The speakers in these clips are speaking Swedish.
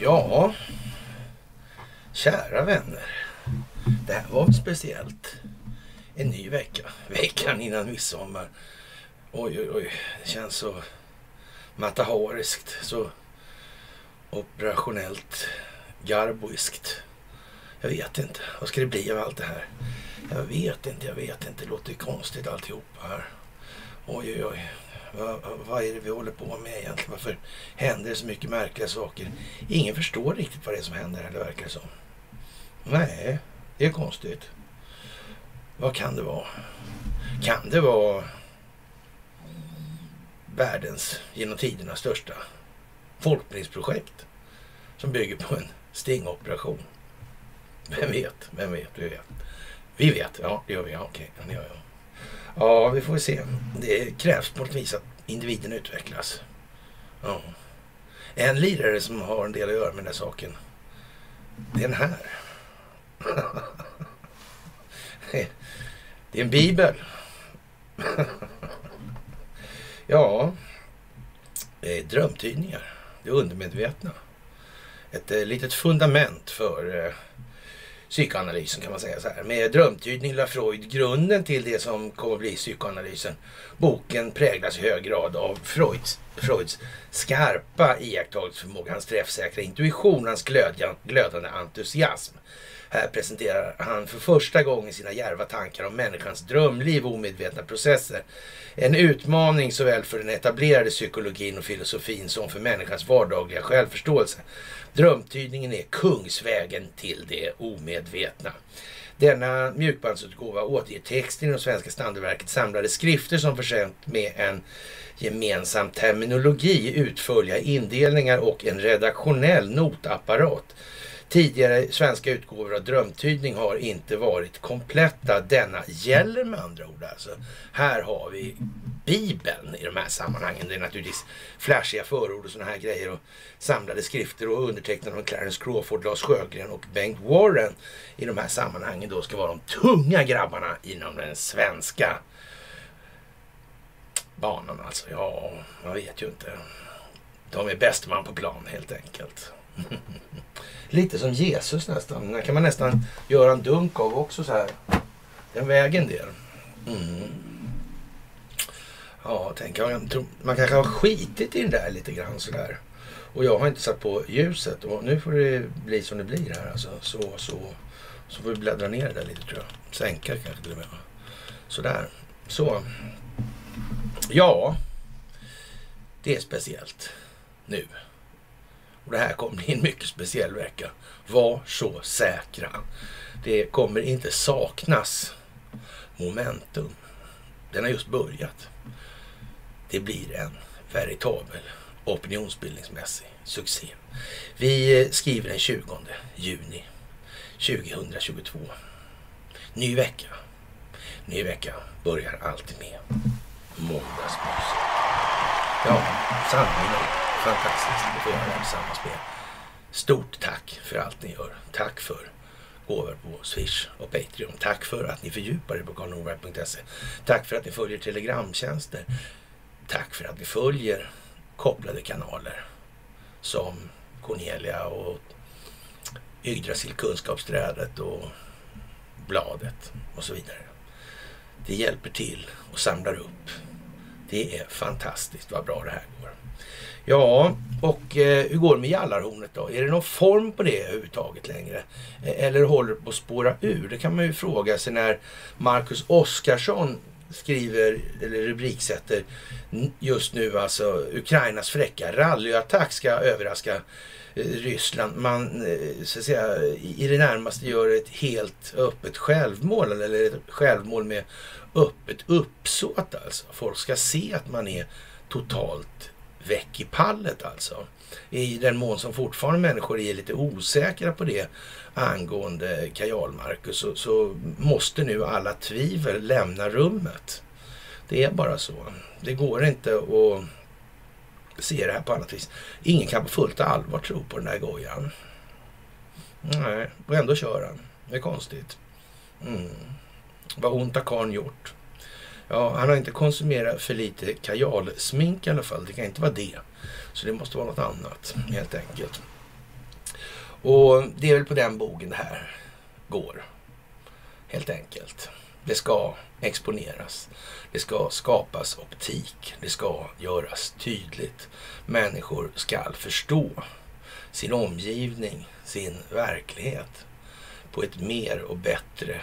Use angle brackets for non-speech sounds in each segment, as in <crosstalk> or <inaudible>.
Ja, kära vänner. Det här var speciellt. En ny vecka. Veckan innan midsommar. Oj, oj, oj. Det känns så matahariskt. Så operationellt garboiskt. Jag vet inte. Vad ska det bli av allt det här? Jag vet inte, jag vet inte. Det låter konstigt alltihopa här. Oj, oj, oj. Vad, vad är det vi håller på med egentligen? Varför händer det så mycket märkliga saker? Ingen förstår riktigt vad det är som händer, eller verkar det som. Nej, det är konstigt. Vad kan det vara? Kan det vara världens genom tiderna största folkbildningsprojekt som bygger på en stingoperation? Vem vet? Vem vet? Vi vet. Vi vet. Ja, det gör vi. Ja, okej. Ja, det gör jag. Ja, vi får väl se. Det krävs på något vis att individen utvecklas. Ja. En lirare som har en del att göra med den här saken. Det är den här. <laughs> Det är en bibel. <laughs> Ja, drömtydningar. Det undermedvetna. Ett eh, litet fundament för eh, psykoanalysen kan man säga så här. Med drömtydning la Freud grunden till det som kommer att bli psykoanalysen. Boken präglas i hög grad av Freuds, Freuds skarpa iakttagelseförmåga, hans träffsäkra intuition, hans glödande entusiasm. Här presenterar han för första gången sina järva tankar om människans drömliv och omedvetna processer. En utmaning såväl för den etablerade psykologin och filosofin som för människans vardagliga självförståelse. Drömtydningen är kungsvägen till det omedvetna. Denna mjukbandsutgåva återger texten i de svenska standardverket samlade skrifter som försänt med en gemensam terminologi, utförliga indelningar och en redaktionell notapparat. Tidigare svenska utgåvor av drömtydning har inte varit kompletta. Denna gäller med andra ord alltså. Här har vi Bibeln i de här sammanhangen. Det är naturligtvis flashiga förord och sådana här grejer och samlade skrifter och undertecknade av Clarence Crawford, Lars Sjögren och Bengt Warren i de här sammanhangen då ska vara de tunga grabbarna inom den svenska banan alltså. Ja, man vet ju inte. De är bäst man på plan helt enkelt. <laughs> Lite som Jesus nästan. Den kan man nästan göra en dunk av också så här. Den vägen del. Mm. Ja, tänk, man kanske har skitit i den där lite grann sådär. Och jag har inte satt på ljuset och nu får det bli som det blir här alltså. Så, så, så får vi bläddra ner det där lite tror jag. Sänka kanske till och med. Sådär. Så. Ja. Det är speciellt. Nu. Och det här kommer bli en mycket speciell vecka. Var så säkra. Det kommer inte saknas momentum. Den har just börjat. Det blir en veritabel opinionsbildningsmässig succé. Vi eh, skriver den 20 juni 2022. Ny vecka. Ny vecka börjar alltid med måndagsmys. Ja, sanningen fantastiskt att få göra det här tillsammans med Stort tack för allt ni gör. Tack för gåvor på Swish och Patreon. Tack för att ni fördjupar er på karlnorberg.se. Tack för att ni följer telegramtjänster. Tack för att ni följer kopplade kanaler som Cornelia och Yggdrasil kunskapsträdet och bladet och så vidare. Det hjälper till och samlar upp. Det är fantastiskt vad bra det här går. Ja, och eh, hur går det med Jallarhornet då? Är det någon form på det överhuvudtaget längre? Eh, eller håller det på att spåra ur? Det kan man ju fråga sig när Marcus Oskarsson skriver, eller rubriksätter just nu alltså Ukrainas fräcka rallyattack ska överraska eh, Ryssland. Man eh, så att säga i det närmaste gör ett helt öppet självmål eller ett självmål med öppet uppsåt alltså. Folk ska se att man är totalt väck i pallet alltså. I den mån som fortfarande människor är lite osäkra på det angående Kajal Marcus så, så måste nu alla tvivel lämna rummet. Det är bara så. Det går inte att se det här på annat vis. Ingen kan på fullt allvar tro på den där gojan. Nej, och ändå kör han. Det är konstigt. Mm. Vad ont har karln gjort? Ja, han har inte konsumerat för lite kajalsmink i alla fall. Det kan inte vara det. Så det måste vara något annat helt enkelt. Och det är väl på den bogen det här går. Helt enkelt. Det ska exponeras. Det ska skapas optik. Det ska göras tydligt. Människor ska förstå sin omgivning, sin verklighet på ett mer och bättre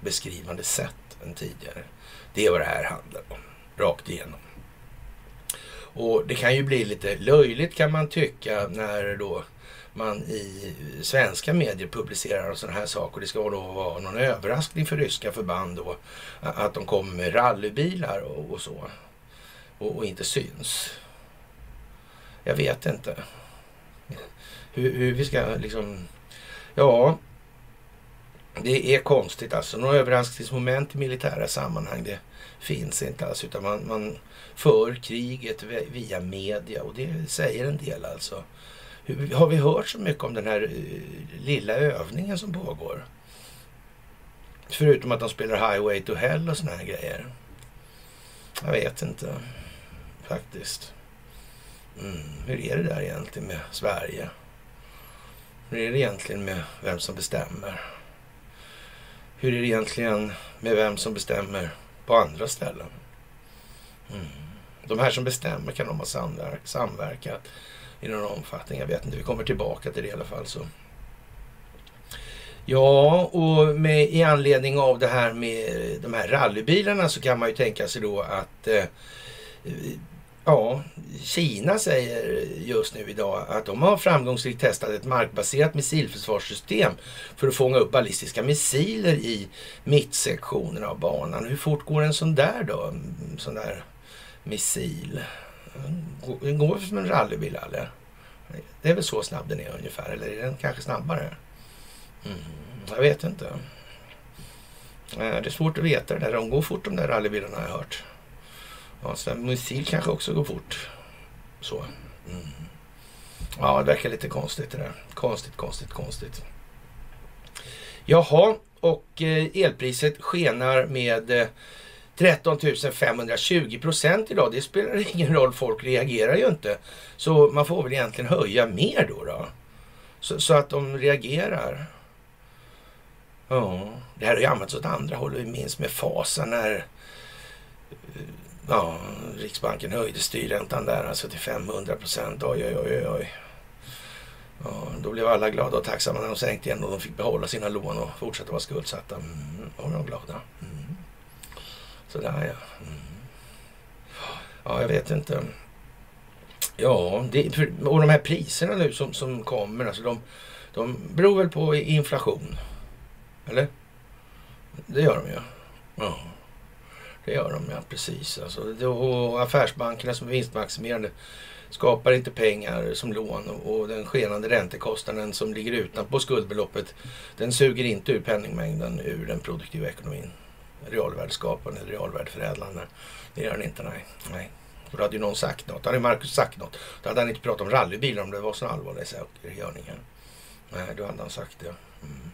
beskrivande sätt än tidigare. Det är vad det här handlar om, rakt igenom. Och det kan ju bli lite löjligt kan man tycka när då man i svenska medier publicerar sådana här saker. Det ska då vara någon överraskning för ryska förband då. Att de kommer med rallybilar och, och så. Och, och, inte syns. Jag vet inte. Hur, hur vi ska liksom... Ja, det är konstigt alltså. Några överraskningsmoment i militära sammanhang det finns inte alls. Utan man, man för kriget via media och det säger en del alltså. Hur, har vi hört så mycket om den här uh, lilla övningen som pågår? Förutom att de spelar Highway to Hell och såna här grejer. Jag vet inte faktiskt. Mm, hur är det där egentligen med Sverige? Hur är det egentligen med vem som bestämmer? Hur är det egentligen med vem som bestämmer på andra ställen? Mm. De här som bestämmer, kan de ha samverk samverkat i någon omfattning? Jag vet inte, vi kommer tillbaka till det i alla fall. Så. Ja, och med, i anledning av det här med de här rallybilarna så kan man ju tänka sig då att eh, Ja, Kina säger just nu idag att de har framgångsrikt testat ett markbaserat missilförsvarssystem för att fånga upp ballistiska missiler i mittsektionen av banan. Hur fort går en sån där då? En sån där missil? Den går som en rallybil eller? Det är väl så snabb den är ungefär, eller är den kanske snabbare? Mm, jag vet inte. Eh, det är svårt att veta det där. De går fort de där rallybilarna har jag hört. Ja, så missil kanske också går fort. Så. Mm. Ja, det verkar lite konstigt det där. Konstigt, konstigt, konstigt. Jaha, och eh, elpriset skenar med eh, 13 520 procent idag. Det spelar <laughs> ingen roll, folk reagerar ju inte. Så man får väl egentligen höja mer då. då. Så, så att de reagerar. Ja, det här har ju använts åt andra hållet Vi minns med fasa när eh, Ja, Riksbanken höjde styrräntan där alltså till 500 procent. Oj, oj, oj, oj. Ja, då blev alla glada och tacksamma när de sänkte igen och de fick behålla sina lån och fortsätta vara skuldsatta. Mm, var de glada. Mm. Sådär ja. Mm. Ja, jag vet inte. Ja, det, och de här priserna nu som, som kommer, alltså de, de beror väl på inflation? Eller? Det gör de ju. Ja. Det gör de, ja precis. Alltså, och affärsbankerna som är vinstmaximerande skapar inte pengar som lån och den skenande räntekostnaden som ligger utanpå skuldbeloppet den suger inte ur penningmängden ur den produktiva ekonomin. Realvärdeskapande realvärdeförädlande. Det gör den inte, nej. nej. då hade ju någon sagt något. Hade Marcus sagt något, då hade han inte pratat om rallybilar om det var så allvarliga saker i görningen. Nej, då hade han sagt det. Mm.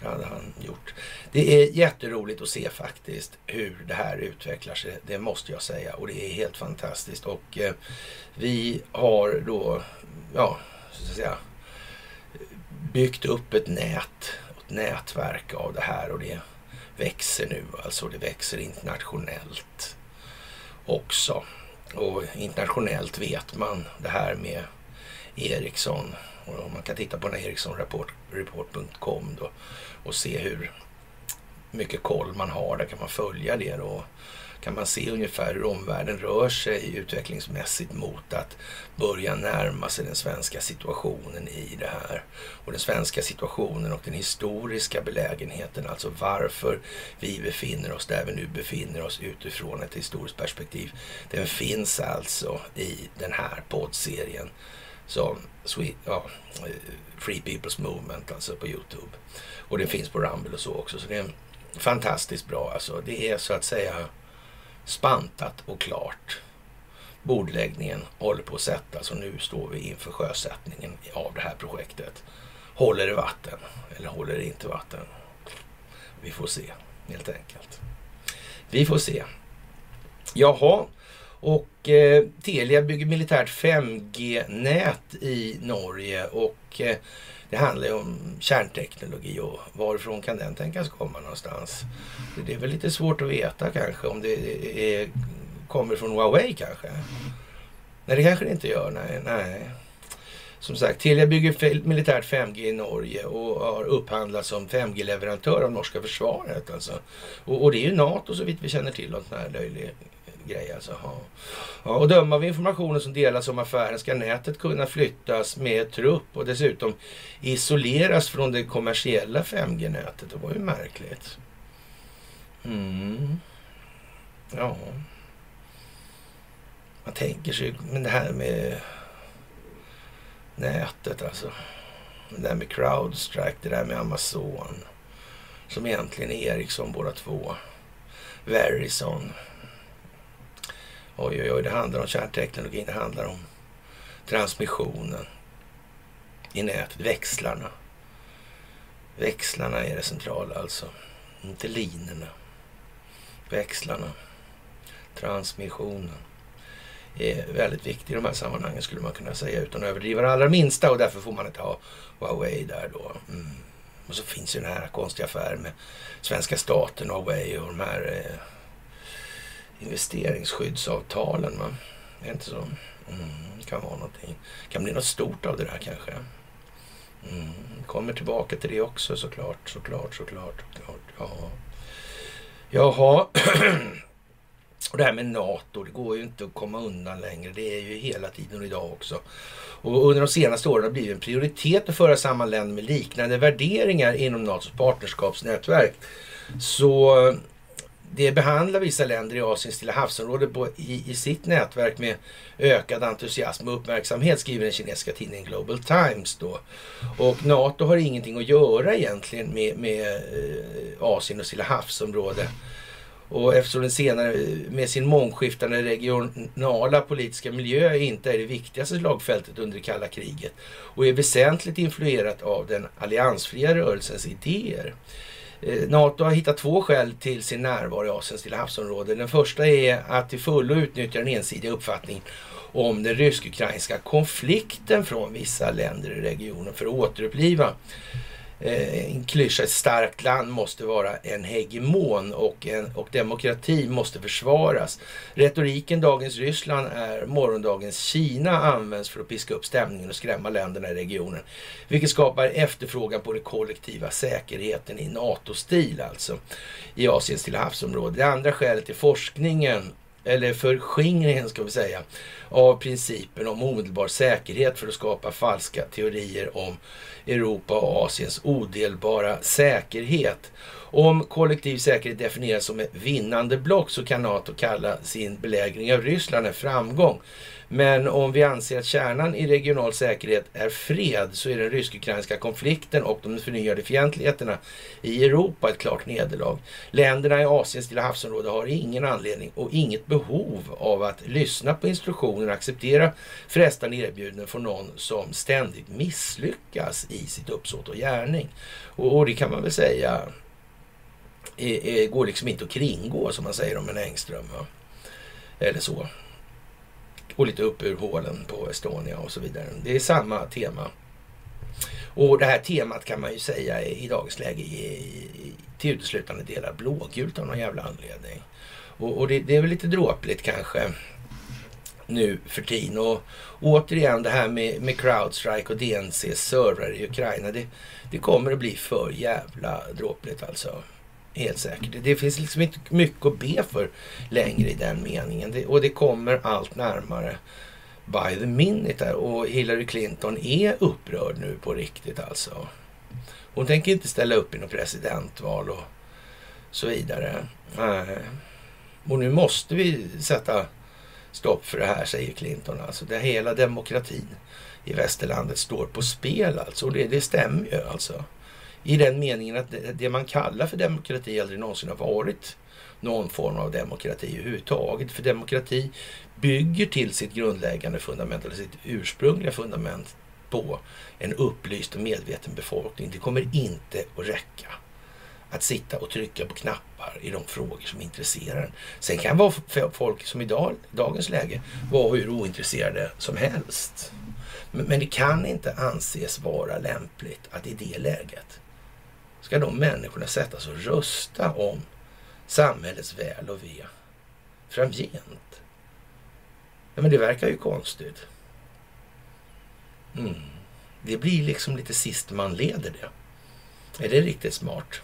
Det hade han gjort. Det är jätteroligt att se faktiskt hur det här utvecklar sig. Det måste jag säga. Och det är helt fantastiskt. Och eh, vi har då, ja, så att säga, byggt upp ett nät, ett nätverk av det här. Och det växer nu. Alltså det växer internationellt också. Och internationellt vet man det här med Ericsson. Och man kan titta på den här Ericssonreport.com då och se hur mycket koll man har. Där kan man följa det då. Kan man se ungefär hur omvärlden rör sig utvecklingsmässigt mot att börja närma sig den svenska situationen i det här. Och den svenska situationen och den historiska belägenheten, alltså varför vi befinner oss där vi nu befinner oss utifrån ett historiskt perspektiv. Den finns alltså i den här poddserien som ja, eh, Free People's Movement, alltså på Youtube. Och det finns på Rumble och så också. Så det är fantastiskt bra. Alltså, det är så att säga spantat och klart. Bordläggningen håller på att sättas och nu står vi inför sjösättningen av det här projektet. Håller det vatten eller håller det inte vatten? Vi får se helt enkelt. Vi får se. Jaha, och eh, Telia bygger militärt 5G-nät i Norge och eh, det handlar ju om kärnteknologi och varifrån kan den tänkas komma någonstans? Det är väl lite svårt att veta kanske om det är, kommer från Huawei kanske? Nej, det kanske det inte gör. Nej, nej. Som sagt, Telia bygger militärt 5G i Norge och har upphandlats som 5G-leverantör av norska försvaret. Alltså. Och, och, det är ju NATO så vitt vi känner till, något sån här löjlig grej. Alltså. Ja. Ja, och döma av informationen som delas om affären ska nätet kunna flyttas med trupp och dessutom isoleras från det kommersiella 5G-nätet. Det var ju märkligt. Mm. Ja. Man tänker sig, men det här med nätet alltså. Det där med Crowdstrike, det där med Amazon. Som egentligen är Ericsson båda två. Verizon. Oj, oj, oj, det handlar om kärnteknologin. Det handlar om transmissionen i nätet, växlarna. Växlarna är det centrala alltså. Inte linorna. Växlarna. Transmissionen är väldigt viktig i de här sammanhangen skulle man kunna säga utan att överdriva det allra minsta och därför får man inte ha Huawei där då. Mm. Och så finns ju den här konstiga affären med svenska staten, Huawei och de här eh, investeringsskyddsavtalen. Va? Är det inte så? Mm, kan vara någonting. kan bli något stort av det där kanske. Mm, kommer tillbaka till det också såklart, såklart, såklart. såklart. Ja. Jaha. <clears throat> Och det här med NATO, det går ju inte att komma undan längre. Det är ju hela tiden och idag också. Och under de senaste åren har det blivit en prioritet att föra samman länder med liknande värderingar inom NATOs partnerskapsnätverk. Så det behandlar vissa länder i Asiens Stilla havsområdet i, i sitt nätverk med ökad entusiasm och uppmärksamhet, skriver den kinesiska tidningen Global Times. Då. Och NATO har ingenting att göra egentligen med, med eh, Asien och Stilla havsområde. Och eftersom den senare med sin mångskiftande regionala politiska miljö inte är det viktigaste slagfältet under det kalla kriget och är väsentligt influerat av den alliansfria rörelsens idéer Eh, NATO har hittat två skäl till sin närvaro i Asiens Stilla havsområde. Den första är att till fullo utnyttja den ensidiga uppfattningen om den rysk-ukrainska konflikten från vissa länder i regionen för att återuppliva Eh, en klyscha, ett starkt land måste vara en hegemon och, en, och demokrati måste försvaras. Retoriken dagens Ryssland är morgondagens Kina används för att piska upp stämningen och skrämma länderna i regionen. Vilket skapar efterfrågan på den kollektiva säkerheten i NATO-stil alltså i Asiens till havsområde. Det andra skälet är forskningen eller förskingringen ska vi säga, av principen om omedelbar säkerhet för att skapa falska teorier om Europa och Asiens odelbara säkerhet. Om kollektiv säkerhet definieras som ett vinnande block så kan NATO kalla sin belägring av Ryssland en framgång. Men om vi anser att kärnan i regional säkerhet är fred så är den rysk-ukrainska konflikten och de förnyade fientligheterna i Europa ett klart nederlag. Länderna i Asiens Stilla havsområde har ingen anledning och inget behov av att lyssna på instruktioner och acceptera frestande erbjudanden från någon som ständigt misslyckas i sitt uppsåt och gärning. Och, och det kan man väl säga är, är, går liksom inte att kringgå som man säger om en Engström. Va? Eller så och lite upp ur hålen på Estonia och så vidare. Det är samma tema. Och det här temat kan man ju säga i dagens läge till uteslutande delar blågult av någon jävla anledning. Och, och det, det, är väl lite dråpligt kanske nu för tiden. Och återigen det här med, med Crowdstrike och DNCs servrar i Ukraina. Det, det kommer att bli för jävla dråpligt alltså. Helt säkert. Det finns liksom inte mycket att be för längre i den meningen. Det, och det kommer allt närmare by the minute där. Och Hillary Clinton är upprörd nu på riktigt alltså. Hon tänker inte ställa upp i något presidentval och så vidare. Nej. Och nu måste vi sätta stopp för det här, säger Clinton. Alltså, det hela demokratin i västerlandet står på spel alltså. Och det, det stämmer ju alltså. I den meningen att det, man kallar för demokrati aldrig någonsin har varit någon form av demokrati överhuvudtaget. För demokrati bygger till sitt grundläggande fundament, eller sitt ursprungliga fundament på en upplyst och medveten befolkning. Det kommer inte att räcka att sitta och trycka på knappar i de frågor som intresserar en. Sen kan vara folk som i dag, dagens läge vara hur ointresserade som helst. Men, men det kan inte anses vara lämpligt att i det läget ska de människorna sättas och rösta om samhällets väl och ve framgent. Ja, men det verkar ju konstigt. Mm. Det blir liksom lite sist man leder det. Är det riktigt smart?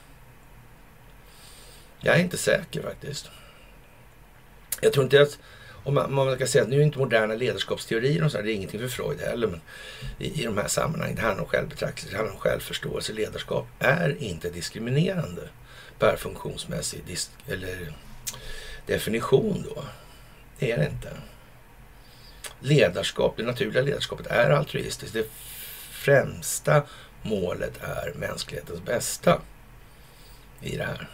Jag är inte säker faktiskt. Jag tror inte att, och man, man kan säga att nu är inte moderna ledarskapsteorier och sådär, det är ingenting för Freud heller, men i, i de här sammanhangen, det handlar om självbetraktelse, det handlar om självförståelse. Ledarskap är inte diskriminerande per funktionsmässig dis, eller definition då. Det är det inte. Ledarskap, det naturliga ledarskapet är altruistiskt. Det främsta målet är mänsklighetens bästa i det här.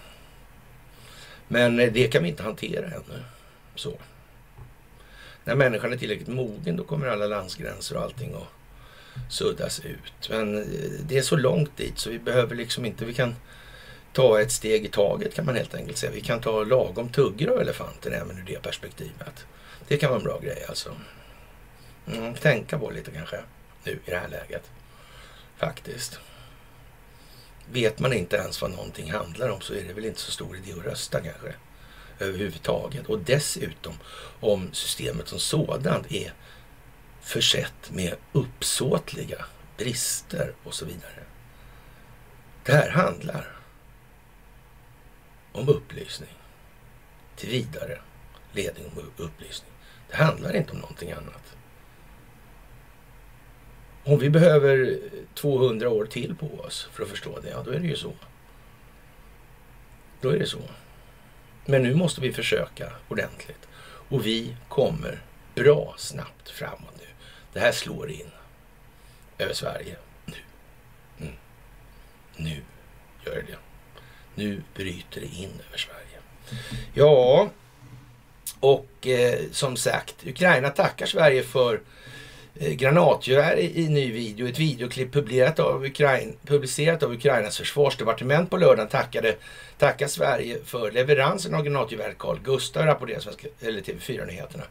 Men eh, det kan vi inte hantera ännu. Så. När människan är tillräckligt mogen då kommer alla landsgränser och allting att suddas ut. Men eh, det är så långt dit så vi behöver liksom inte, vi kan ta ett steg i taget kan man helt enkelt säga. Vi kan ta lagom tuggor av elefanten även ur det perspektivet. Det kan vara en bra grej alltså. Mm, tänka på lite kanske nu i det här läget. Faktiskt. Vet man inte ens vad någonting handlar om så är det väl inte så stor idé att rösta kanske. Överhuvudtaget. Och dessutom om systemet som sådant är försett med uppsåtliga brister och så vidare. Det här handlar om upplysning. Till vidare ledning om upplysning. Det handlar inte om någonting annat. Om vi behöver 200 år till på oss för att förstå det, ja då är det ju så. Då är det så. Men nu måste vi försöka ordentligt. Och vi kommer bra snabbt framåt nu. Det här slår in över Sverige nu. Mm. Nu gör det det. Nu bryter det in över Sverige. Ja, och eh, som sagt, Ukraina tackar Sverige för Eh, granatgevär i, i ny video. Ett videoklipp publicerat av, Ukraina, publicerat av Ukrainas försvarsdepartement på lördagen tackade, tackar Sverige för leveransen av granatgeväret Carl Gustaf, rapporterar svenska, eller TV4-nyheterna.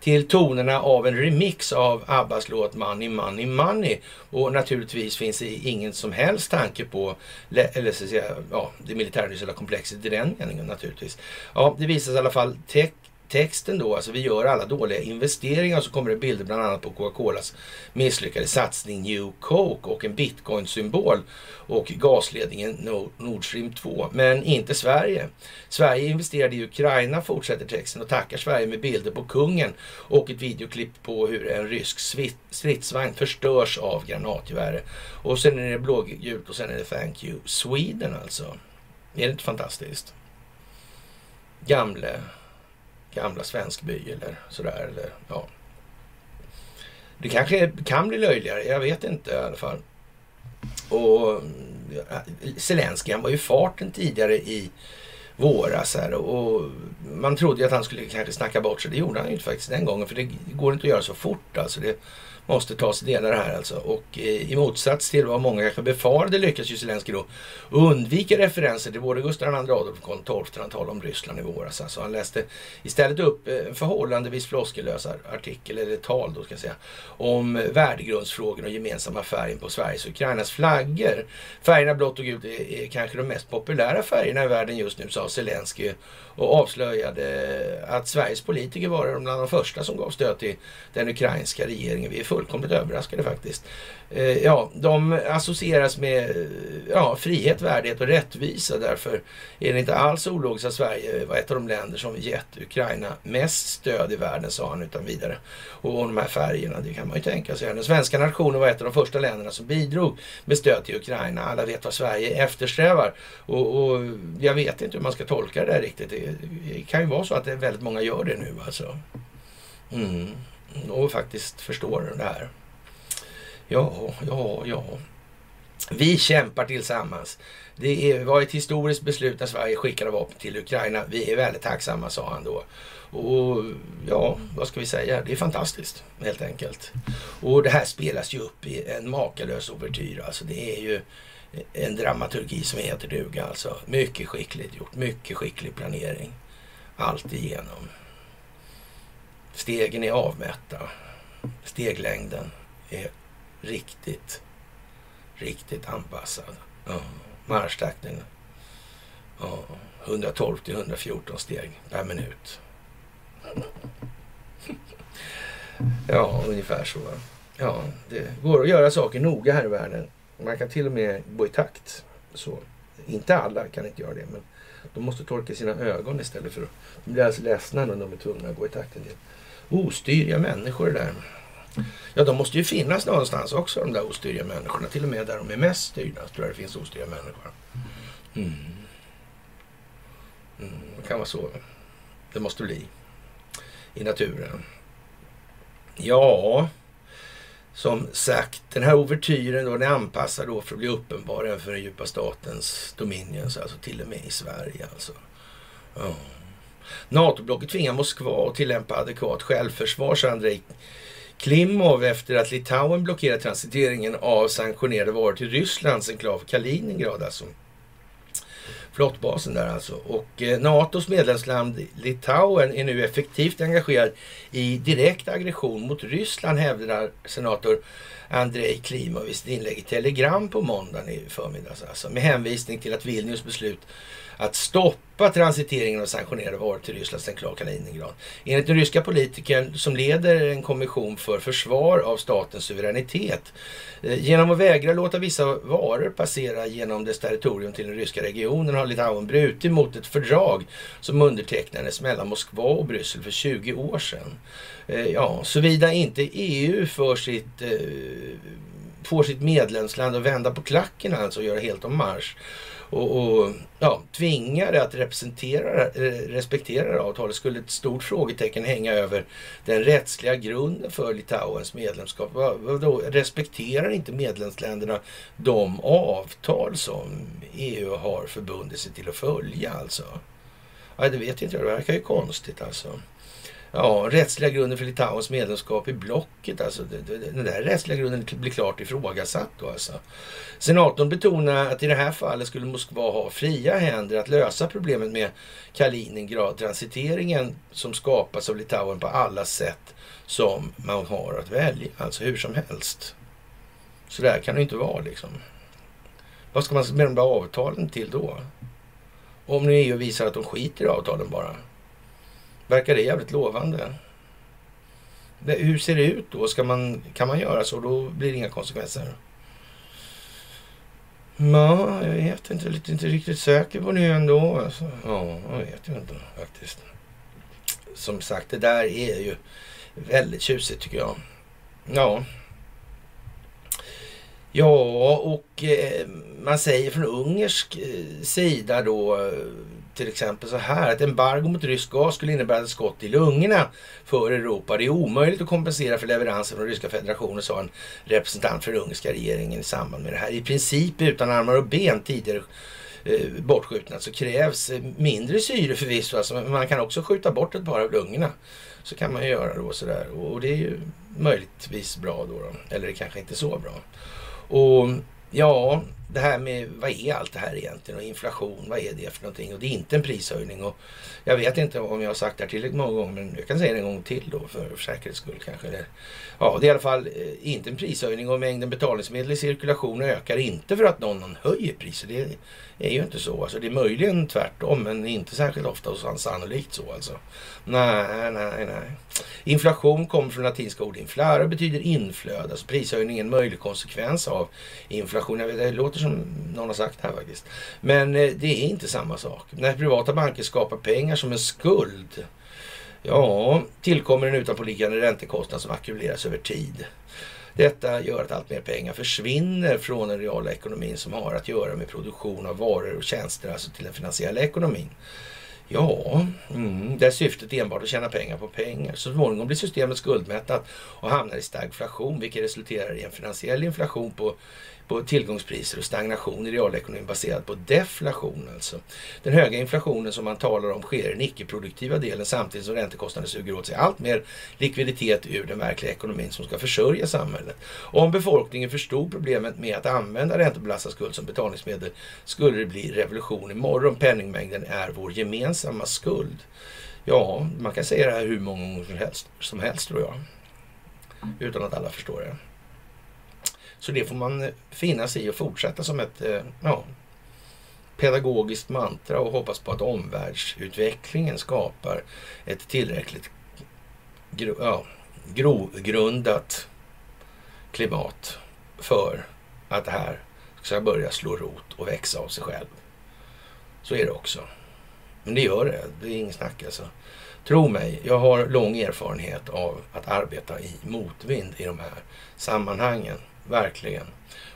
Till tonerna av en remix av Abbas låt Money, Money, Money. Och naturligtvis finns det ingen som helst tanke på eller så säga, ja, det militärindustriella komplexet i den meningen naturligtvis. Ja, det visas i alla fall tech texten då, alltså vi gör alla dåliga investeringar och så kommer det bilder bland annat på Coca-Colas misslyckade satsning New Coke och en bitcoin-symbol och gasledningen Nord Stream 2. Men inte Sverige. Sverige investerade i Ukraina, fortsätter texten och tackar Sverige med bilder på kungen och ett videoklipp på hur en rysk stridsvagn förstörs av granatgeväret. Och sen är det blågult och sen är det Thank you Sweden alltså. Är det inte fantastiskt? Gamle gamla svenskby eller sådär. Eller, ja. Det kanske kan bli löjligare, jag vet inte i alla fall. Och eh, Zelenskyj, han var ju farten tidigare i våras här och man trodde ju att han skulle kanske snacka bort sig. Det gjorde han ju inte faktiskt den gången för det går inte att göra så fort alltså. Det, måste tas delar här alltså. Och eh, i motsats till vad många kanske befarade lyckas ju Zelenskyj då undvika referenser till både Gustav II Adolf och Karl XII när han talade om Ryssland i våras. Alltså han läste istället upp en förhållandevis floskellös artikel, eller tal då ska jag säga, om eh, värdegrundsfrågor och gemensamma färgen på Sveriges och Ukrainas flaggor. Färgerna blått och gult är, är kanske de mest populära färgerna i världen just nu, sa Zelenskyj och avslöjade att Sveriges politiker var bland de första som gav stöd till den ukrainska regeringen. Vi är fullkomligt överraskade faktiskt. Eh, ja, de associeras med eh, ja, frihet, värdighet och rättvisa. Därför är det inte alls ologiskt att Sverige var ett av de länder som gett Ukraina mest stöd i världen, sa han utan vidare. Och de här färgerna, det kan man ju tänka sig. Den svenska nationen var ett av de första länderna som bidrog med stöd till Ukraina. Alla vet vad Sverige eftersträvar. Och, och jag vet inte hur man ska tolka det där riktigt. Det, det kan ju vara så att det väldigt många gör det nu alltså. Mm. Mm. Och faktiskt förstår det här. Ja, ja, ja. Vi kämpar tillsammans. Det var ett historiskt beslut när Sverige skickade vapen till Ukraina. Vi är väldigt tacksamma, sa han då. Och ja, vad ska vi säga? Det är fantastiskt, helt enkelt. Och det här spelas ju upp i en makalös ouvertyr. Alltså det är ju en dramaturgi som heter duga alltså. Mycket skickligt gjort, mycket skicklig planering. Allt igenom. Stegen är avmätta. Steglängden är riktigt, riktigt anpassad. Ja. Marschtakten ja. 112 till 114 steg per minut. Ja, ungefär så. Ja, det går att göra saker noga här i världen. Man kan till och med gå i takt. Så. Inte alla kan inte göra det, men de måste torka sina ögon istället för att... De blir alltså ledsna när de är tvungna att gå i takt en del. Ostyriga människor där. Ja, de måste ju finnas någonstans också, de där ostyriga människorna. Till och med där de är mest styrda tror jag det finns ostyriga människor. Mm. Mm, det kan vara så. Det måste bli. I naturen. Ja, som sagt, den här ouvertyren då, den är anpassad då för att bli uppenbar för den djupa statens dominions, alltså till och med i Sverige alltså. Ja. NATO-blocket tvingar Moskva att tillämpa adekvat självförsvar, sa Andrei Klimov efter att Litauen blockerat transiteringen av sanktionerade varor till Rysslands enklav Kaliningrad alltså flottbasen där alltså. Och eh, NATOs medlemsland Litauen är nu effektivt engagerad i direkt aggression mot Ryssland hävdar senator Andrei Klimov i sitt inlägg i Telegram på måndagen i förmiddags. Alltså, med hänvisning till att Vilnius beslut att stoppa transiteringen av sanktionerade varor till Rysslands enklav Kaliningrad. Enligt den ryska politikern som leder en kommission för försvar av statens suveränitet. Eh, genom att vägra låta vissa varor passera genom dess territorium till den ryska regionen har Litauen brutit mot ett fördrag som undertecknades mellan Moskva och Bryssel för 20 år sedan. Eh, ja, såvida inte EU för sitt, eh, får sitt medlemsland att vända på klacken alltså och göra helt om marsch och, och ja, tvinga det att representera, eh, respektera avtalet skulle ett stort frågetecken hänga över den rättsliga grunden för Litauens medlemskap. Vadå, respekterar inte medlemsländerna de avtal som EU har förbundit sig till att följa alltså? Ja, det vet inte jag. Det verkar ju konstigt alltså. Ja, rättsliga grunden för Litauens medlemskap i blocket. Alltså, den där rättsliga grunden blir klart ifrågasatt då alltså. Senatorn betonar att i det här fallet skulle Moskva ha fria händer att lösa problemet med Kaliningrad, transiteringen som skapas av Litauen på alla sätt som man har att välja, alltså hur som helst. Så där kan det inte vara liksom. Vad ska man med de där avtalen till då? Om nu EU visar att de skiter i avtalen bara. Verkar det jävligt lovande? Hur ser det ut då? Ska man, kan man göra så? Då blir det inga konsekvenser. Ja, jag vet inte. Lite inte riktigt säker på det ändå. Alltså. Ja, jag vet ju inte faktiskt. Som sagt, det där är ju väldigt tjusigt tycker jag. Ja. Ja, och eh, man säger från ungersk eh, sida då till exempel så här att embargo mot rysk gas skulle innebära ett skott i lungorna för Europa. Det är omöjligt att kompensera för leveranser från Ryska federationen, sa en representant för den ungerska regeringen i samband med det här. I princip utan armar och ben tidigare eh, bortskjutna så krävs eh, mindre syre förvisso, alltså, men man kan också skjuta bort ett par av lungorna. Så kan man ju göra då sådär och det är ju möjligtvis bra då, då. eller det kanske inte är så bra. Och ja, det här med vad är allt det här egentligen och inflation, vad är det för någonting? Och det är inte en prishöjning och jag vet inte om jag har sagt det här tillräckligt många gånger men jag kan säga det en gång till då för, för säkerhets skull kanske. Det, ja, det är i alla fall eh, inte en prishöjning och mängden betalningsmedel i cirkulation ökar inte för att någon höjer priset. Det är ju inte så. Alltså, det är möjligen tvärtom men inte särskilt ofta och sannolikt så alltså. Nej, nej, nej. Inflation kommer från latinska ord inflare och betyder inflöde. Alltså prishöjning är en möjlig konsekvens av inflation. Jag vet, det låter som någon har sagt här faktiskt. Men eh, det är inte samma sak. När privata banker skapar pengar som en skuld Ja, tillkommer en utanpåliggande räntekostnad som ackumuleras över tid. Detta gör att allt mer pengar försvinner från den reala ekonomin som har att göra med produktion av varor och tjänster, alltså till den finansiella ekonomin. Ja, mm, där syftet enbart att tjäna pengar på pengar. Så småningom blir systemet skuldmättat och hamnar i stagflation, vilket resulterar i en finansiell inflation på på tillgångspriser och stagnation i realekonomin baserad på deflation alltså. Den höga inflationen som man talar om sker i den icke-produktiva delen samtidigt som räntekostnader suger åt sig allt mer likviditet ur den verkliga ekonomin som ska försörja samhället. Om befolkningen förstod problemet med att använda räntebelastad skuld som betalningsmedel skulle det bli revolution imorgon. Penningmängden är vår gemensamma skuld. Ja, man kan säga det här hur många gånger som helst, som helst tror jag. Utan att alla förstår det. Så det får man eh, finna sig i och fortsätta som ett eh, ja, pedagogiskt mantra och hoppas på att omvärldsutvecklingen skapar ett tillräckligt gro, ja, grogrundat klimat för att det här ska börja slå rot och växa av sig själv. Så är det också. Men det gör det. Det är inget snack alltså. Tro mig, jag har lång erfarenhet av att arbeta i motvind i de här sammanhangen. Verkligen.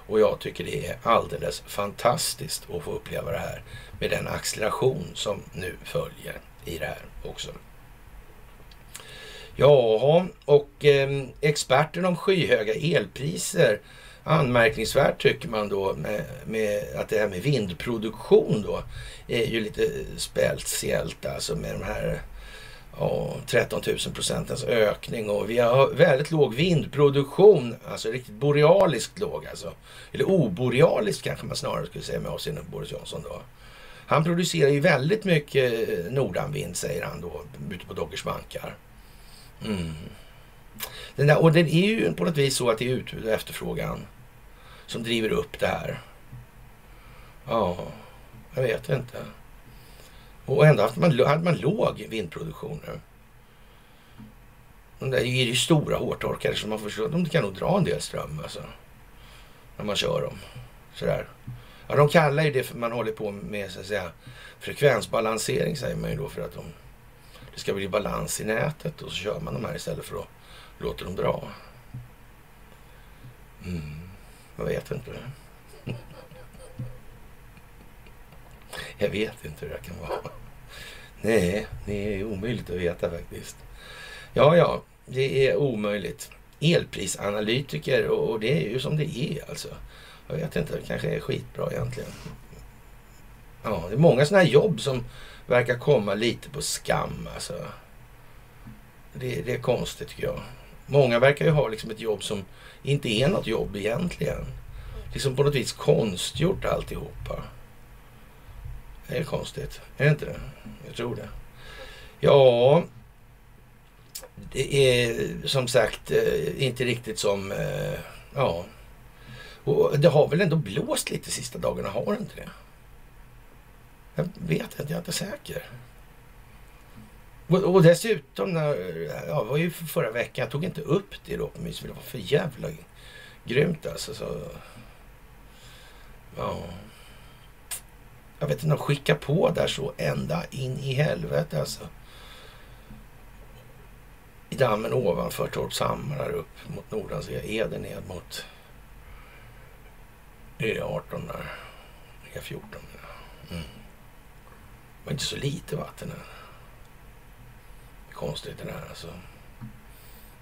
Och jag tycker det är alldeles fantastiskt att få uppleva det här med den acceleration som nu följer i det här också. Jaha, och eh, experten om skyhöga elpriser anmärkningsvärt tycker man då med, med, att det här med vindproduktion då är ju lite speciellt alltså med de här ja, 13 000 procentens ökning och vi har väldigt låg vindproduktion, alltså riktigt borealiskt låg alltså. Eller oborealiskt kanske man snarare skulle säga med avseende på Boris Johnson då. Han producerar ju väldigt mycket eh, nordanvind säger han då ute på Doggers bankar. Mm. Den där, och det är ju på något vis så att det är utbud och efterfrågan som driver upp det här. Ja, jag vet inte. Och ändå hade man, hade man låg vindproduktion nu. De där är ju stora hårtorkare så man förstår, de kan nog dra en del ström alltså. När man kör dem. Sådär. Ja, de kallar ju det för man håller på med så att säga frekvensbalansering säger man ju då för att de, det ska bli balans i nätet och så kör man de här istället för att låta dem dra. Mm, jag vet inte. <laughs> Jag vet inte hur det kan vara. Nej, det är omöjligt att veta faktiskt. Ja, ja, det är omöjligt. Elprisanalytiker och det är ju som det är alltså. Jag vet inte, det kanske är skitbra egentligen. Ja, det är många sådana här jobb som verkar komma lite på skam alltså. Det, det är konstigt tycker jag. Många verkar ju ha liksom ett jobb som inte är något jobb egentligen. Liksom på något vis konstgjort alltihopa. Det är konstigt. Är det inte det? Jag tror det. Ja, det är som sagt eh, inte riktigt som... Eh, ja. Och det har väl ändå blåst lite sista dagarna, har det inte det? Jag vet inte, jag är inte säker. Och, dessutom, när, ja, det var ju förra veckan, jag tog inte upp det då på mys, det var för jävla grymt alltså. Så, ja jag vet inte, de skickar på där så ända in i helvete alltså. I dammen ovanför Torpshammar där upp mot Nordansea, Eder ned mot E18 där. E14. Mm. Det var inte så lite vatten här. Konstigt det där alltså.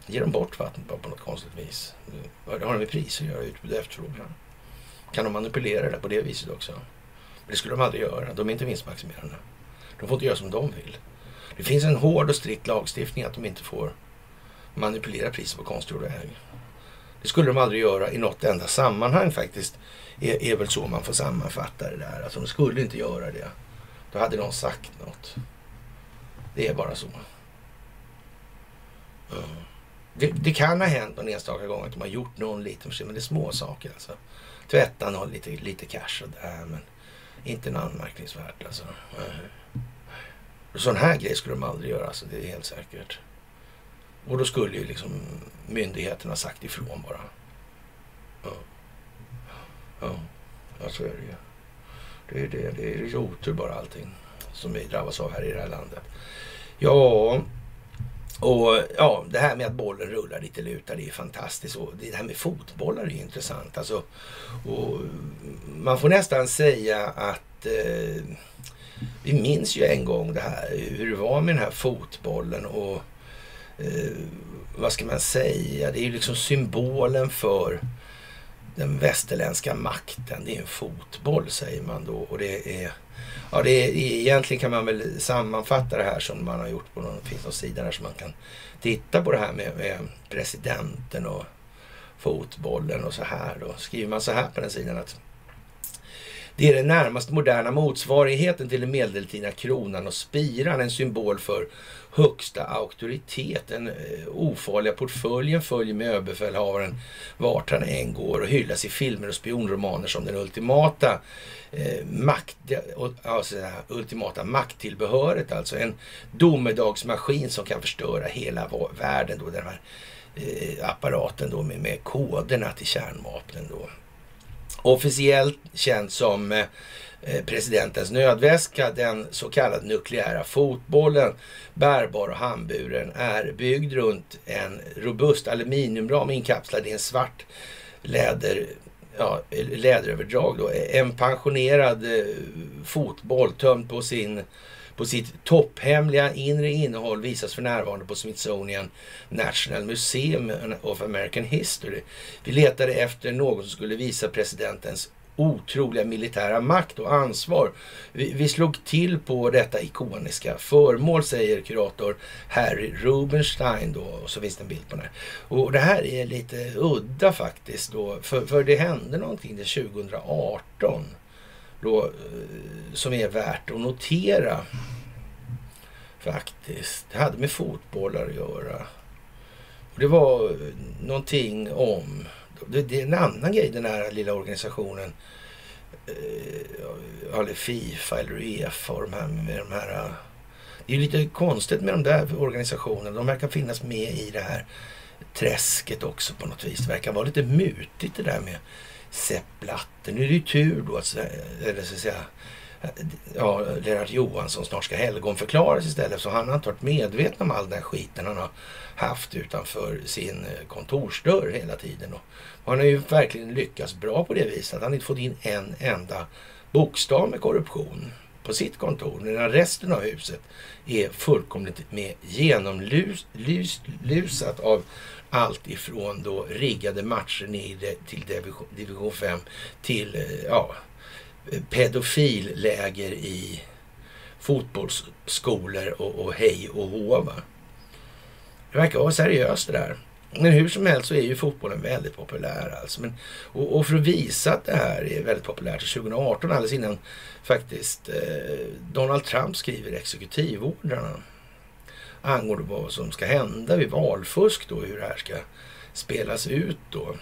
Ger de bort vatten på, på något konstigt vis? Det har det med priser att göra, utbud och efterfrågan. Kan de manipulera det på det viset också? Det skulle de aldrig göra. De är inte vinstmaximerande. De får inte göra som de vill. Det finns en hård och strikt lagstiftning att de inte får manipulera priset på konstgjord väg. Det skulle de aldrig göra i något enda sammanhang faktiskt. Är, är väl så man får sammanfatta det där. Alltså de skulle inte göra det. Då hade någon sagt något. Det är bara så. Mm. Det, det, kan ha hänt någon enstaka gång att de har gjort någon liten förseelse, men det är små saker alltså. Tvätta någon lite, lite cash och där, men inte en anmärkningsvärt alltså. Sån här grej skulle de aldrig göra, alltså, det är helt säkert. Och då skulle ju liksom myndigheterna sagt ifrån bara. Ja, ja, ja så är det ju. Det är, det, det är otur bara allting som vi drabbas av här i det här landet. Ja, och ja, det här med att bollen rullar lite lutar, det är fantastiskt. Och det här med fotbollar är intressant. Alltså, och man får nästan säga att eh, vi minns ju en gång det här, hur det var med den här fotbollen och eh, vad ska man säga? Det är ju liksom symbolen för den västerländska makten. Det är en fotboll säger man då och det är Ja, det är, egentligen kan man väl sammanfatta det här som man har gjort på någon, finns någon sida där som man kan titta på det här med, med presidenten och fotbollen och så här. Då skriver man så här på den sidan att det är den närmast moderna motsvarigheten till den medeltida kronan och spiran, en symbol för högsta auktoritet. Den eh, ofarliga portföljen följer med överbefälhavaren vart han än går och hyllas i filmer och spionromaner som den ultimata eh, makt, alltså, ultimata makttillbehöret. Alltså en domedagsmaskin som kan förstöra hela världen. Då, den här eh, apparaten då med, med koderna till kärnvapnen. Då. Officiellt känd som Eh, Eh, presidentens nödväska, den så kallade nukleära fotbollen, bärbar och handburen, är byggd runt en robust aluminiumram inkapslad i en svart läder, ja, läderöverdrag. Då. En pensionerad eh, fotboll tömd på sin på sitt topphemliga inre innehåll visas för närvarande på Smithsonian National Museum of American History. Vi letade efter någon som skulle visa presidentens otroliga militära makt och ansvar. Vi, vi, slog till på detta ikoniska föremål, säger kurator Harry Rubenstein. Då, och så finns det en bild på den här. Och det här är lite udda faktiskt. Då, för, för det hände någonting 2018 då, eh, som är värt att notera. Faktiskt. Det hade med fotbollar att göra. Och det var eh, någonting om det, det, är en annan grej den här lilla organisationen. Eh, eller Fifa eller Uefa och de här, med de här. Eh. Det är lite konstigt med de där organisationerna. De verkar finnas med i det här träsket också på något vis. Det verkar vara lite mutigt det där med Sepp Blatter. Nu är det ju tur då att, eller så att säga, ja, Lennart Johansson snart ska helgonförklaras istället. Så han har inte varit medveten om all den skiten han har haft utanför sin eh, kontorsdörr hela tiden. Och han har ju verkligen lyckats bra på det viset. Han har inte fått in en enda bokstav med korruption på sitt kontor. Medan resten av huset är fullkomligt med genomlusat av allt ifrån då riggade matcher ner till division 5 till eh, ja, pedofilläger i fotbollsskolor och, och hej och hova. Det verkar vara seriöst det där. Men hur som helst så är ju fotbollen väldigt populär. Alltså. Men, och, och, för att visa att det här är väldigt populärt, 2018 alldeles innan faktiskt eh, Donald Trump skriver exekutivordrarna angående vad som ska hända vid valfusk då, hur det här ska spelas ut då.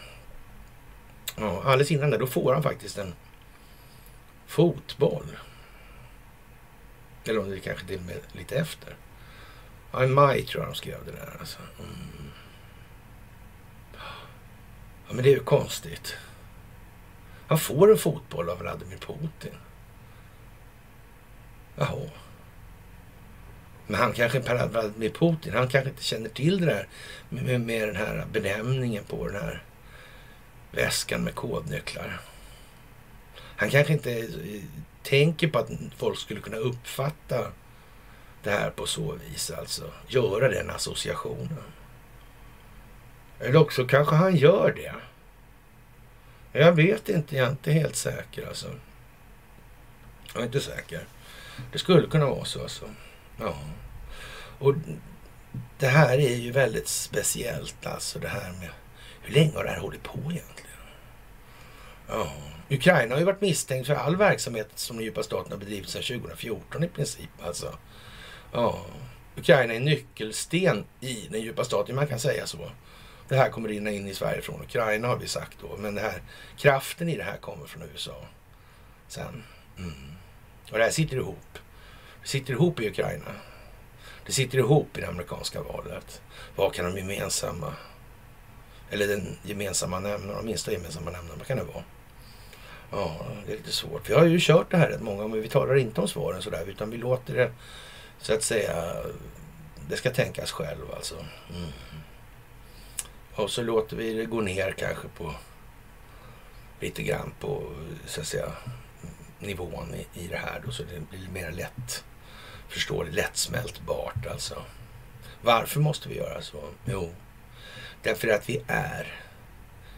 Ja, alldeles innan det, då får han faktiskt en fotboll. Eller om det kanske till och med lite efter. Ja, i maj tror jag de skrev det där. Alltså. Mm. Ja, men det är ju konstigt. Han får en fotboll av Vladimir Putin. Jaha. Men han kanske, Vladimir Putin, han kanske inte känner till det där med, med den här benämningen på den här väskan med kodnycklar. Han kanske inte eh, tänker på att folk skulle kunna uppfatta det här på så vis. Alltså göra den associationen. Eller också kanske han gör det. Jag vet inte, jag är inte helt säker alltså. Jag är inte säker. Det skulle kunna vara så alltså. Ja. Och det här är ju väldigt speciellt alltså det här med hur länge har det här hållit på egentligen? Ja. Ukraina har ju varit misstänkt för all verksamhet som den djupa staten har bedrivit sedan 2014 i princip. Alltså. Ja. Ukraina är nyckelsten i den djupa staten, man kan säga så. Det här kommer rinna in i Sverige från Ukraina har vi sagt då. Men det här, kraften i det här kommer från USA. Sen. Mm. Och det här sitter ihop. Det sitter ihop i Ukraina. Det sitter ihop i det amerikanska valet. Vad kan de gemensamma, eller den gemensamma nämnaren, de minsta gemensamma nämnaren, vad kan det vara? Ja, det är lite svårt. Vi har ju kört det här rätt många men vi talar inte om svaren sådär utan vi låter det så att säga, det ska tänkas själv alltså. Mm. Och så låter vi det gå ner kanske på lite grann på så att säga nivån i, i det här då, så det blir mer lätt förståeligt, lättsmältbart alltså. Varför måste vi göra så? Jo, därför att vi är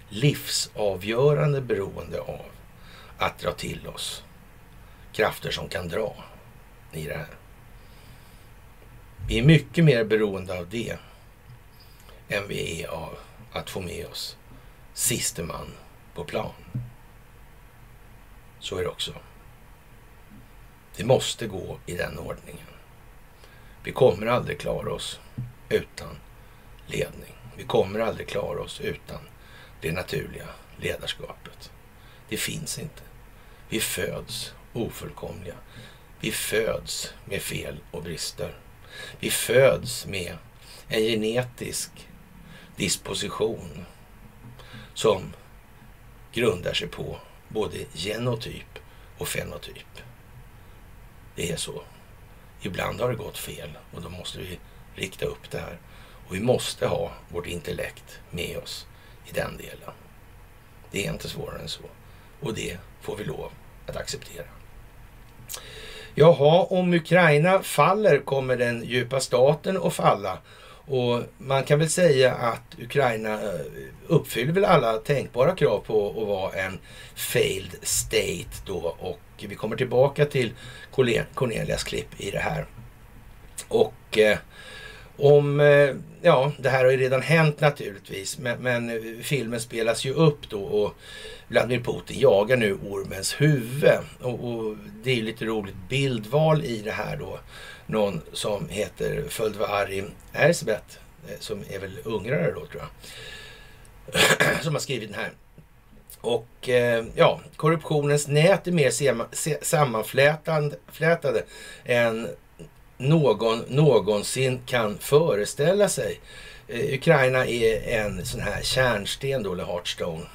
livsavgörande beroende av att dra till oss krafter som kan dra i det här. Vi är mycket mer beroende av det än vi är av att få med oss siste man på plan. Så är det också. Det måste gå i den ordningen. Vi kommer aldrig klara oss utan ledning. Vi kommer aldrig klara oss utan det naturliga ledarskapet. Det finns inte. Vi föds ofullkomliga. Vi föds med fel och brister. Vi föds med en genetisk disposition som grundar sig på både genotyp och fenotyp. Det är så. Ibland har det gått fel och då måste vi rikta upp det här. Och vi måste ha vårt intellekt med oss i den delen. Det är inte svårare än så. Och det får vi lov att acceptera. Jaha, om Ukraina faller kommer den djupa staten att falla. Och man kan väl säga att Ukraina eh, uppfyller väl alla tänkbara krav på att vara en failed state då. Och vi kommer tillbaka till Cornelias klipp i det här. Och eh, om, eh, ja, det här har ju redan hänt naturligtvis, men, men, eh, filmen spelas ju upp då och Vladimir Putin jagar nu ormens huvud. Och, och det är ju lite roligt bildval i det här då. Någon som heter Földvarim Erzbet, eh, som är väl ungrare då tror jag, <clears throat> som har skrivit den här. Och eh, ja, korruptionens nät är mer sammanflätade än någon någonsin kan föreställa sig. Eh, Ukraina är en sån här kärnsten då, eller Heartstone.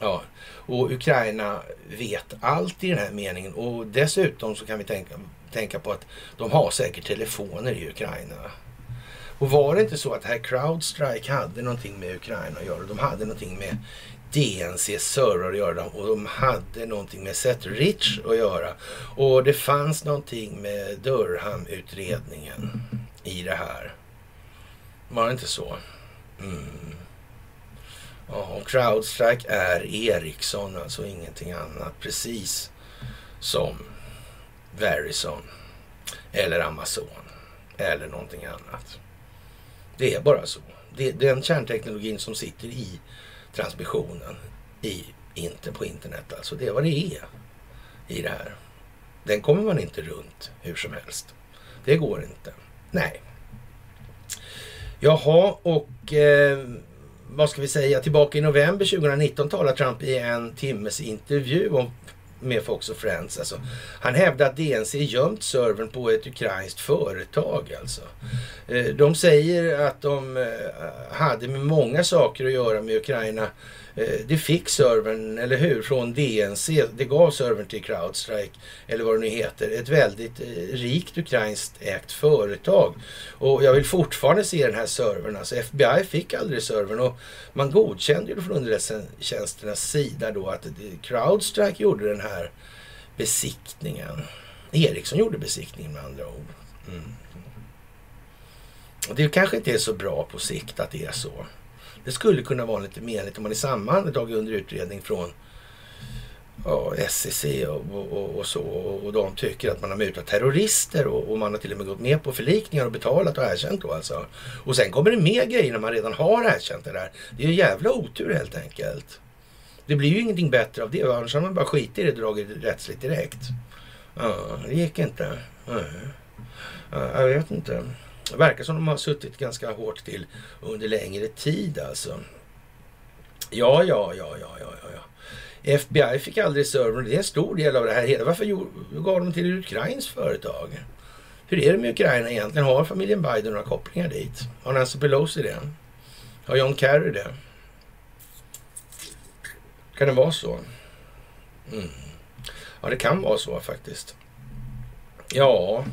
Ja, och Ukraina vet allt i den här meningen och dessutom så kan vi tänka, tänka på att de har säkert telefoner i Ukraina. Och var det inte så att här Crowdstrike hade någonting med Ukraina att göra? De hade någonting med DNC servrar att göra och de hade någonting med Seth Rich att göra. Och det fanns någonting med Durham-utredningen i det här. Var det inte så? Mm. Ja, och Crowdstrike är Ericsson, alltså ingenting annat. Precis som Verizon eller Amazon eller någonting annat. Det är bara så. Det är den kärnteknologin som sitter i transmissionen i, inte på internet. Alltså det är vad det är i det här. Den kommer man inte runt hur som helst. Det går inte. Nej. Jaha, och eh, vad ska vi säga? Tillbaka i november 2019 talar Trump i en timmes intervju om med Fox och Friends. Alltså. Han hävdar att DNC gömt servern på ett ukrainskt företag. Alltså. Eh, de säger att de eh, hade med många saker att göra med Ukraina. Eh, det fick servern, eller hur, från DNC. Det gav servern till Crowdstrike, eller vad det nu heter. Ett väldigt eh, rikt ukrainskt ägt företag. Och jag vill fortfarande se den här servern. Alltså FBI fick aldrig servern och man godkände ju från underrättelsetjänsternas sida då att Crowdstrike gjorde den här besiktningen. Ericsson gjorde besiktningen med andra ord. Mm. Det kanske inte är så bra på sikt att det är så. Det skulle kunna vara lite menligt om man i samma andetag under utredning från ja, SEC och, och, och, så och de tycker att man har mutat terrorister och, och, man har till och med gått med på förlikningar och betalat och erkänt då alltså. Och sen kommer det mer grejer när man redan har erkänt det där. Det är ju jävla otur helt enkelt. Det blir ju ingenting bättre av det. Annars har man bara skitit i det och dragit rättsligt direkt. Ja, det gick inte. Ja, jag vet inte. Det verkar som de har suttit ganska hårt till under längre tid alltså. Ja, ja, ja, ja, ja, ja. FBI fick aldrig servern. Det är en stor del av det här. Varför gav de till Ukrains företag? Hur är det med Ukraina egentligen? Har familjen Biden några kopplingar dit? Har Nancy Pelosi det? Har John Kerry det? Kan det vara så? Mm. Ja, det kan vara så faktiskt. Ja,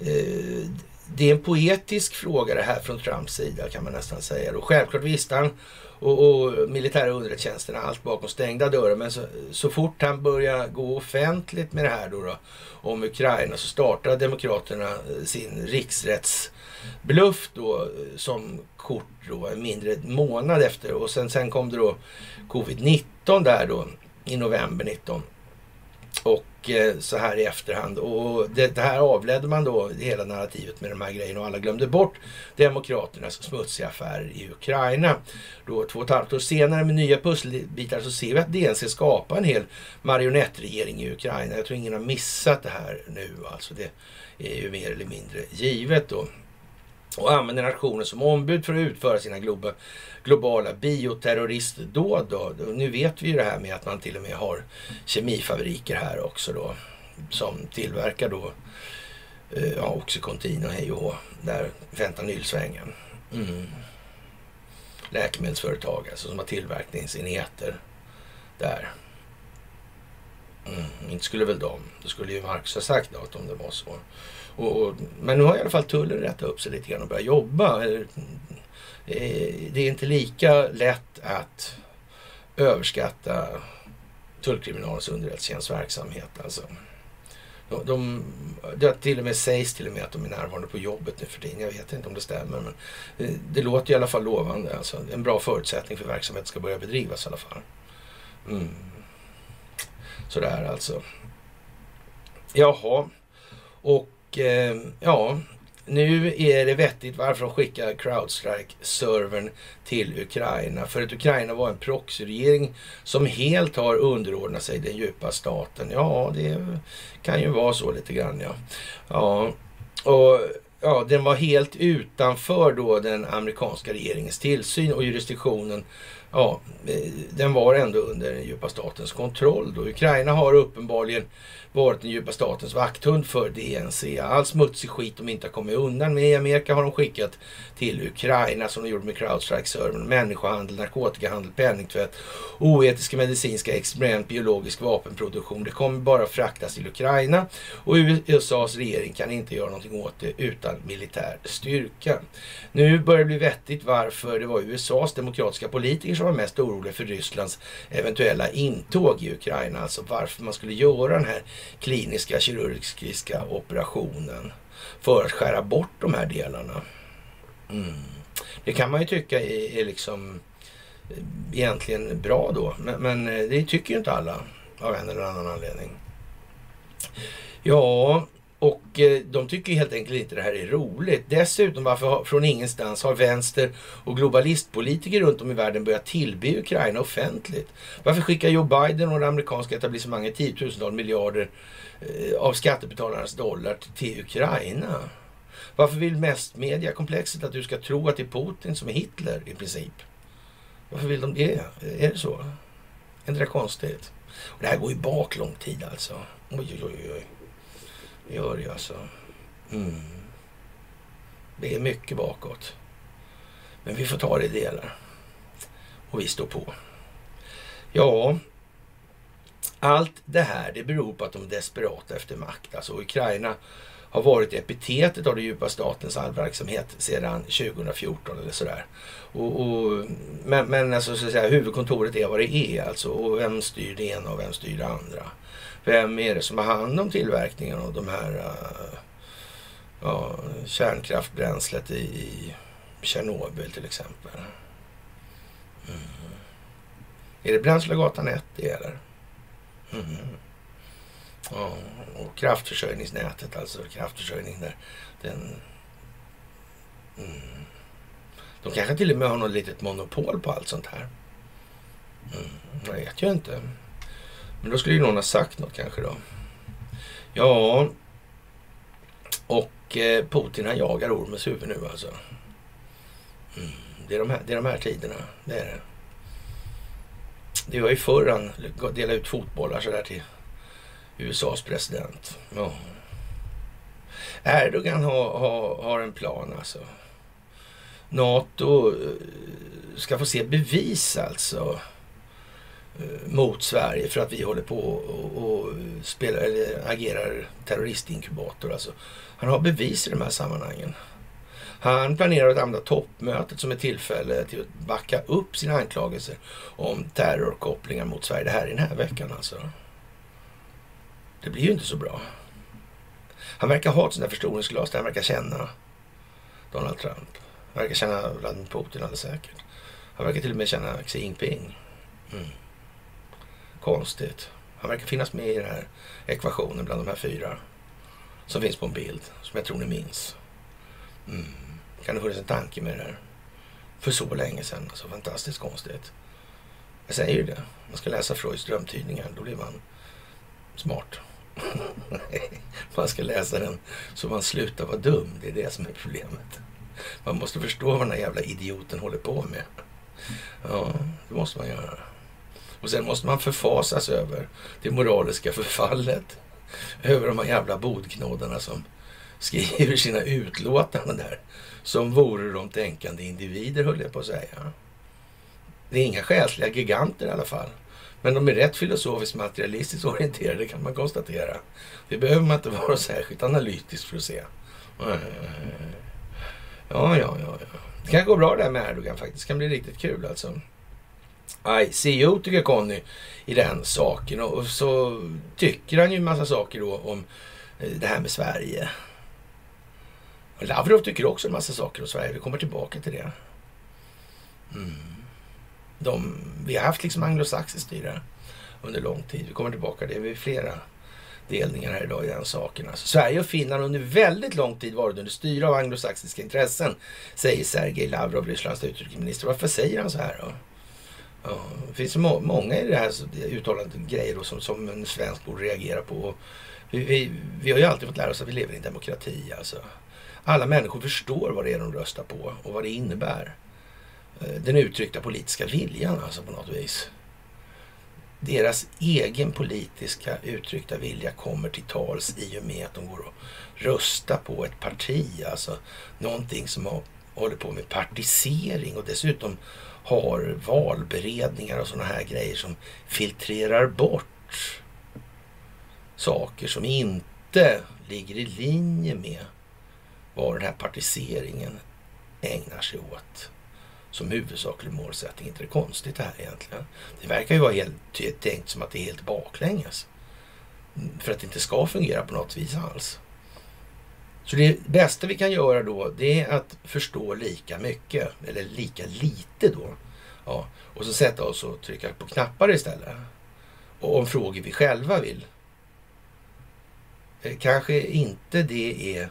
eh, det är en poetisk fråga det här från Trumps sida kan man nästan säga. Och självklart visste han och, och militära underrättelsetjänsterna allt bakom stängda dörrar. Men så, så fort han började gå offentligt med det här då, då om Ukraina så startade Demokraterna eh, sin riksrättsbluff då eh, som kort då en mindre månad efter. Och sen, sen kom det då covid-19 där då i november 19. Och Eh, så här i efterhand. Och det, det, här avledde man då hela narrativet med de här grejerna och alla glömde bort Demokraternas smutsiga affärer i Ukraina. Då två och ett halvt år senare med nya pusselbitar så ser vi att DNC skapar en hel marionettregering i Ukraina. Jag tror ingen har missat det här nu. Alltså det är ju mer eller mindre givet då och använder nationen som ombud för att utföra sina globa, globala bioterroristdåd. Då. Nu vet vi ju det här med att man till och med har kemifabriker här också då som tillverkar då eh, ja, Oxycontin och hej och hå, där fentanylsvängen. Mm. Läkemedelsföretag alltså som har tillverkningsenheter där. Mm, inte skulle väl de, det skulle ju Marx ha sagt något om det var så. Och, och, men nu har i alla fall tullen rättat upp sig lite grann och börjat jobba. Eller, Eh, det är inte lika lätt att överskatta tullkriminalens underrättelsetjänsts verksamhet. Alltså. De, de, det till och med sägs till och med att de är närvarande på jobbet nu för tiden. Jag vet inte om det stämmer men det, det låter i alla fall lovande. Alltså, en bra förutsättning för verksamheten ska börja bedrivas i alla fall. Mm. Sådär alltså. Jaha. Och eh, ja, nu är det vettigt varför de skickar Crowdstrike-servern till Ukraina. För att Ukraina var en proxyregering som helt har underordnat sig den djupa staten. Ja, det kan ju vara så lite grann ja. Ja, och ja, den var helt utanför då den amerikanska regeringens tillsyn och jurisdiktionen ja, eh, den var ändå under den djupa statens kontroll. Då. Ukraina har uppenbarligen varit den djupa statens vakthund för DNC. All smutsig skit de inte har kommit undan med i Amerika har de skickat till Ukraina som de gjorde med Crowdstrike-servern. Människohandel, narkotikahandel, penningtvätt, oetiska medicinska experiment, biologisk vapenproduktion. Det kommer bara fraktas till Ukraina och USAs regering kan inte göra någonting åt det utan militär styrka. Nu börjar det bli vettigt varför det var USAs demokratiska politiker som var mest oroliga för Rysslands eventuella intåg i Ukraina. Alltså varför man skulle göra den här kliniska kirurgiska operationen för att skära bort de här delarna. Mm. Det kan man ju tycka är, är liksom eh, egentligen bra då, men, men eh, det tycker ju inte alla av en eller annan anledning. Ja, och eh, de tycker helt enkelt inte det här är roligt. Dessutom, varför från ingenstans har vänster och globalistpolitiker runt om i världen börjat tillbe Ukraina offentligt? Varför skickar Joe Biden och det amerikanska etablissemanget tiotusentals miljarder eh, av skattebetalarnas dollar till Ukraina? Varför vill mest mediakomplexet att du ska tro att det är Putin som är Hitler i princip? Varför vill de det? Är det så? Är inte det konstigt? Och det här går ju bak lång tid alltså. Oj, oj, oj. Det gör det alltså. Mm. Det är mycket bakåt. Men vi får ta det i delar. Och vi står på. Ja, allt det här det beror på att de är desperata efter makt. Alltså Ukraina har varit epitetet av den djupa statens allverksamhet sedan 2014 eller sådär. Och, och, men men alltså, så att säga, huvudkontoret är vad det är alltså. Och vem styr det ena och vem styr det andra? Vem är det som har hand om tillverkningen av de här uh, ja, kärnkraftbränslet i, i Tjernobyl till exempel? Mm. Är det Bränslegatan 1 det gäller? Mm. Ja, och kraftförsörjningsnätet, alltså kraftförsörjning där. Den, mm. De kanske till och med har något litet monopol på allt sånt här. Mm. Jag vet ju inte. Men då skulle ju någon ha sagt något kanske då. Ja, och eh, Putin han jagar ormens huvud nu alltså. Mm. Det, är de här, det är de här tiderna, det är det. Det var ju förr han delade ut fotbollar sådär till USAs president. Ja. Erdogan har, har, har en plan alltså. NATO eh, ska få se bevis alltså Eh, mot Sverige för att vi håller på och, och spelar, eller agerar terroristinkubator. Alltså. Han har bevis i de här sammanhangen. Han planerar att använda toppmötet som ett tillfälle till att backa upp sina anklagelser om terrorkopplingar mot Sverige. Det här är den här veckan alltså. Det blir ju inte så bra. Han verkar ha ett sånt där förstoringsglas där han verkar känna Donald Trump. Han verkar känna Vladimir Putin alldeles säkert. Han verkar till och med känna Xi Jinping. Mm. Konstigt. Han verkar finnas med i den här ekvationen bland de här fyra. Som finns på en bild, som jag tror ni minns. Mm. Kan det funnits en tanke med det här? För så länge sedan. Alltså fantastiskt konstigt. Jag säger ju det. Man ska läsa Freuds drömtydningar. Då blir man smart. <laughs> man ska läsa den så man slutar vara dum. Det är det som är problemet. Man måste förstå vad den här jävla idioten håller på med. Ja, det måste man göra. Och sen måste man förfasas över det moraliska förfallet. Över de här jävla bodknådarna som skriver sina utlåtanden där. Som vore de tänkande individer, höll jag på att säga. Det är inga själsliga giganter i alla fall. Men de är rätt filosofiskt materialistiskt orienterade kan man konstatera. Det behöver man inte vara särskilt analytisk för att se. Ja, ja, ja. ja. Det kan gå bra det här med Erdogan faktiskt. Det kan bli riktigt kul alltså. ICO tycker Conny i den saken. Och så tycker han ju en massa saker då om eh, det här med Sverige. Och Lavrov tycker också en massa saker om Sverige. Vi kommer tillbaka till det. Mm. De, vi har haft liksom anglosaxiskt styre under lång tid. Vi kommer tillbaka till det. Vi är flera delningar här idag i den saken. Alltså, Sverige och Finland har under väldigt lång tid varit under styre av anglosaxiska intressen, säger Sergej Lavrov, Rysslands utrikesminister. Varför säger han så här då? Ja, det finns må många i det här uttalandet grejer som, som en svensk borde reagera på. Vi, vi, vi, har ju alltid fått lära oss att vi lever i en demokrati. Alltså. Alla människor förstår vad det är de röstar på och vad det innebär. Eh, den uttryckta politiska viljan alltså på något vis. Deras egen politiska uttryckta vilja kommer till tals i och med att de går och röstar på ett parti. Alltså någonting som har, håller på med partisering och dessutom har valberedningar och sådana här grejer som filtrerar bort saker som inte ligger i linje med vad den här partiseringen ägnar sig åt som huvudsaklig målsättning. Inte det konstigt det här egentligen. Det verkar ju vara helt tänkt som att det är helt baklänges. För att det inte ska fungera på något vis alls. Så det bästa vi kan göra då, det är att förstå lika mycket, eller lika lite då. Ja, och så sätta oss och trycka på knappar istället. Och om frågor vi själva vill. Eh, kanske inte det är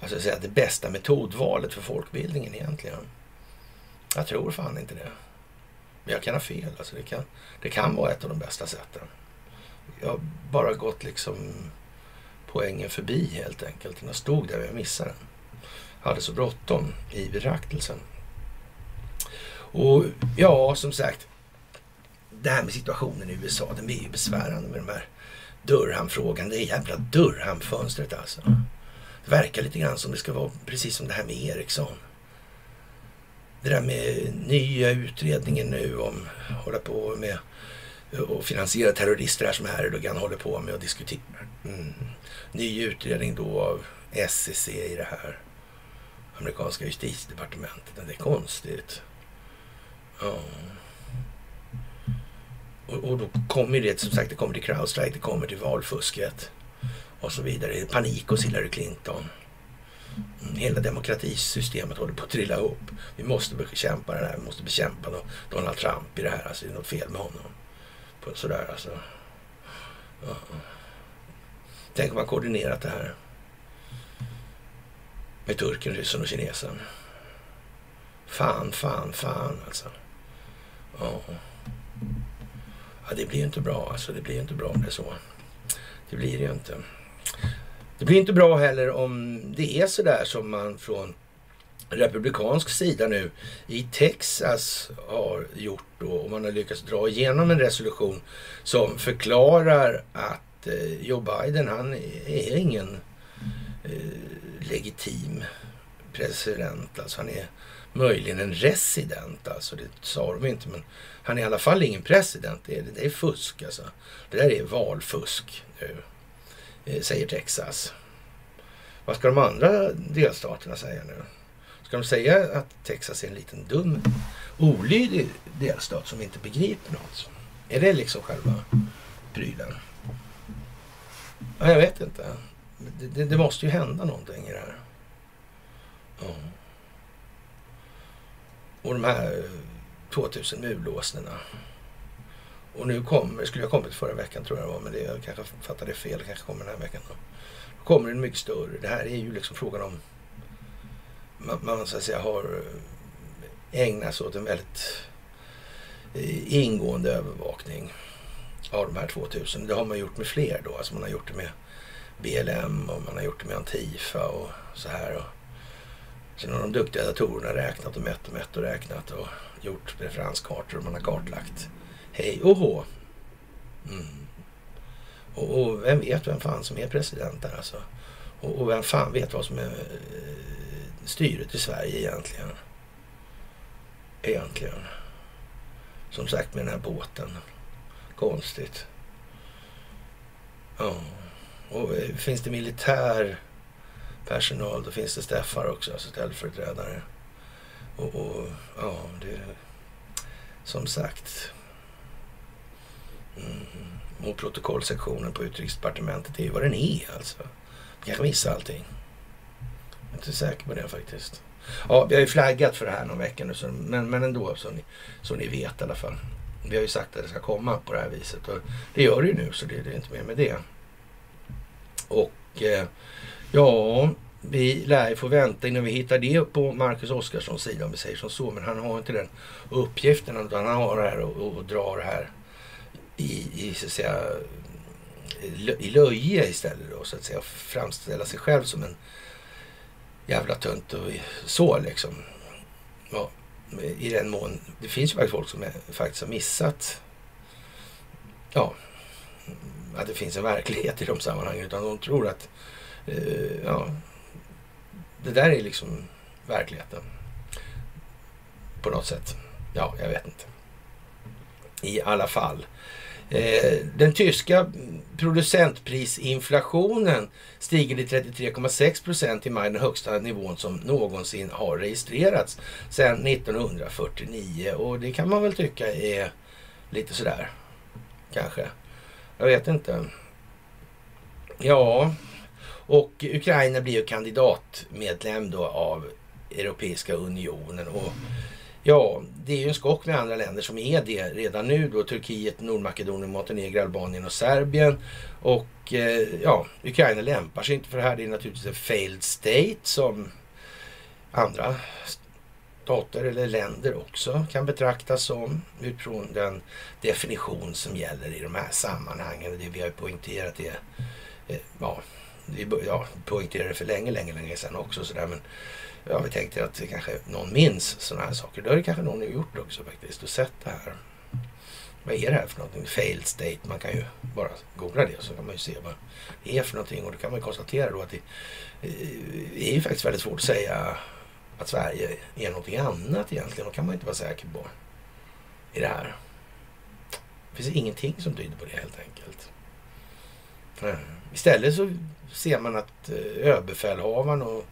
alltså säga, det bästa metodvalet för folkbildningen egentligen. Jag tror fan inte det. Men jag kan ha fel. Alltså det, kan, det kan vara ett av de bästa sätten. Jag har bara gått liksom poängen förbi helt enkelt. Jag stod där och jag missade den. Hade så bråttom i betraktelsen. Och ja, som sagt. Det här med situationen i USA, den blir ju besvärande med de här Durham-frågan. Det är jävla Durham-fönstret alltså. Det verkar lite grann som det ska vara precis som det här med Ericsson. Det där med nya utredningen nu om hålla på med och finansiera terrorister här som Erdogan håller på med och diskuterar. Mm. Ny utredning då av SEC i det här amerikanska justitiedepartementet. Det är konstigt. Ja. Och, och då kommer det som sagt, det kommer till Crowdstrike, det kommer till valfusket och så vidare. Panik hos Hillary Clinton. Mm, hela demokratisystemet håller på att trilla ihop. Vi måste bekämpa det här. Vi måste bekämpa Donald Trump i det här. Alltså, det är något fel med honom och sådär alltså. Ja. Tänk om man koordinerat det här. Med turken, ryssen och kinesen. Fan, fan, fan alltså. Ja. ja. Det blir ju inte bra alltså. Det blir ju inte bra om det är så. Det blir det ju inte. Det blir inte bra heller om det är så där som man från republikansk sida nu i Texas har gjort då, och man har lyckats dra igenom en resolution som förklarar att eh, Joe Biden, han är ingen eh, legitim president. Alltså han är möjligen en resident. Alltså det sa de inte, men han är i alla fall ingen president. Det är, det är fusk alltså. Det där är valfusk nu, eh, säger Texas. Vad ska de andra delstaterna säga nu? Ska de säga att Texas är en liten dum, olydig delstat som inte begriper något? Är det liksom själva prylen? Ja, jag vet inte. Det, det, det, måste ju hända någonting i det här. Ja. Och de här eh, 2000 mulåsnorna. Och nu kommer, skulle jag kommit förra veckan tror jag det var, men det, jag kanske fattade fel, kanske kommer den här veckan. Då. då kommer den mycket större. Det här är ju liksom frågan om man, man så att säga har eh, ägnat sig åt en väldigt eh, ingående övervakning av de här 2000. Det har man gjort med fler då. Alltså man har gjort det med BLM och man har gjort det med Antifa och så här. Och sen har de duktiga datorerna räknat och mätt och mätt och räknat och gjort referenskartor och man har kartlagt hej och hå. Mm. Och, och, vem vet vem fan som är president där alltså? Och, och vem fan vet vad som är eh, styret i Sverige egentligen? Egentligen. Som sagt med den här båten. Konstigt. Ja. Och eh, finns det militär personal då finns det Steffar också, alltså ställföreträdare. Och, och ja, det... Som sagt. Mm. Och protokollsektionen på utrikesdepartementet är ju vad den är alltså. Jag kan missa allting. Jag är inte säker på det faktiskt. Ja, vi har ju flaggat för det här någon vecka nu, så, men, men ändå så ni, så ni vet i alla fall. Vi har ju sagt att det ska komma på det här viset och det gör det ju nu så det, det är inte mer med det. Och eh, ja, vi lär få vänta innan vi hittar det på Marcus Oskarssons sida om vi säger som så. Men han har inte den uppgiften utan han har det här och, och drar det här i, i, så att säga, i löje istället då så att säga. Framställa sig själv som en jävla tunt och så liksom. Ja, I den mån. Det finns ju faktiskt folk som är, faktiskt har missat ja, att det finns en verklighet i de sammanhangen. Utan de tror att eh, ja, det där är liksom verkligheten. På något sätt. Ja, jag vet inte. I alla fall. Eh, den tyska producentprisinflationen stiger till 33,6 procent i maj, den högsta nivån som någonsin har registrerats sedan 1949. Och det kan man väl tycka är lite sådär, kanske. Jag vet inte. Ja, och Ukraina blir ju kandidatmedlem då av Europeiska unionen. Och ja, det är ju en skock med andra länder som är det redan nu då. Turkiet, Nordmakedonien, Montenegro, Albanien och Serbien. Och eh, ja, Ukraina lämpar sig inte för det här. Det är naturligtvis en failed state som andra stater eller länder också kan betraktas som utifrån den definition som gäller i de här sammanhangen. Det vi har poängterat är eh, ja, vi ja, poängterade det för länge, länge, länge sedan också. Så där, men ja, vi tänkte att det kanske någon minns sådana här saker. Det har det kanske någon gjort också faktiskt och sett det här. Vad är det här för någonting? Failed state. Man kan ju bara googla det så kan man ju se vad det är för någonting. Och då kan man konstatera då att det eh, är ju faktiskt väldigt svårt att säga att Sverige är någonting annat egentligen. Då kan man inte vara säker på i det här. Det finns ingenting som tyder på det helt enkelt. Istället så ser man att eh, överbefälhavaren och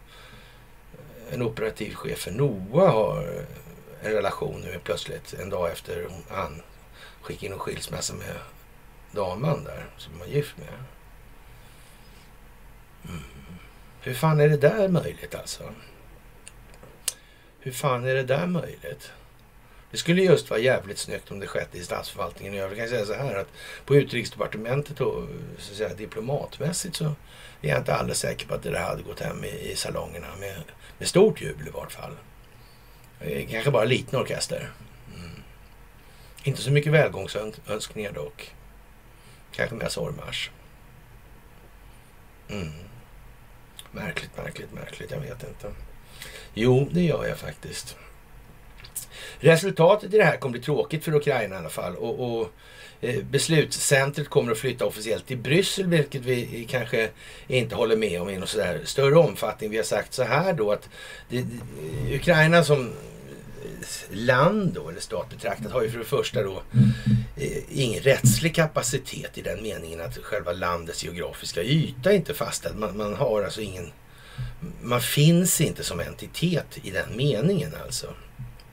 en operativ chef för NOA har en relation nu plötsligt en dag efter han skickade in en skilsmässa med damen där som han var gift med. Mm. Hur fan är det där möjligt alltså? Hur fan är det där möjligt? Det skulle just vara jävligt snyggt om det skett i statsförvaltningen i övrigt. Jag kan säga så här att på utrikesdepartementet och så att säga, diplomatmässigt så är jag inte alldeles säker på att det där hade gått hem i, i salongerna med, med stort jubel i vart fall. Eh, kanske bara liten orkester. Mm. Inte så mycket välgångsönskningar dock. Kanske mer sorgmarsch. Mm. Märkligt, märkligt, märkligt. Jag vet inte. Jo, det gör jag faktiskt. Resultatet i det här kommer bli tråkigt för Ukraina i alla fall. Och, och Eh, beslutscentret kommer att flytta officiellt till Bryssel, vilket vi kanske inte håller med om i någon sådär större omfattning. Vi har sagt så här då att det, Ukraina som land då, eller stat betraktat, har ju för det första då eh, ingen rättslig kapacitet i den meningen att själva landets geografiska yta är inte fastställd. Man, man har alltså ingen... Man finns inte som entitet i den meningen alltså.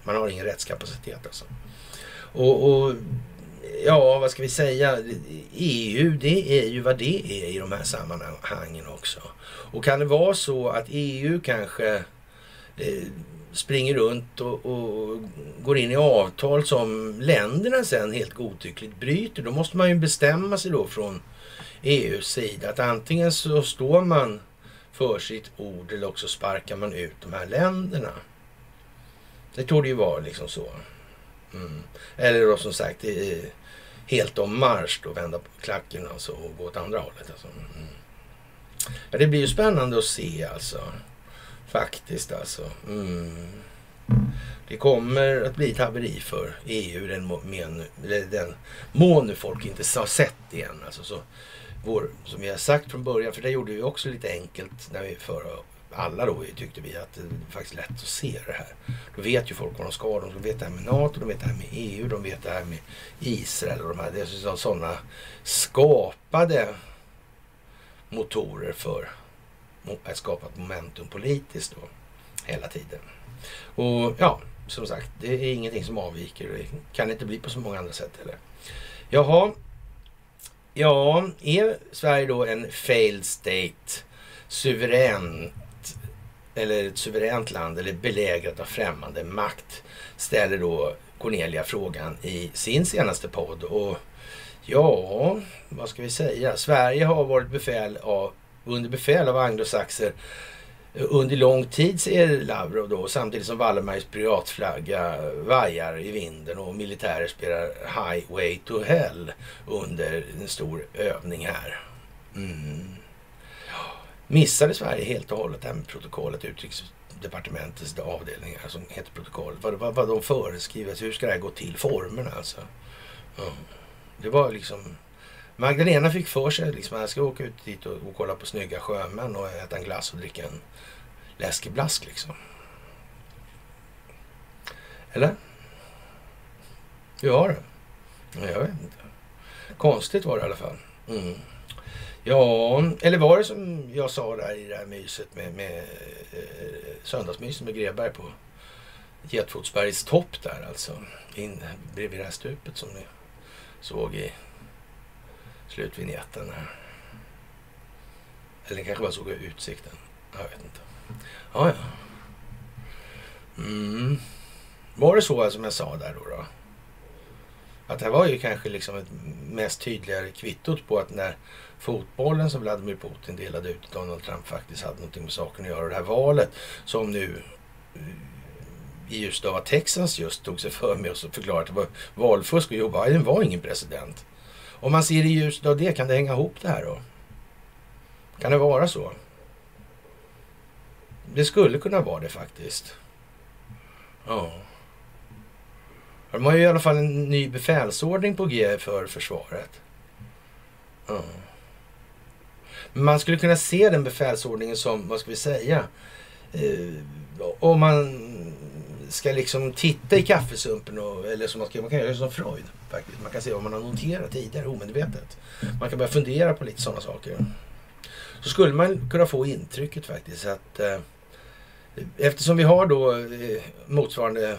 Man har ingen rättskapacitet alltså. Och, och ja, vad ska vi säga? EU, det är ju vad det är i de här sammanhangen också. Och kan det vara så att EU kanske eh, springer runt och, och, går in i avtal som länderna sen helt godtyckligt bryter, då måste man ju bestämma sig då från EUs sida att antingen så står man för sitt ord eller också sparkar man ut de här länderna. Det torde det ju vara liksom så. Mm. Eller då som sagt eh, helt om marsch då, vända på klacken alltså och gå åt andra hållet. Alltså. Mm. Ja, det blir ju spännande att se alltså. Faktiskt alltså. Mm. Det kommer att bli ett haveri för EU den, men, den mån folk inte har sett det än. Alltså, så vår, som vi har sagt från början, för det gjorde vi också lite enkelt när vi förra alla då tyckte vi att det är faktiskt lätt att se det här. Då vet ju folk vad de ska. De vet det här med NATO, de vet det här med EU, de vet det här med Israel och de här. Det är sådana skapade motorer för att skapa momentum politiskt då hela tiden. Och ja, som sagt, det är ingenting som avviker det kan inte bli på så många andra sätt heller. Jaha, ja, är Sverige då en failed state, suverän eller ett suveränt land eller belägrat av främmande makt? Ställer då Cornelia frågan i sin senaste podd. Och ja, vad ska vi säga? Sverige har varit befäl av, under befäl av anglosaxer under lång tid, säger Lavrov då, samtidigt som Wallenbergs piratflagga vajar i vinden och militärer spelar Highway to Hell under en stor övning här. Mm. Missade Sverige helt och hållet det här med protokollet, utrikesdepartementets avdelningar som heter protokollet. Vad, vad, vad de föreskriver, hur ska det här gå till? Formerna alltså. Ja. Det var liksom Magdalena fick för sig liksom, att jag ska åka ut dit och, och, kolla på snygga sjömän och äta en glass och dricka en läskig blask liksom. Eller? Hur var det? Jag vet inte. Konstigt var det i alla fall. Mm. Ja, eller var det som jag sa där i det här myset med, med eh, söndagsmyset med Greberg på Getfotsbergs topp där alltså. In, bredvid det här stupet som ni såg i slutvinjetten. Eller ni kanske bara såg utsikten. Jag vet inte. Ja, ja. Mm. Var det så alltså, som jag sa där då? då? Att det var ju kanske liksom ett mest tydligare kvittot på att när fotbollen som Vladimir Putin delade ut till Donald Trump faktiskt hade någonting med saken att göra. Det här valet som nu eh, i ljuset av att Texas just tog sig för med och förklarade att det var valfusk och Joe Biden var ingen president. Om man ser i ljuset av det, kan det hänga ihop det här då? Kan det vara så? Det skulle kunna vara det faktiskt. Ja. De har ju i alla fall en ny befälsordning på G för försvaret. Ja. Man skulle kunna se den befälsordningen som, vad ska vi säga, eh, om man ska liksom titta i kaffesumpen, och, eller som man, ska, man kan göra som Freud faktiskt. Man kan se vad man har noterat tidigare omedvetet. Man kan börja fundera på lite sådana saker. Så skulle man kunna få intrycket faktiskt att eh, eftersom vi har då eh, motsvarande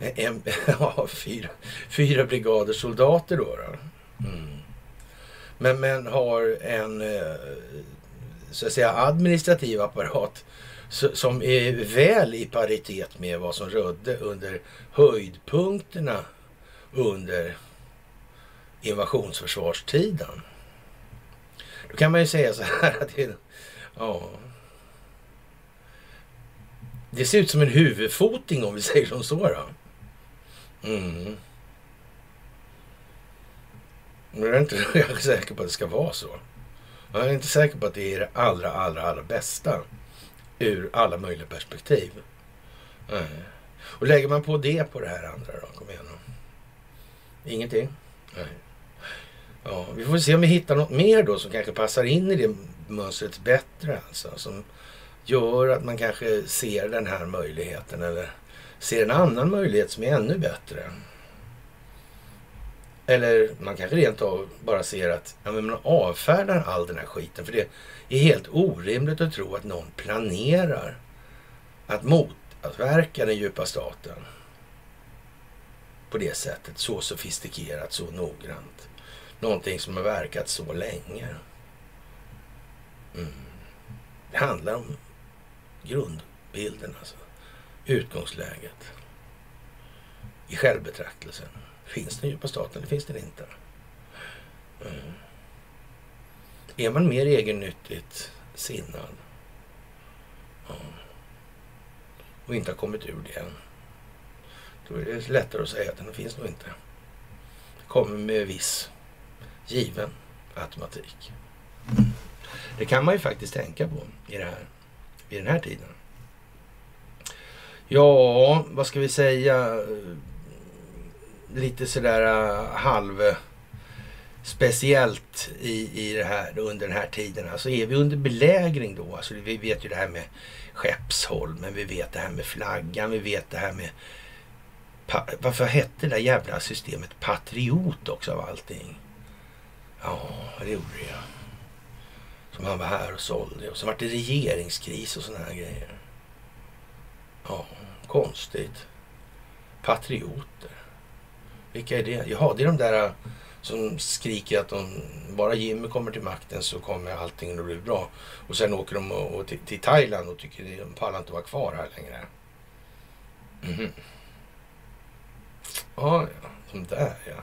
eh, en, <laughs> ja, fyra, fyra brigader soldater då. då. Mm. Men, men har en eh, så att säga administrativ apparat som är väl i paritet med vad som rödde under höjdpunkterna under invasionsförsvarstiden. Då kan man ju säga så här att det, ja, det ser ut som en huvudfoting om vi säger som så. Då. Mm. Men jag är inte <laughs> jag är säker på att det ska vara så. Jag är inte säker på att det är det allra, allra, allra bästa ur alla möjliga perspektiv. Nej. Och lägger man på det på det här andra då? Kom igen. Ingenting? Nej. Ja, vi får se om vi hittar något mer då som kanske passar in i det mönstret bättre alltså. Som gör att man kanske ser den här möjligheten eller ser en annan möjlighet som är ännu bättre. Eller man kanske rent av bara ser att ja, men man avfärdar all den här skiten. För det är helt orimligt att tro att någon planerar att motverka den djupa staten på det sättet. Så sofistikerat, så noggrant. Någonting som har verkat så länge. Mm. Det handlar om grundbilden alltså. Utgångsläget. I självbetraktelsen. Finns den djupa staten eller finns den inte? Mm. Är man mer egennyttigt sinnad ja. och inte har kommit ur det än, då är det lättare att säga att den finns nog inte. Det kommer med viss given automatik. Mm. Det kan man ju faktiskt tänka på i det här, vid den här tiden. Ja, vad ska vi säga? Lite sådär uh, halv äh, speciellt i, i det här under den här tiden. Alltså är vi under belägring då? Alltså vi vet ju det här med Skeppsholmen, vi vet det här med flaggan, vi vet det här med varför hette det där jävla systemet Patriot också av allting? Ja, det gjorde det ja. Som han var här och sålde. Och så vart det regeringskris och sådana här grejer. Ja, konstigt. Patrioter. Vilka är det? Jaha, det är de där äh, som skriker att om bara Jimmy kommer till makten så kommer allting att bli bra. Och sen åker de och, och till, till, Thailand och tycker de pallar inte vara kvar här längre. Mm. Ja, ja, de där ja.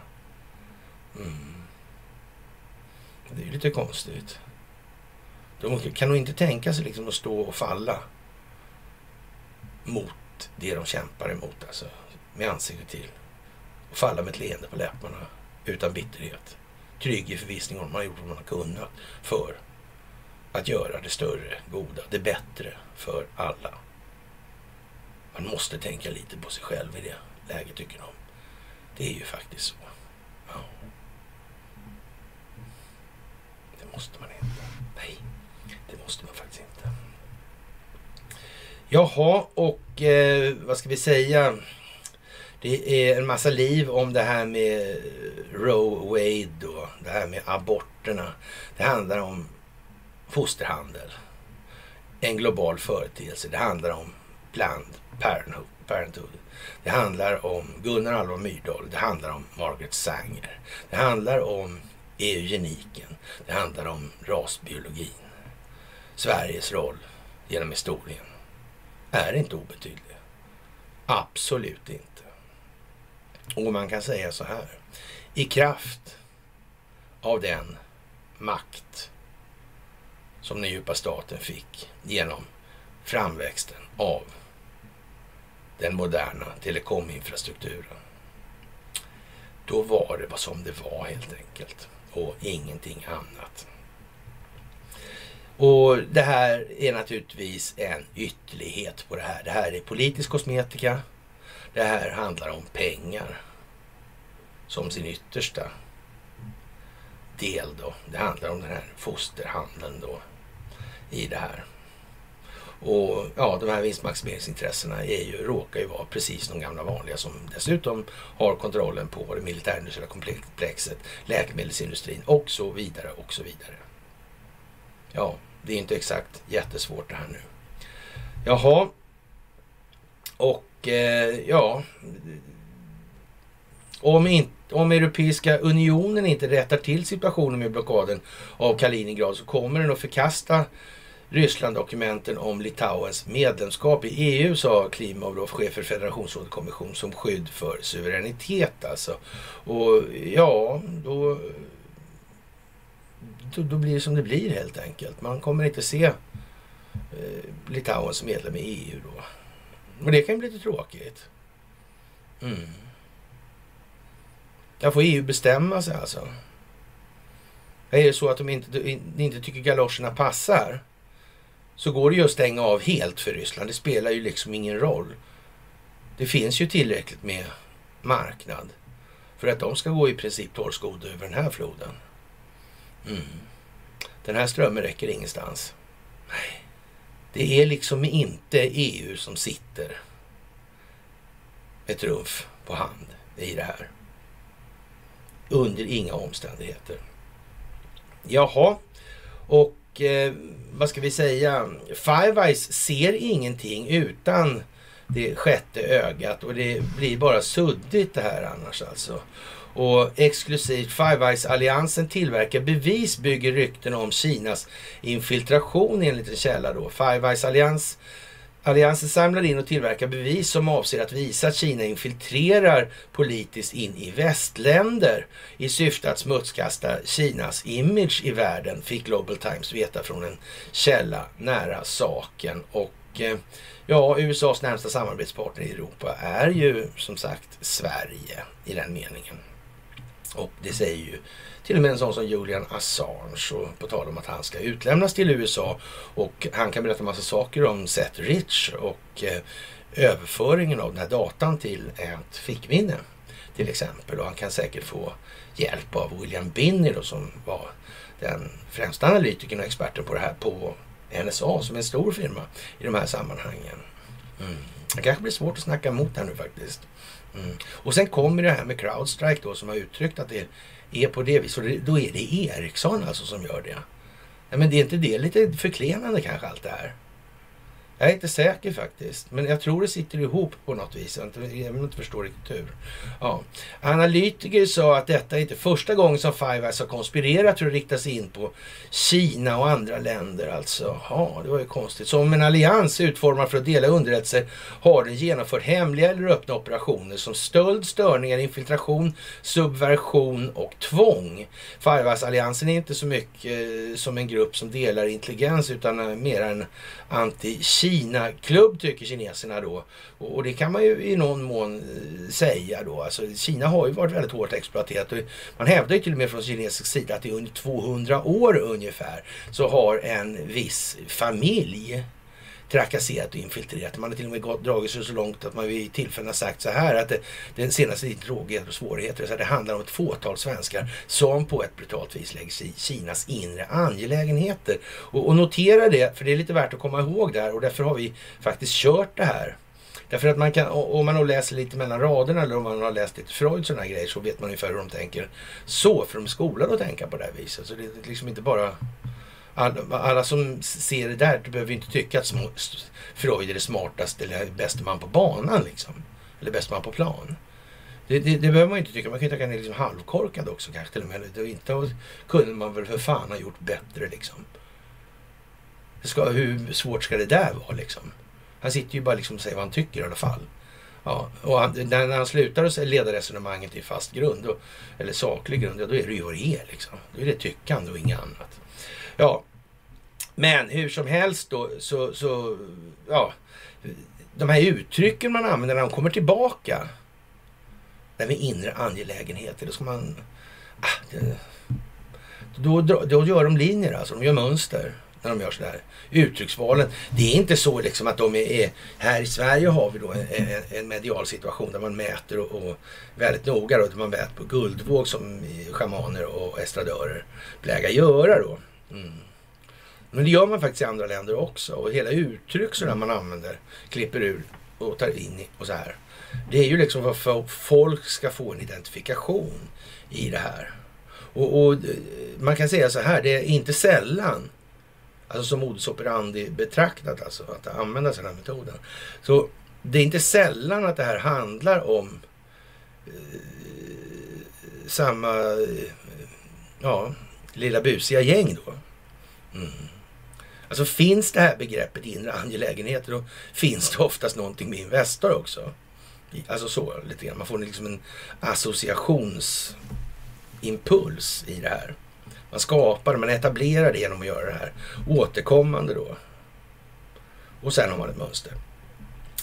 Mm. Det är ju lite konstigt. De kan nog inte tänka sig liksom att stå och falla mot det de kämpar emot, alltså med ansiktet till. Falla med ett leende på läpparna utan bitterhet. Trygg i förvissning om att man har gjort vad man har kunnat för att göra det större, goda, det bättre för alla. Man måste tänka lite på sig själv i det läget tycker de. Det är ju faktiskt så. Ja. Det måste man inte. Nej, det måste man faktiskt inte. Jaha, och eh, vad ska vi säga? Det är en massa liv om det här med Roe Wade och det här med aborterna. Det handlar om fosterhandel. En global företeelse. Det handlar om Planned Parenthood. Det handlar om Gunnar Alva Myrdal. Det handlar om Margaret Sanger. Det handlar om eugeniken. Det handlar om rasbiologin. Sveriges roll genom historien är inte obetydlig. Absolut inte. Och man kan säga så här. I kraft av den makt som den djupa staten fick genom framväxten av den moderna telekominfrastrukturen. Då var det vad som det var helt enkelt och ingenting annat. Och det här är naturligtvis en ytterlighet på det här. Det här är politisk kosmetika. Det här handlar om pengar som sin yttersta del då. Det handlar om den här fosterhandeln då i det här. Och ja, de här vinstmaximeringsintressena är ju, råkar ju vara precis de gamla vanliga som dessutom har kontrollen på det militärindustriella komplexet, läkemedelsindustrin och så vidare och så vidare. Ja, det är inte exakt jättesvårt det här nu. Jaha. Och eh, ja, om, in, om Europeiska unionen inte rättar till situationen med blockaden av Kaliningrad så kommer den att förkasta Ryssland-dokumenten om Litauens medlemskap i EU, sa Klimov, chef för federationsrådet kommission, som skydd för suveränitet alltså. Och ja, då, då, då, blir det som det blir helt enkelt. Man kommer inte se eh, Litauen som medlem i EU då. Och det kan ju bli lite tråkigt. Mm. Där får EU bestämma sig alltså. Är det så att de inte, inte tycker galoscherna passar så går det ju att stänga av helt för Ryssland. Det spelar ju liksom ingen roll. Det finns ju tillräckligt med marknad för att de ska gå i princip torrskoda över den här floden. Mm. Den här strömmen räcker ingenstans. Nej. Det är liksom inte EU som sitter med trumf på hand i det här. Under inga omständigheter. Jaha, och eh, vad ska vi säga? Five Eyes ser ingenting utan det sjätte ögat och det blir bara suddigt det här annars alltså. Och exklusivt Five Eyes-alliansen tillverkar bevis, bygger rykten om Kinas infiltration enligt en källa då. Five Eyes-allians Alliansen samlar in och tillverkar bevis som avser att visa att Kina infiltrerar politiskt in i västländer i syfte att smutskasta Kinas image i världen, fick Global Times veta från en källa nära saken. Och eh, ja, USAs närmsta samarbetspartner i Europa är ju som sagt Sverige i den meningen. Och det säger ju till och med en sån som Julian Assange och på tal om att han ska utlämnas till USA och han kan berätta massa saker om Seth Rich och eh, överföringen av den här datan till ett fickminne till exempel. Och han kan säkert få hjälp av William Binney då, som var den främsta analytikern och experten på det här på NSA som är en stor firma i de här sammanhangen. Mm. Det kanske blir svårt att snacka emot här nu faktiskt. Mm. Och sen kommer det här med Crowdstrike då som har uttryckt att det är på det viset. Och då är det Ericsson alltså som gör det. Ja, men det är inte det lite förklenande kanske allt det här? Jag är inte säker faktiskt, men jag tror det sitter ihop på något vis. Jag vill inte förstå riktigt hur. Ja. Analytiker sa att detta är inte första gången som Five Eyes har konspirerat för att rikta sig in på Kina och andra länder. Alltså, ja, det var ju konstigt. Som en allians utformad för att dela underrättelser har den genomfört hemliga eller öppna operationer som stöld, störningar, infiltration, subversion och tvång. Five Eyes-alliansen är inte så mycket eh, som en grupp som delar intelligens utan eh, mer en anti Kina-klubb tycker kineserna då. Och, det kan man ju i någon mån eh, säga då. Alltså, Kina har ju varit väldigt hårt exploaterat. Och man hävdar ju till och med från kinesisk sida att i under 200 år ungefär så har en viss familj trakasserat och infiltrerat. Man har till och med gått, dragit sig så långt att man vid tillfällen har sagt så här att det, den senaste tidens rågheter och svårigheter, så det handlar om ett fåtal svenskar som på ett brutalt vis lägger sig i Kinas inre angelägenheter. Och, och notera det, för det är lite värt att komma ihåg där och därför har vi faktiskt kört det här. Därför att man kan, om man läser lite mellan raderna eller om man har läst lite Freud sådana grejer så vet man ungefär hur de tänker. Så, för de är skolade att tänka på det här viset. Så det är liksom inte bara alla, alla som ser det där behöver inte tycka att Freud är det smartaste eller bäste man på banan liksom. Eller bäste man på plan. Det, det, det, behöver man inte tycka. Man kan ju tycka att han är liksom halvkorkad också kanske till och med. Det inte kunde man väl för fan ha gjort bättre liksom. Ska, hur svårt ska det där vara liksom? Han sitter ju bara liksom och säger vad han tycker i alla fall. Ja, och han, när, han slutar att leda resonemanget i fast grund, då, eller saklig grund, ja, då är det ju vad det är. Liksom. Då är det tyckande och inget annat. Ja, men hur som helst då så, så ja, de här uttrycken man använder när de kommer tillbaka. Det med inre angelägenheter, då ska man... Ah, det, då, då, gör de linjer alltså, de gör mönster när de gör sådär. Uttrycksvalen. Det är inte så liksom att de är, är här i Sverige har vi då en, en, en medial situation där man mäter och, och väldigt noga då, man mäter på guldvåg som schamaner och estradörer plägar göra då. Mm. Men det gör man faktiskt i andra länder också. Och hela uttryck som man använder, klipper ur och tar in och så här. Det är ju liksom för att folk ska få en identifikation i det här. Och, och man kan säga så här, det är inte sällan, alltså som modus operandi betraktat, alltså att använda den här metoden. Så det är inte sällan att det här handlar om eh, samma, eh, ja, lilla busiga gäng då. Mm. Alltså finns det här begreppet inre angelägenheter då finns det oftast någonting med Investor också. Alltså så lite grann. Man får liksom en associationsimpuls i det här. Man skapar det, man etablerar det genom att göra det här. Återkommande då. Och sen har man ett mönster.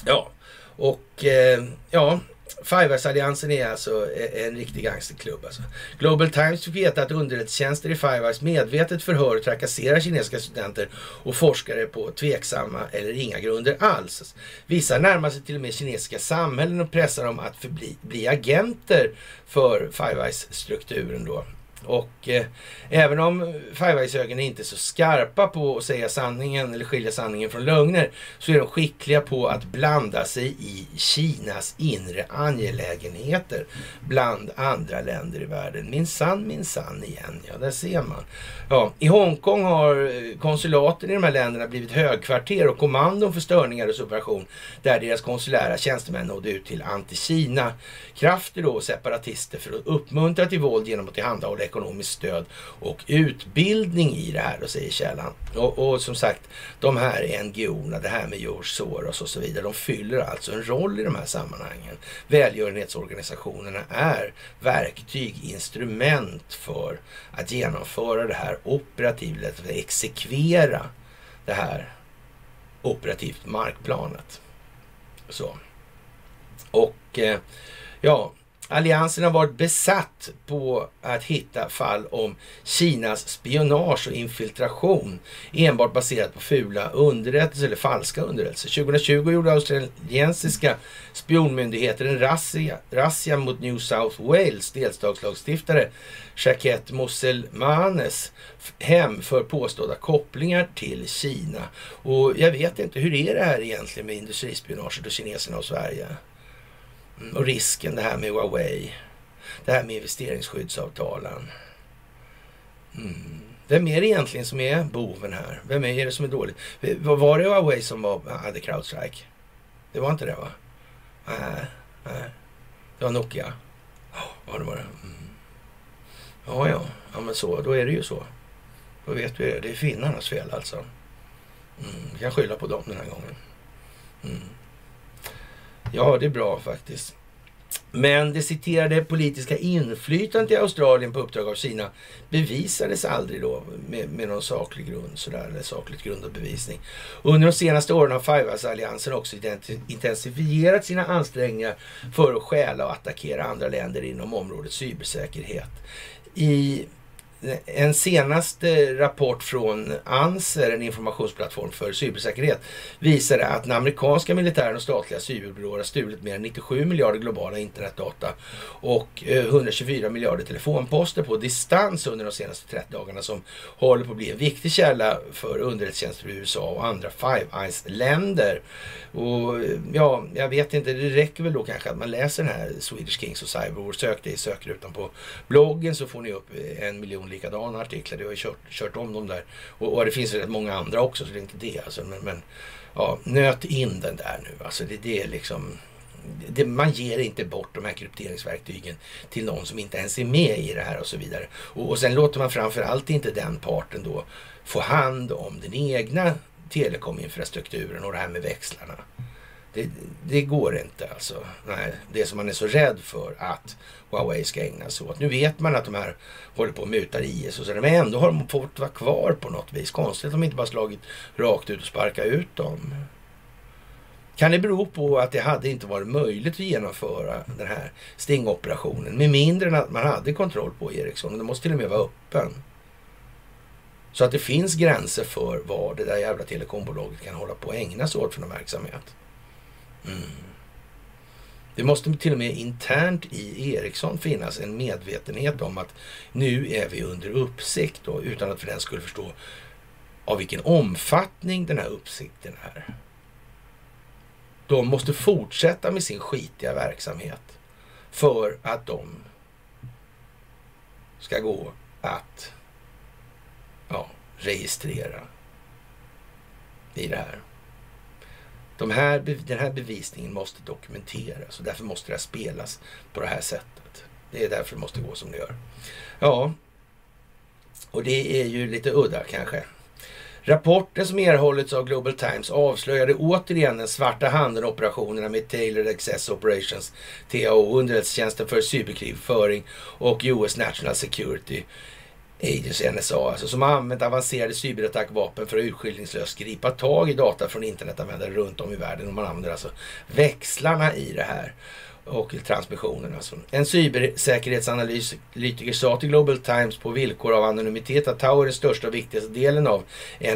Ja, och eh, ja, Five-Eyes-alliansen är alltså e- en riktig gangsterklubb. Alltså. Global Times fick veta att underrättelsetjänster i Five Eyes medvetet förhör och trakasserar kinesiska studenter och forskare på tveksamma eller inga grunder alls. Vissa närmar sig till och med kinesiska samhällen och pressar dem att förbli, bli agenter för Five Eyes-strukturen då. Och eh, även om Five Eyes-ögonen inte är så skarpa på att säga sanningen eller skilja sanningen från lögner så är de skickliga på att blanda sig i Kinas inre angelägenheter bland andra länder i världen. Minsann, minsann igen. Ja, där ser man. Ja, I Hongkong har eh, konsulaten i de här länderna blivit högkvarter och kommandon för störningar och subversion där deras konsulära tjänstemän nådde ut till anti-Kina-krafter och separatister för att uppmuntra till våld genom att tillhandahålla ekonomiskt stöd och utbildning i det här, då säger källan. Och, och som sagt, de här NGO-erna, det här med George Soros och så vidare, de fyller alltså en roll i de här sammanhangen. Välgörenhetsorganisationerna är verktyg, instrument för att genomföra det här operativt, att exekvera det här operativt markplanet. Så. Och eh, ja, Alliansen har varit besatt på att hitta fall om Kinas spionage och infiltration enbart baserat på fula underrättelser eller falska underrättelser. 2020 gjorde australiensiska spionmyndigheter en razzia, razzia mot New South Wales delstatslagstiftare Shaket Moselmanes hem för påstådda kopplingar till Kina. Och jag vet inte, hur är det här egentligen med industrispionaget och kineserna och Sverige? Och risken, det här med Huawei. Det här med investeringsskyddsavtalen. Mm. Vem är det egentligen som är boven här? Vem är det som är dåligt? Var det Huawei som var, hade Crowdstrike? Det var inte det va? Nej, nej. Det var Nokia. Ja, det var det. Mm. Ja, ja. Ja, men så. Då är det ju så. Då vet vi det. Det är finnarnas fel alltså. Mm. Vi kan skylla på dem den här gången. Mm. Ja, det är bra faktiskt. Men det citerade politiska inflytandet i Australien på uppdrag av Kina bevisades aldrig då med, med någon saklig grund, sådär, eller sakligt grundad bevisning. Under de senaste åren har Five-alliansen också intensifierat sina ansträngningar för att stjäla och attackera andra länder inom området cybersäkerhet. I en senaste rapport från ANSER, en informationsplattform för cybersäkerhet, visade att den amerikanska militären och statliga cyberbyråer har stulit mer än 97 miljarder globala internetdata och eh, 124 miljarder telefonposter på distans under de senaste 30 dagarna som håller på att bli en viktig källa för underrättelsetjänster i USA och andra Five Eyes-länder. Och eh, ja, jag vet inte, det räcker väl då kanske att man läser den här Swedish Kings och Cyberwar. Sök det i sökrutan på bloggen så får ni upp eh, en miljon likadana artiklar. Jag har ju kört, kört om dem där. Och, och det finns rätt många andra också, så det är inte det. Alltså. Men, men ja, nöt in den där nu. Alltså det, det är liksom... Det, man ger inte bort de här krypteringsverktygen till någon som inte ens är med i det här och så vidare. Och, och sen låter man framförallt inte den parten då få hand om den egna telekominfrastrukturen och det här med växlarna. Det, det, går inte alltså. Nej, det som man är så rädd för att Huawei ska ägna sig åt. Nu vet man att de här håller på och mutar IS och så, men ändå har de fått vara kvar på något vis. Konstigt att de inte bara slagit rakt ut och sparkat ut dem. Kan det bero på att det hade inte varit möjligt att genomföra den här stingoperationen med mindre än att man hade kontroll på Ericsson? Den måste till och med vara öppen. Så att det finns gränser för vad det där jävla telekombolaget kan hålla på att ägna sig åt för någon verksamhet. Mm. Det måste till och med internt i Ericsson finnas en medvetenhet om att nu är vi under uppsikt då, utan att för den skulle förstå av vilken omfattning den här uppsikten är. De måste fortsätta med sin skitiga verksamhet för att de ska gå att ja, registrera i det här. De här, den här bevisningen måste dokumenteras och därför måste det spelas på det här sättet. Det är därför det måste gå som det gör. Ja, och det är ju lite udda kanske. Rapporten som erhållits av Global Times avslöjade återigen den svarta handen-operationerna med Tailored Access Operations, TAO, underrättelsetjänsten för cyberkrigföring och US National Security Agency, NSA, alltså, som har använt avancerade cyberattackvapen för att urskillningslöst gripa tag i data från internetanvändare runt om i världen. Och man använder alltså växlarna i det här och transmissionen. Alltså. En cybersäkerhetsanalytiker sa till Global Times på villkor av anonymitet att Tau är den största och viktigaste delen av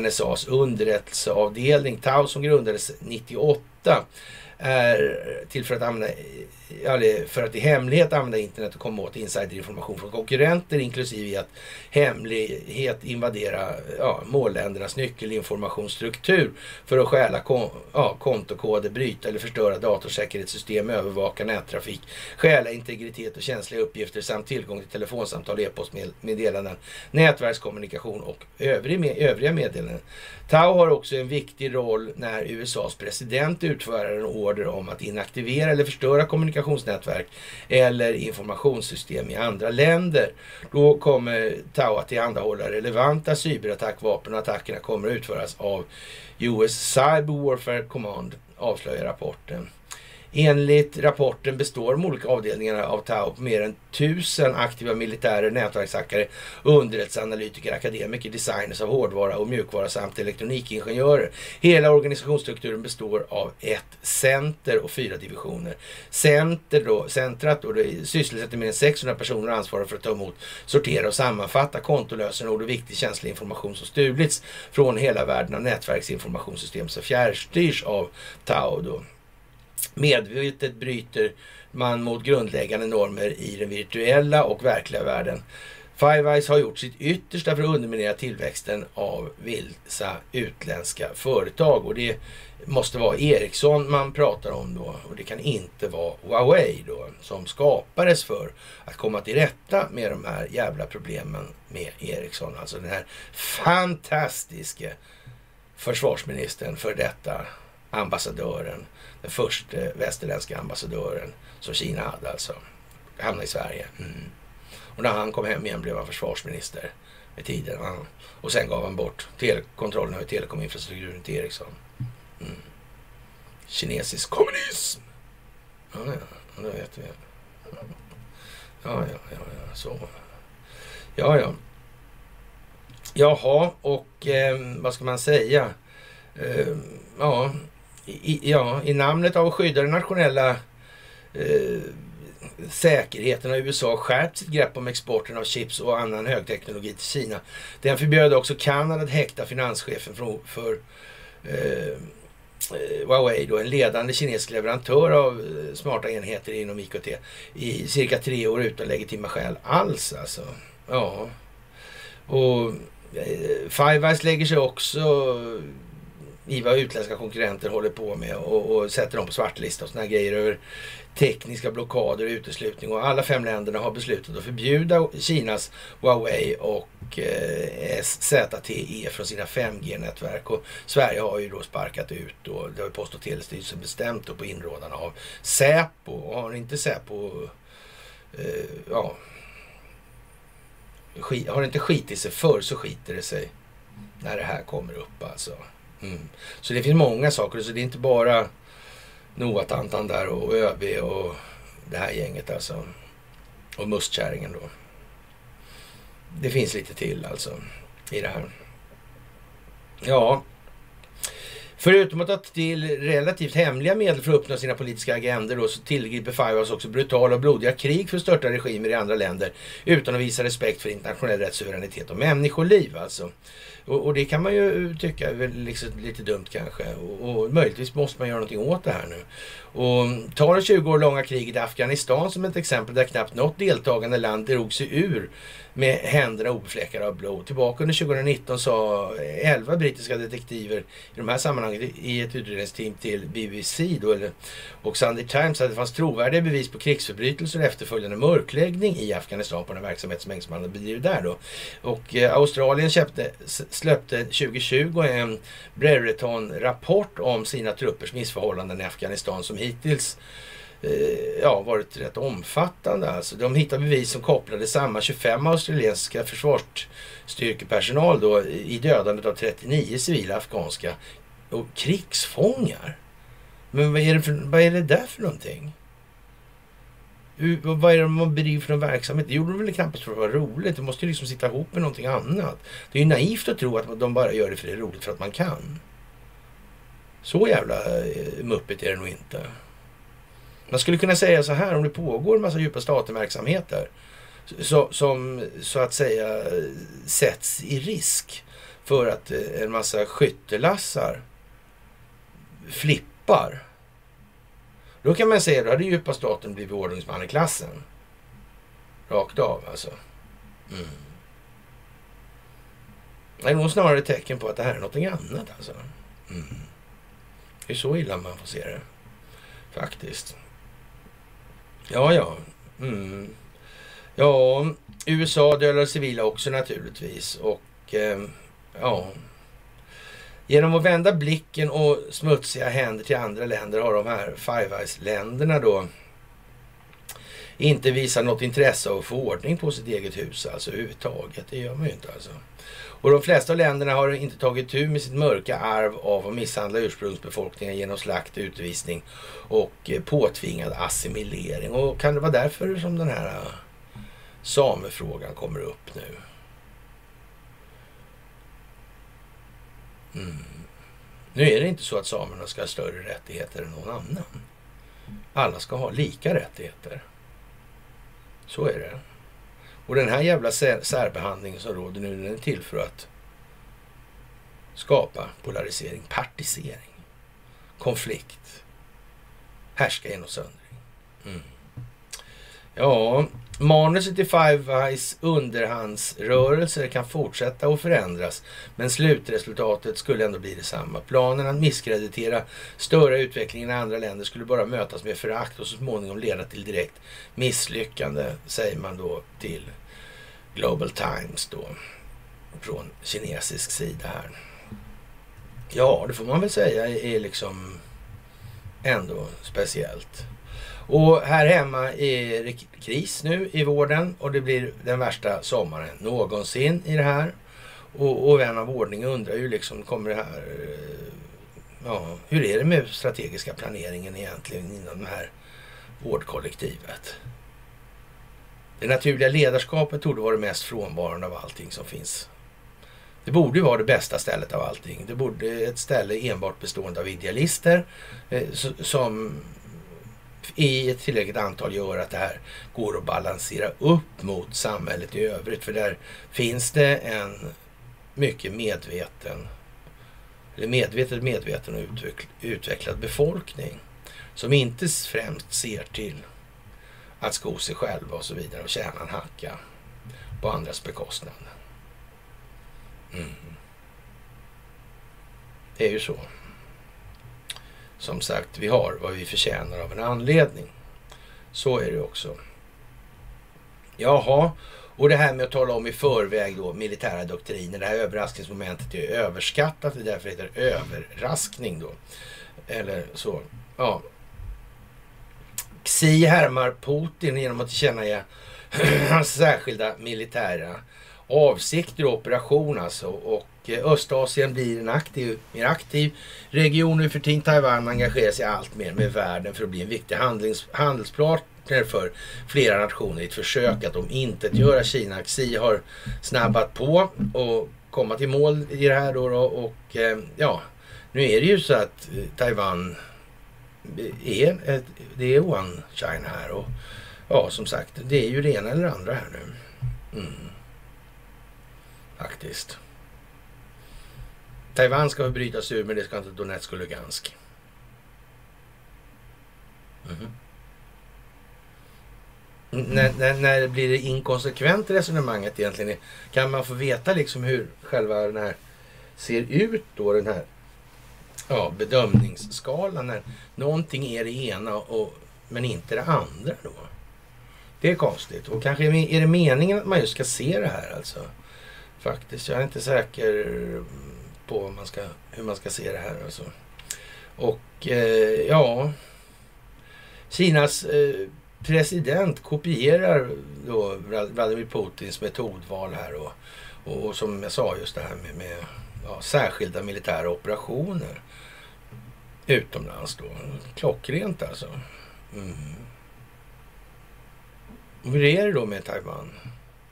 NSAs underrättelseavdelning. Tau som grundades 98 är till för att använda för att i hemlighet använda internet och komma åt insiderinformation från konkurrenter inklusive i att hemlighet invadera ja, målländernas nyckelinformationsstruktur för att stjäla kon ja, kontokoder, bryta eller förstöra datorsäkerhetssystem, övervaka nättrafik, stjäla integritet och känsliga uppgifter samt tillgång till telefonsamtal, e-postmeddelanden, nätverkskommunikation och övriga meddelanden. Tau har också en viktig roll när USAs president utfärdar en order om att inaktivera eller förstöra kommunikationsnätverk eller informationssystem i andra länder. Då kommer Tau att tillhandahålla relevanta cyberattackvapen och attackerna kommer att utföras av US Cyber Warfare Command, avslöjar rapporten. Enligt rapporten består de olika avdelningarna av Tau på mer än tusen aktiva militärer, nätverkshackare, underrättelseanalytiker, akademiker, designers av hårdvara och mjukvara samt elektronikingenjörer. Hela organisationsstrukturen består av ett center och fyra divisioner. Center då, centrat då, det sysselsätter mer än 600 personer och ansvarar för att ta emot, sortera och sammanfatta kontolösenord och viktig känslig information som stulits från hela världen av nätverksinformationssystem som fjärrstyrs av Tau. Då. Medvetet bryter man mot grundläggande normer i den virtuella och verkliga världen. Five Eyes har gjort sitt yttersta för att underminera tillväxten av vissa utländska företag och det måste vara Ericsson man pratar om då och det kan inte vara Huawei då som skapades för att komma till rätta med de här jävla problemen med Ericsson. Alltså den här fantastiske försvarsministern för detta ambassadören den första eh, västerländska ambassadören som Kina hade alltså. Hamnade i Sverige. Mm. Och när han kom hem igen blev han försvarsminister med tiden. Ja. Och sen gav han bort kontrollen över telekominfrastrukturen till Ericsson. Mm. Kinesisk kommunism! Ja, ja, det vet vi. Ja, ja, ja, ja, så. Ja, ja. Jaha, och eh, vad ska man säga? Eh, ja, i, ja, i namnet av att skydda den nationella eh, säkerheten har USA skärpt sitt grepp om exporten av chips och annan högteknologi till Kina. Den förbjöd också Kanada att häkta finanschefen för, för eh, Huawei, då, en ledande kinesisk leverantör av eh, smarta enheter inom IKT, i cirka tre år utan legitima skäl alls. Alltså. Ja. Och eh, Five Eyes lägger sig också i vad utländska konkurrenter håller på med och, och sätter dem på svartlista och sådana grejer över tekniska blockader och uteslutning. Och alla fem länderna har beslutat att förbjuda Kinas Huawei och eh, ZTE från sina 5G-nätverk. Och Sverige har ju då sparkat ut och det har Post och telestyrelsen bestämt då på inrådan av Säpo. Och har inte Säpo eh, ja, skit, har inte skitit sig för så skiter det sig när det här kommer upp alltså. Mm. Så det finns många saker. Så det är inte bara Noa-tantan där och ÖB och det här gänget alltså. Och mustkärringen då. Det finns lite till alltså i det här. Ja, Förutom att ta till relativt hemliga medel för att uppnå sina politiska agender då, så tillgriper Fivas också brutala och blodiga krig för att störta regimer i andra länder utan att visa respekt för internationell rättssuveränitet och människoliv alltså. Och, och, det kan man ju tycka är liksom lite dumt kanske. Och, och, möjligtvis måste man göra någonting åt det här nu. Och ta det 20 år långa kriget i Afghanistan som ett exempel där knappt något deltagande land drog sig ur med händerna obefläckade av blod. Tillbaka under 2019 sa 11 brittiska detektiver i de här sammanhangen i ett utredningsteam till BBC då, och Sunday Times att det fanns trovärdiga bevis på krigsförbrytelser och efterföljande mörkläggning i Afghanistan på den verksamhet som engelsmannen bedriver där då. Och eh, Australien köpte, släppte 2020 en Brereton-rapport om sina truppers missförhållanden i Afghanistan som hittills eh, ja, varit rätt omfattande. Alltså, de hittade bevis som kopplade samma 25 australiensiska försvarsstyrkepersonal då, i dödandet av 39 civila afghanska och krigsfångar. Men vad är det, för, vad är det där för någonting? Vad är det man bedriver för verksamhet? Det gjorde de väl knappast för att vara roligt. Det måste ju liksom sitta ihop med någonting annat. Det är ju naivt att tro att de bara gör det för det är roligt för att man kan. Så jävla eh, muppigt är det nog inte. Man skulle kunna säga så här, om det pågår en massa djupa statenverksamheter så, som så att säga sätts i risk för att eh, en massa skyttelassar flippar. Då kan man säga, då hade djupa staten blivit ordningsman i klassen. Rakt av alltså. Mm. Det är nog snarare ett tecken på att det här är någonting annat alltså. Mm. Det är så illa man får se det. Faktiskt. Ja, ja. Mm. Ja, USA dödar civila också naturligtvis. Och eh, ja, Genom att vända blicken och smutsiga händer till andra länder har de här Five Eyes-länderna då inte visat något intresse av att få ordning på sitt eget hus alltså överhuvudtaget. Det gör man ju inte alltså. Och de flesta av länderna har inte tagit tur med sitt mörka arv av att misshandla ursprungsbefolkningen genom slakt, utvisning och eh, påtvingad assimilering. Och kan det vara därför som den här eh, samefrågan kommer upp nu? Mm. Nu är det inte så att samerna ska ha större rättigheter än någon annan. Alla ska ha lika rättigheter. Så är det. Och den här jävla särbehandlingen som råder nu, den är till för att skapa polarisering, partisering, konflikt, härska genom söndring. Mm. Ja, manuset i Five Eyes underhandsrörelser kan fortsätta att förändras, men slutresultatet skulle ändå bli detsamma. Planen att misskreditera, störa utvecklingen i andra länder skulle bara mötas med förakt och så småningom leda till direkt misslyckande, säger man då till Global Times då, från kinesisk sida här. Ja, det får man väl säga är liksom ändå speciellt. Och här hemma är det kris nu i vården och det blir den värsta sommaren någonsin i det här. Och, och vän av ordning undrar ju liksom, kommer det här... Eh, ja, hur är det med strategiska planeringen egentligen inom det här vårdkollektivet? Det naturliga ledarskapet torde vara det mest frånvarande av allting som finns. Det borde ju vara det bästa stället av allting. Det borde ett ställe enbart bestående av idealister eh, som i ett tillräckligt antal gör att det här går att balansera upp mot samhället i övrigt. För där finns det en mycket medveten, eller medvetet medveten och utvecklad befolkning som inte främst ser till att sko sig själva och så vidare och tjäna en hacka på andras bekostnad. Mm. Det är ju så som sagt, vi har vad vi förtjänar av en anledning. Så är det också. Jaha, och det här med att tala om i förväg då militära doktriner. Det här överraskningsmomentet är överskattat. Det är därför det heter överraskning då. Eller så. Ja. Xi härmar Putin genom att tillkännage <clears throat> hans särskilda militära avsikter och operation alltså. Och eh, Östasien blir en aktiv, mer aktiv region nu för tiden. Taiwan engagerar sig allt mer med världen för att bli en viktig handlings, handelspartner för flera nationer i ett försök att omintetgöra Kina. Xi har snabbat på och komma till mål i det här då, då och eh, ja, nu är det ju så att eh, Taiwan är, ett, det är one China här och ja, som sagt, det är ju det ena eller andra här nu. Mm. Faktiskt. Taiwan ska brytas ur, men det ska inte Donetsk och Lugansk. Mm. När, när, när blir det inkonsekvent resonemanget egentligen? Kan man få veta liksom hur själva den här ser ut då, den här ja, bedömningsskalan? När någonting är det ena och, men inte det andra då? Det är konstigt. Och kanske är det meningen att man just ska se det här alltså? Faktiskt, jag är inte säker på man ska, hur man ska se det här. Alltså. Och eh, ja, Kinas eh, president kopierar då Vladimir Putins metodval här och, och, och som jag sa just det här med, med ja, särskilda militära operationer utomlands då. Klockrent alltså. Mm. hur är det då med Taiwan?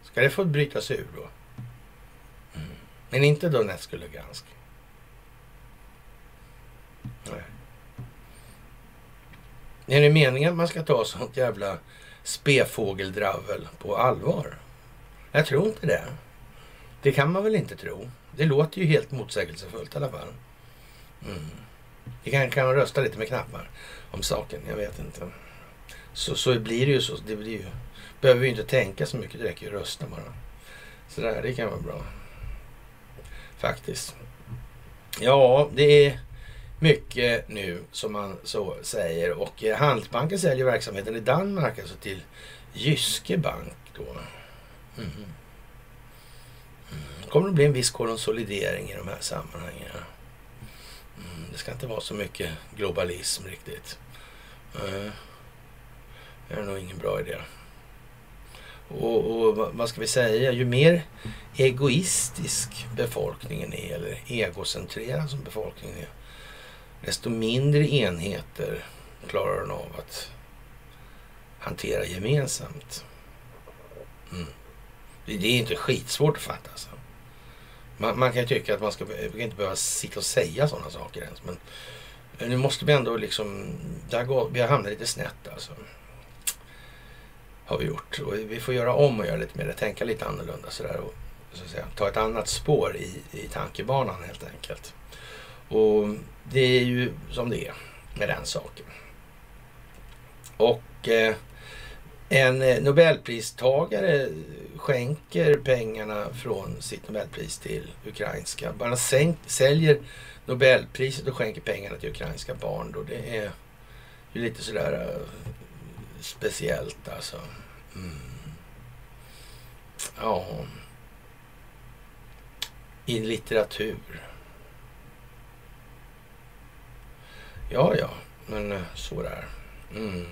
Ska det få brytas ur då? Men inte Donetsk och Lugansk. Nej. Är det meningen att man ska ta sånt jävla spefågeldravel på allvar? Jag tror inte det. Det kan man väl inte tro. Det låter ju helt motsägelsefullt i alla fall. Mm. Vi kan, kan rösta lite med knappar om saken. Jag vet inte. Så, så blir det ju så. Det blir ju, behöver vi inte tänka så mycket. Det räcker ju att rösta bara. Så där, det kan vara bra. Faktiskt. Ja, det är mycket nu som man så säger. Och eh, Handelsbanken säljer verksamheten i Danmark alltså till Jyske Bank då. Mm. Mm. Kommer det bli en viss konsolidering i de här sammanhangen. Mm. Det ska inte vara så mycket globalism riktigt. Mm. Det är nog ingen bra idé. Och, och, vad ska vi säga, ju mer egoistisk befolkningen är, eller egocentrerad som befolkningen är, desto mindre enheter klarar den av att hantera gemensamt. Mm. Det, är inte skitsvårt att fatta. Alltså. Man, man, kan ju tycka att man ska inte behöva sitta och säga sådana saker ens. Men nu måste vi ändå liksom... Går, vi har hamnat lite snett alltså. Har vi gjort. Och vi får göra om och göra lite mer, tänka lite annorlunda sådär. Och, så att säga, ta ett annat spår i, i tankebanan helt enkelt. Och det är ju som det är med den saken. Och eh, en eh, nobelpristagare skänker pengarna från sitt nobelpris till ukrainska. Man säljer nobelpriset och skänker pengarna till ukrainska barn. Då. Det är ju lite sådär eh, speciellt alltså. Mm. Ja. I litteratur. Ja, ja, men eh, så där. Mm.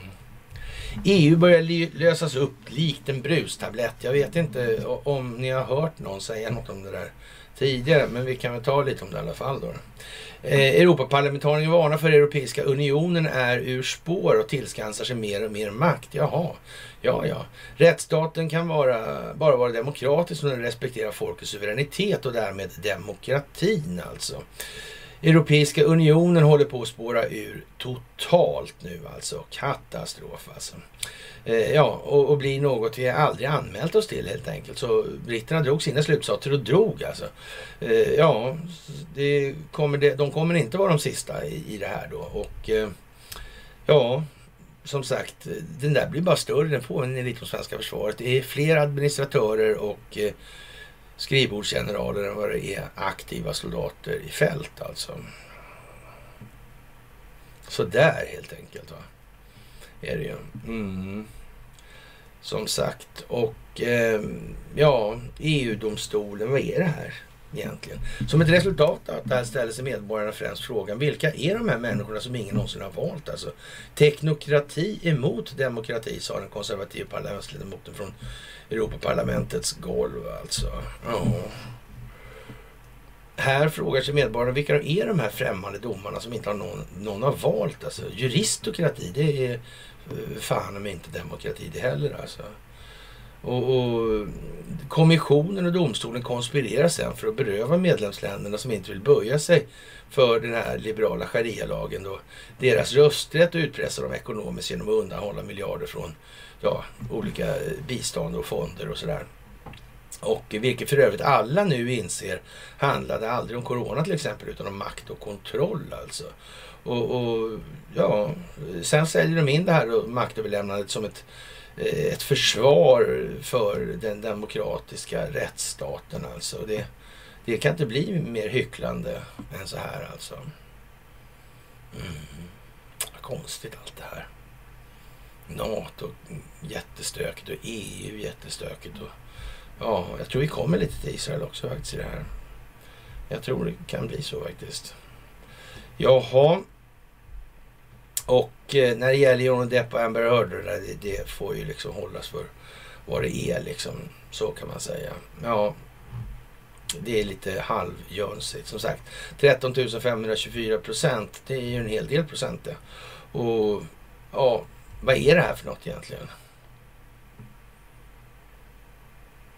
EU börjar lösas upp likt en brustablett. Jag vet inte om ni har hört någon säga något om det där tidigare, men vi kan väl ta lite om det i alla fall då. Eh, Europaparlamentarien varnar för Europeiska unionen är ur spår och tillskansar sig mer och mer makt. Jaha, ja, ja. Rättsstaten kan vara, bara vara demokratisk om den respekterar folkets suveränitet och därmed demokratin alltså. Europeiska unionen håller på att spåra ur totalt nu alltså. Katastrof alltså. Eh, ja, och, och blir något vi aldrig anmält oss till helt enkelt. Så britterna drog sina slutsatser och drog alltså. Eh, ja, det kommer det, de kommer inte vara de sista i, i det här då. Och eh, ja, som sagt, den där blir bara större. Den påminner lite om svenska försvaret. Det är fler administratörer och eh, skrivbordsgeneraler än vad det är aktiva soldater i fält alltså. Så där helt enkelt va. Är det ju. Mm. Som sagt. Och eh, ja, EU-domstolen, vad är det här egentligen? Som ett resultat av det här ställer sig medborgarna främst frågan, vilka är de här människorna som ingen någonsin har valt? Alltså, teknokrati emot demokrati, sa den konservativa parlamentsledamoten från Europaparlamentets golv alltså. Ja. Här frågar sig medborgarna vilka är de här främmande domarna som inte har någon, någon har valt. Alltså, juristokrati, det är eh, fan om inte demokrati det heller alltså. Och, och, kommissionen och domstolen konspirerar sen för att beröva medlemsländerna som inte vill böja sig för den här liberala sharia-lagen då deras rösträtt och utpressa dem ekonomiskt genom att undanhålla miljarder från ja, olika bistånd och fonder och sådär. Och vilket för övrigt alla nu inser handlade aldrig om corona till exempel utan om makt och kontroll alltså. Och, och ja, sen säljer de in det här maktöverlämnandet som ett, Eh, ett försvar för den demokratiska rättsstaten alltså. Det, det kan inte bli mer hycklande än så här alltså. Mm. Konstigt allt det här. NATO jättestökigt och EU jättestökigt. Och, ja, jag tror vi kommer lite till Israel också faktiskt i det här. Jag tror det kan bli så faktiskt. Jaha. Och eh, när det gäller Johnny Depp och Amber Heard, det, det får ju liksom hållas för vad det är liksom. Så kan man säga. Ja, det är lite halvjönsigt. Som sagt, 13 524 procent. Det är ju en hel del procent det. Och ja, vad är det här för något egentligen?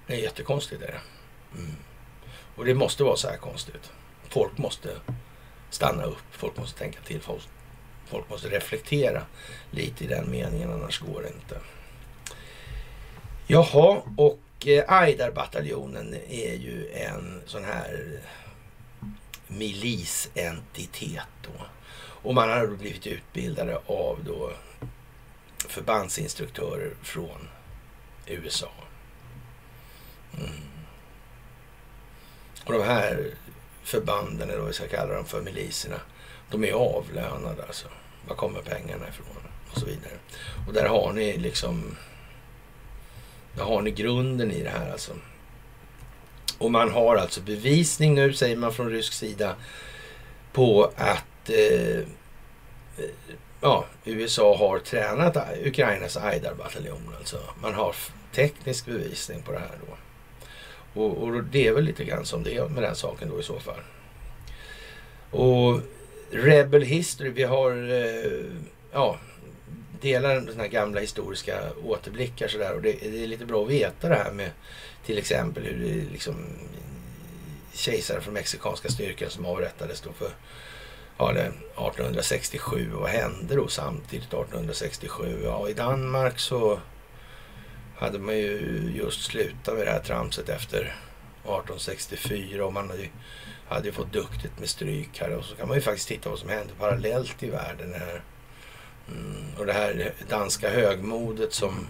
Det är jättekonstigt. Är det. Mm. Och det måste vara så här konstigt. Folk måste stanna upp. Folk måste tänka till. Folk, folk måste reflektera lite i den meningen. Annars går det inte. Jaha, och eh, Aidarbataljonen är ju en sån här milisentitet då. Och man har blivit utbildade av då förbandsinstruktörer från USA. Mm. Och de här förbanden, eller vad vi ska kalla dem för, miliserna, de är avlönade alltså. Var kommer pengarna ifrån? Och så vidare. Och där har ni liksom, där har ni grunden i det här alltså. Och man har alltså bevisning nu, säger man från rysk sida, på att eh, eh ja, USA har tränat Ukrainas Aidar-bataljon. Alltså. Man har teknisk bevisning på det här då. Och, och, det är väl lite grann som det är med den saken då i så fall. Och Rebel History, vi har eh, ja, delar sådana här gamla historiska återblickar sådär. Och det, det, är lite bra att veta det här med till exempel hur det liksom kejsaren från mexikanska styrkan som avrättades då för ja, det 1867. Vad hände då samtidigt 1867? Ja, i Danmark så hade man ju just slutat med det här tramset efter 1864 och man hade ju, hade ju fått duktigt med stryk här och så kan man ju faktiskt titta vad som hände parallellt i världen här. Mm, och det här danska högmodet som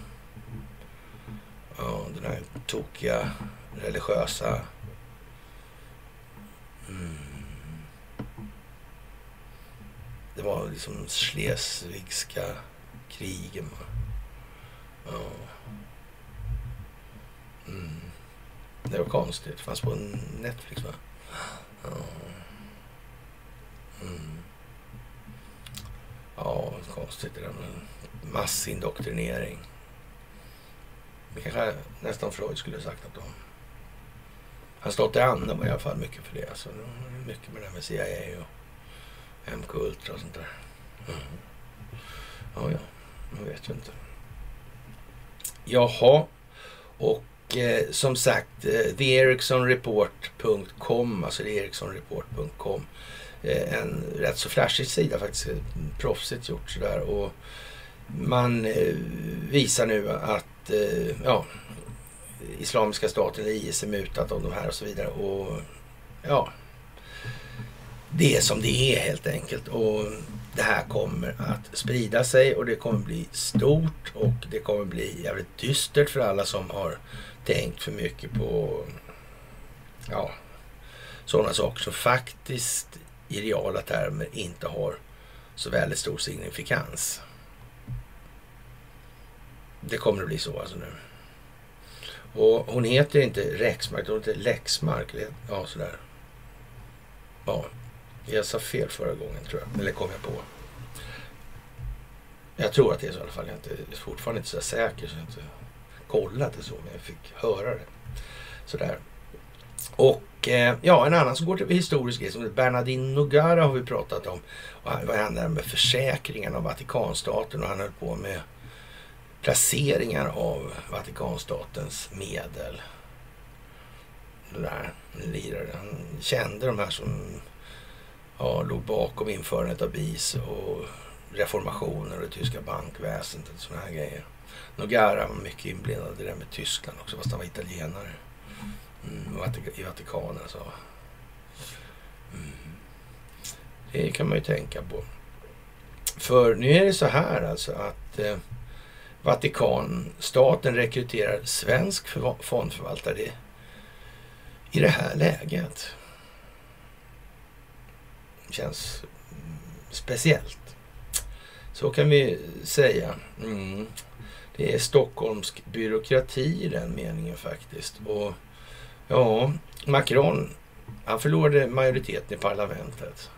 ja, den här tokiga religiösa mm, det var liksom Schleswigska krigen. Ja. Mm. Det var konstigt. Det fanns på Netflix va? Ja. Mm. Ja, konstigt det där med massindoktrinering. Det kanske nästan Freud skulle ha sagt att de... Han stått i Anna var i alla fall mycket för det. Alltså, mycket med det här med CIA och MK Ultra och sånt där. Mm. Ja, ja. Jag vet ju inte. Jaha. Och eh, som sagt, eh, theericssonreport.com, alltså theericssonreport.com. Eh, en rätt så flashig sida faktiskt, eh, proffsigt gjort sådär. Och man eh, visar nu att eh, ja, Islamiska staten, IS, är mutat av de här och så vidare. Och ja, det är som det är helt enkelt. Och det här kommer att sprida sig och det kommer bli stort och det kommer bli jävligt dystert för alla som har tänkt för mycket på ja, sådana saker som faktiskt i reala termer inte har så väldigt stor signifikans. Det kommer att bli så alltså nu. Och hon heter inte Rexmark, hon heter Lexmark. Ja, sådär. Ja, jag sa fel förra gången tror jag. Eller kom jag på. Jag tror att det är så i alla fall. Jag är fortfarande inte så säker så jag inte kollat det så. Men jag fick höra det. Sådär. Och eh, ja, en annan som går till historisk grej som Bernardino Nogara har vi pratat om. Och vad hände med försäkringen av Vatikanstaten och han höll på med placeringar av Vatikanstatens medel. Det där. Han kände de här som ja, låg bakom införandet av BIS och reformationer och det tyska bankväsendet och sådana här grejer. Nogara var mycket inblandad i det där med Tyskland också, fast han var italienare. Mm, I Vatikanen så. Mm. Det kan man ju tänka på. För nu är det så här alltså att eh, Vatikanstaten rekryterar svensk fondförvaltare i det här läget. Känns mm, speciellt. Så kan vi säga. Mm. Det är stockholmsk byråkrati i den meningen faktiskt. Och ja, Macron, han förlorade majoriteten i parlamentet.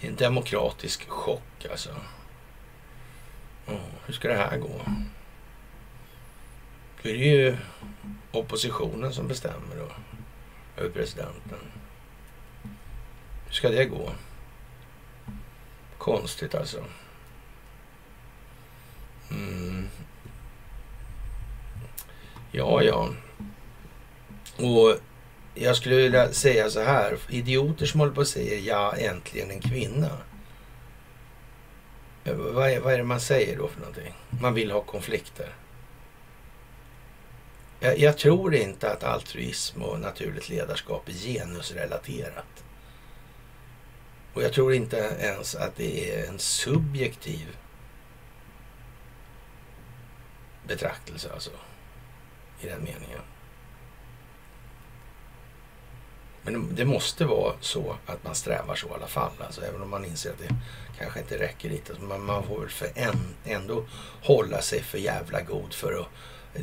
Det är en demokratisk chock alltså. Oh, hur ska det här gå? Då är det ju oppositionen som bestämmer då över presidenten. Hur ska det gå? Konstigt alltså. Mm. Ja, ja. Och jag skulle vilja säga så här. Idioter som håller på och säger ja, äntligen en kvinna. Eh, vad är, vad är det man säger då för någonting? Man vill ha konflikter. Jag, jag tror inte att altruism och naturligt ledarskap är genusrelaterat. Och jag tror inte ens att det är en subjektiv betraktelse alltså. I den meningen. Men det måste vara så att man strävar så i alla fall. Alltså, även om man inser att det kanske inte räcker dit. Alltså, man, man får väl för en, ändå hålla sig för jävla god för att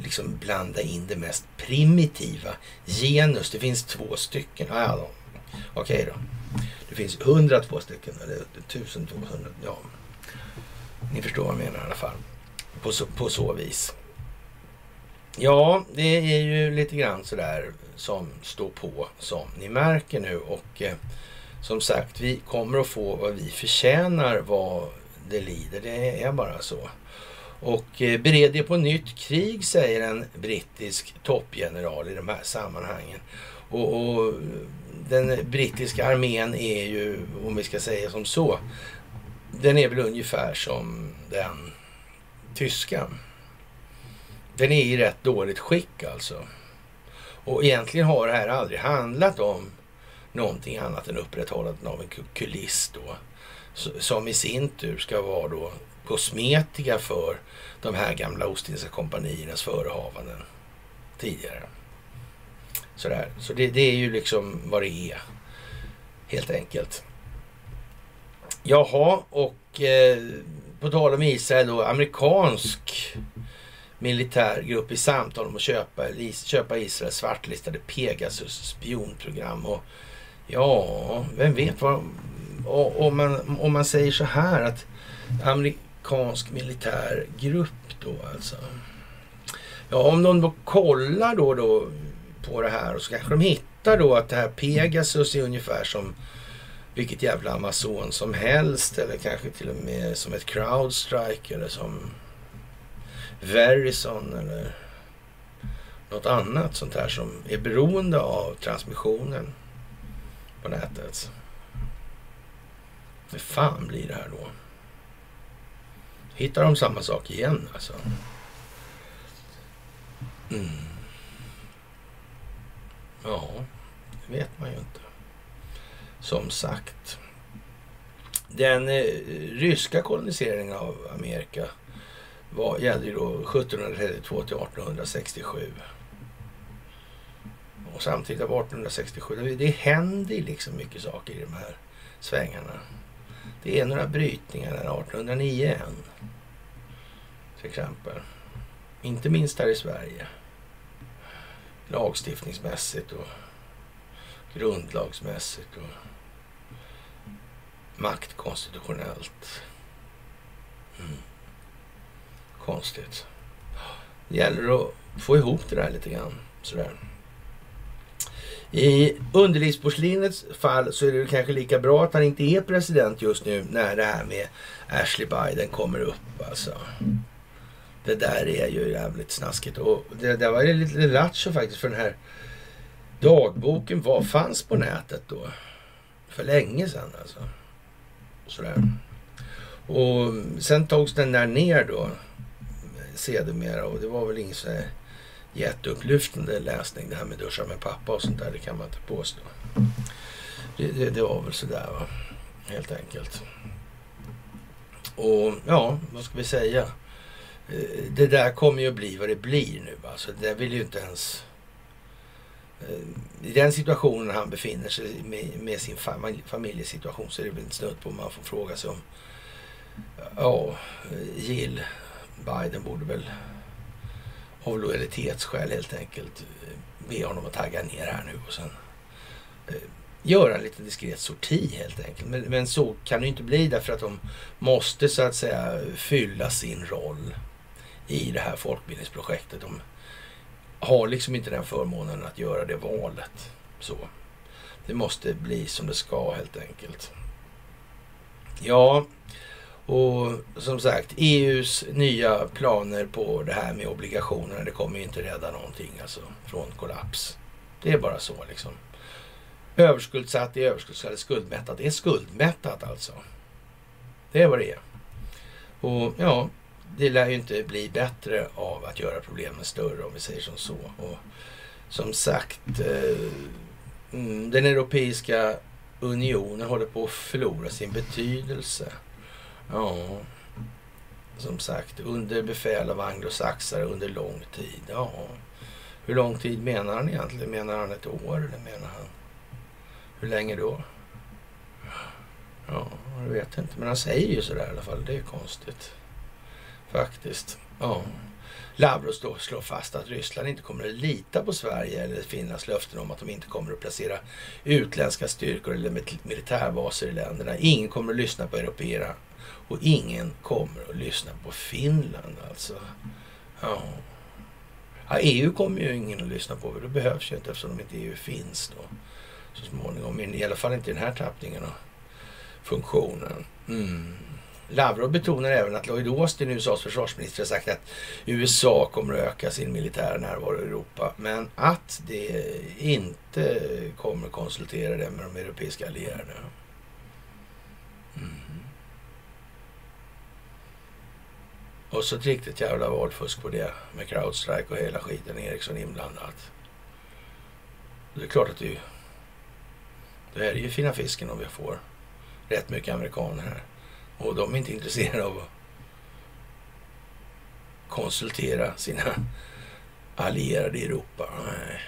liksom blanda in det mest primitiva genus. Det finns två stycken. Ah, ja, Okej då. Det finns 102 stycken eller 1200. Ja, ni förstår vad jag menar i alla fall. På så, på så vis. Ja, det är ju lite grann sådär som står på som ni märker nu och eh, som sagt, vi kommer att få vad vi förtjänar vad det lider. Det är bara så. Och eh, bered er på nytt krig, säger en brittisk toppgeneral i de här sammanhangen. Och, och, den brittiska armén är ju, om vi ska säga som så, den är väl ungefär som den tyska. Den är i rätt dåligt skick alltså. Och egentligen har det här aldrig handlat om någonting annat än upprätthållandet av en kuliss då. Som i sin tur ska vara då kosmetika för de här gamla Ostindiska kompaniernas förehavanden tidigare. Sådär. Så det, det är ju liksom vad det är. Helt enkelt. Jaha, och eh, på tal om Israel då, amerikansk militärgrupp i samtal om att köpa, köpa Israels svartlistade Pegasus spionprogram. Och ja, vem vet vad... Om man, om man säger så här att amerikansk militärgrupp då alltså. Ja, om de då kollar då, då på det här och så kanske de hittar då att det här Pegasus är ungefär som vilket jävla Amazon som helst eller kanske till och med som ett Crowdstrike eller som Verizon eller något annat sånt här som är beroende av transmissionen på nätet. Hur fan blir det här då? Hittar de samma sak igen alltså? Mm. Ja, det vet man ju inte. Som sagt. Den eh, ryska koloniseringen av Amerika var, gällde ju då 1732 till 1867. Och samtidigt av 1867, det, det händer liksom mycket saker i de här svängarna. Det är några brytningar där 1809 än. Till exempel. Inte minst här i Sverige. Lagstiftningsmässigt och grundlagsmässigt och maktkonstitutionellt. Mm. Konstigt. Det gäller att få ihop det där lite grann. Sådär. I underlivsporslinets fall så är det kanske lika bra att han inte är president just nu när det här med Ashley Biden kommer upp. Alltså. Det där är ju jävligt snaskigt. Och det, där var lite lattjo faktiskt för den här dagboken var, fanns på nätet då. För länge sedan alltså. Sådär. Och sen togs den där ner då sedermera och det var väl ingen så jätteupplyftande läsning det här med duscha med pappa och sånt där. Det kan man inte påstå. Det, det, det var väl sådär va. Helt enkelt. Och ja, vad ska vi säga? Eh, det där kommer ju att bli vad det blir nu. Alltså, det vill ju inte ens... Eh, I den situationen han befinner sig med, med sin familjesituation så är det väl snudd på man får fråga sig om... Ja, Jill Biden borde väl av lojalitetsskäl helt enkelt eh, be honom att tagga ner här nu och sen eh, göra en liten diskret sorti helt enkelt. Men, men, så kan det inte bli därför att de måste så att säga fylla sin roll i det här folkbildningsprojektet. De har liksom inte den förmånen att göra det valet. Så. Det måste bli som det ska helt enkelt. Ja, och som sagt, EUs nya planer på det här med obligationerna, det kommer ju inte rädda någonting alltså från kollaps. Det är bara så liksom. Överskuldsatt är överskuldsatt, skuldmättat är skuldmättat alltså. Det är vad det är. Och ja, det lär ju inte bli bättre av att göra problemen större om vi säger som så. Och som sagt, eh, mm, den europeiska unionen håller på att förlora sin betydelse. Ja, som sagt, under befäl av anglosaxare under lång tid. Ja, hur lång tid menar han egentligen? Menar han ett år eller menar han hur länge då? Ja, jag vet inte. Men han säger ju sådär i alla fall. Det är konstigt. Faktiskt. Ja. Lavrov slår fast att Ryssland inte kommer att lita på Sverige eller Finlands löften om att de inte kommer att placera utländska styrkor eller militärbaser i länderna. Ingen kommer att lyssna på européerna och ingen kommer att lyssna på Finland alltså. Ja. ja EU kommer ju ingen att lyssna på. Det behövs ju inte eftersom de inte EU finns då så småningom. I alla fall inte i den här tappningen och funktionen. Mm. Lavrov betonar även att Lloyd Austin, USAs försvarsminister, har sagt att USA kommer att öka sin militära närvaro i Europa. Men att det inte kommer konsultera det med de europeiska allierade. Mm. Och så ett riktigt jävla valfusk på det med Crowdstrike och hela skiten. Ericsson inblandat. Det är klart att det, det är ju fina fisken om vi får rätt mycket amerikaner här. Och de är inte intresserade av att konsultera sina allierade i Europa. Nej.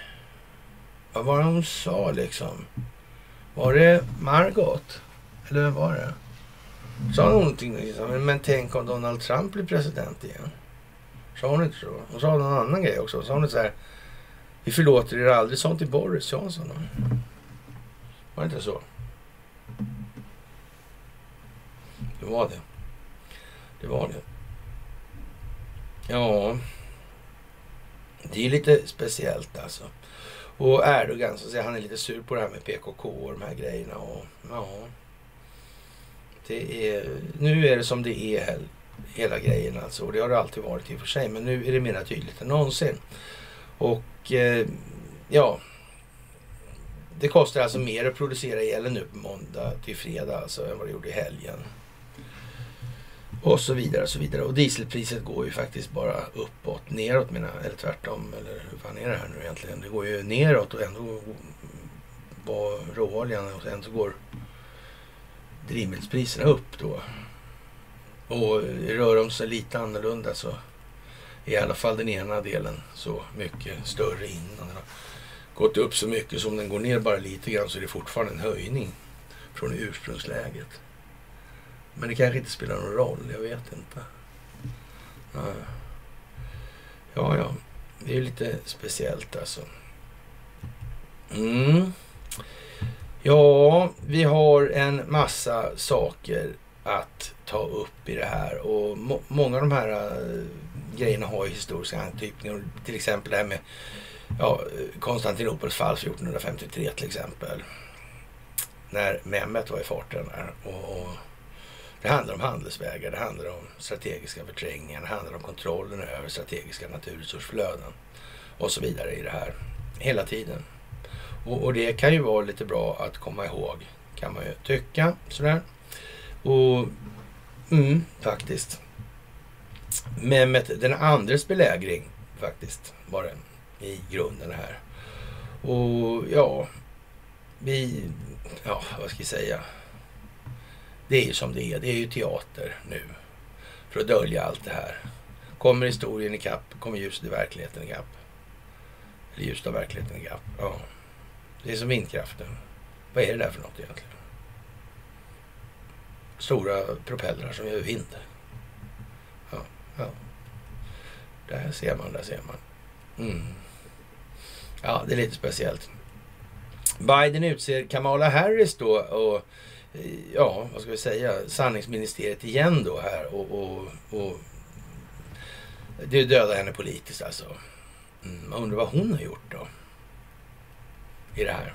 Vad var det hon sa liksom? Var det Margot? Eller vem var det? Sa hon någonting liksom, men tänk om Donald Trump blir president igen? Sa hon inte så? Hon sa någon annan grej också. Sa hon inte så här, vi förlåter er aldrig sånt till Boris Johnson? Var det inte så? Det var det. Det var det. Ja, det är lite speciellt alltså. Och Erdogan, så säger han är lite sur på det här med PKK och de här grejerna. Och, ja, det är, nu är det som det är hela grejen alltså. Och det har det alltid varit i och för sig. Men nu är det mer tydligt än någonsin. Och eh, ja, det kostar alltså mer att producera elen nu på måndag till fredag alltså än vad det gjorde i helgen. Och så vidare och så vidare. Och dieselpriset går ju faktiskt bara uppåt, neråt menar eller tvärtom. Eller hur fan är det här nu egentligen? Det går ju neråt och ändå var råoljan och ändå går drivmedelspriserna upp då. Och rör de sig lite annorlunda så är i alla fall den ena delen så mycket större innan den har gått upp så mycket som den går ner bara lite grann så är det fortfarande en höjning från ursprungsläget. Men det kanske inte spelar någon roll, jag vet inte. Ja, ja. Det är ju lite speciellt alltså. Mm. Ja, vi har en massa saker att ta upp i det här och må många av de här äh, grejerna har ju historiska anknytningar. Till exempel det här med ja, Konstantinopels fall 1453 till exempel. När Mehmet var i farten där. Och, och det handlar om handelsvägar, det handlar om strategiska förträngningar, det handlar om kontrollen över strategiska naturresursflöden och så vidare i det här. Hela tiden. Och, och, det kan ju vara lite bra att komma ihåg, kan man ju tycka. Sådär. Och mm, faktiskt. Mehmet den andres belägring faktiskt var det i grunden här. Och ja, vi, ja vad ska jag säga. Det är ju som det är. Det är ju teater nu. För att dölja allt det här. Kommer historien ikapp, kommer ljuset i verkligheten ikapp. Eller ljuset av verkligheten ikapp. Ja. Det är som vindkraften. Vad är det där för något egentligen? Stora propellrar som gör vind. Ja, ja. Där ser man, där ser man. Mm. Ja, det är lite speciellt. Biden utser Kamala Harris då och ja, vad ska vi säga, sanningsministeriet igen då här och, och, och det dödar henne politiskt alltså. Mm, man undrar vad hon har gjort då i det här.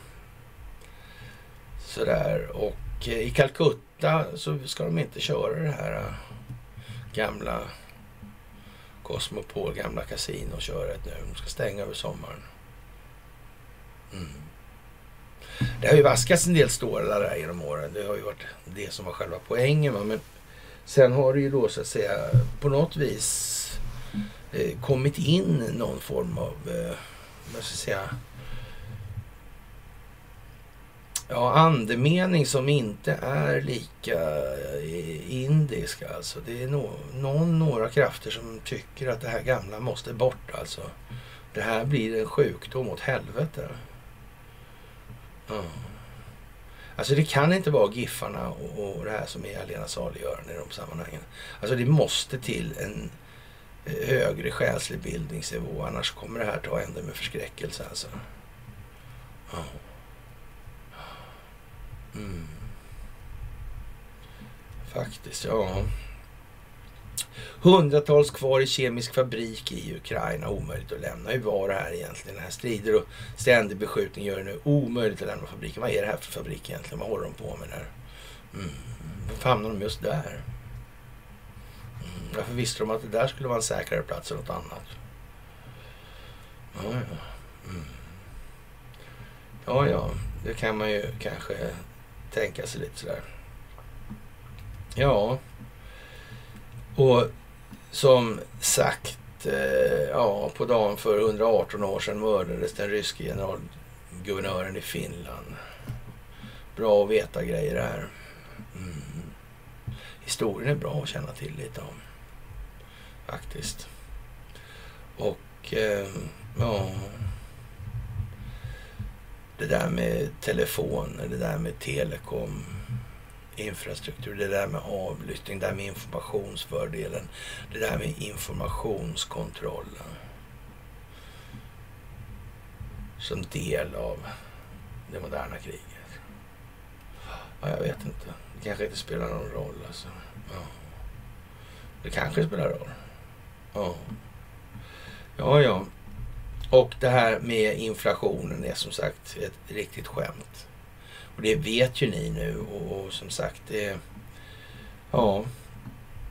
Sådär och eh, i Calcutta så ska de inte köra det här eh, gamla Cosmopol, gamla kasinoköret nu. De ska stänga över sommaren. Mm. Det har ju vaskats en del stålar där genom åren. Det har ju varit det som var själva poängen. Va? Men sen har det ju då så att säga på något vis eh, kommit in någon form av, eh, vad ska jag säga, ja, andemening som inte är lika eh, indisk alltså. Det är no, någon, några krafter som tycker att det här gamla måste bort alltså. Det här blir en sjukdom åt helvete. Alltså det kan inte vara Giffarna och, och det här som är allena saliggörande i de sammanhangen. Alltså det måste till en eh, högre själslig bildningsnivå annars kommer det här ta ända med förskräckelse alltså. Mm. Faktiskt, ja. Hundratals kvar i kemisk fabrik i Ukraina, omöjligt att lämna. Hur var det här egentligen? Den här strider och ständig beskjutning gör det nu omöjligt att lämna fabriken. Vad är det här för fabrik egentligen? Vad håller de på med där? Mm. Varför hamnar de just där? Mm. Varför visste de att det där skulle vara en säkrare plats än något annat? Ja, ja. Mm. Ja, ja, det kan man ju kanske tänka sig lite sådär. Ja, och som sagt, eh, ja, på dagen för 118 år sedan mördades den ryske generalguvernören i Finland. Bra att veta grejer här. Mm. Historien är bra att känna till lite om. Faktiskt. Och eh, ja... Det där med telefoner, det där med telekom infrastruktur, det där med avlyssning, det där med informationsfördelen, det där med informationskontrollen. Som del av det moderna kriget. Ja, jag vet inte. Det kanske inte spelar någon roll alltså. Ja. Det kanske spelar roll. Ja. Ja, ja. Och det här med inflationen är som sagt ett riktigt skämt. Och det vet ju ni nu och, och som sagt, det, ja,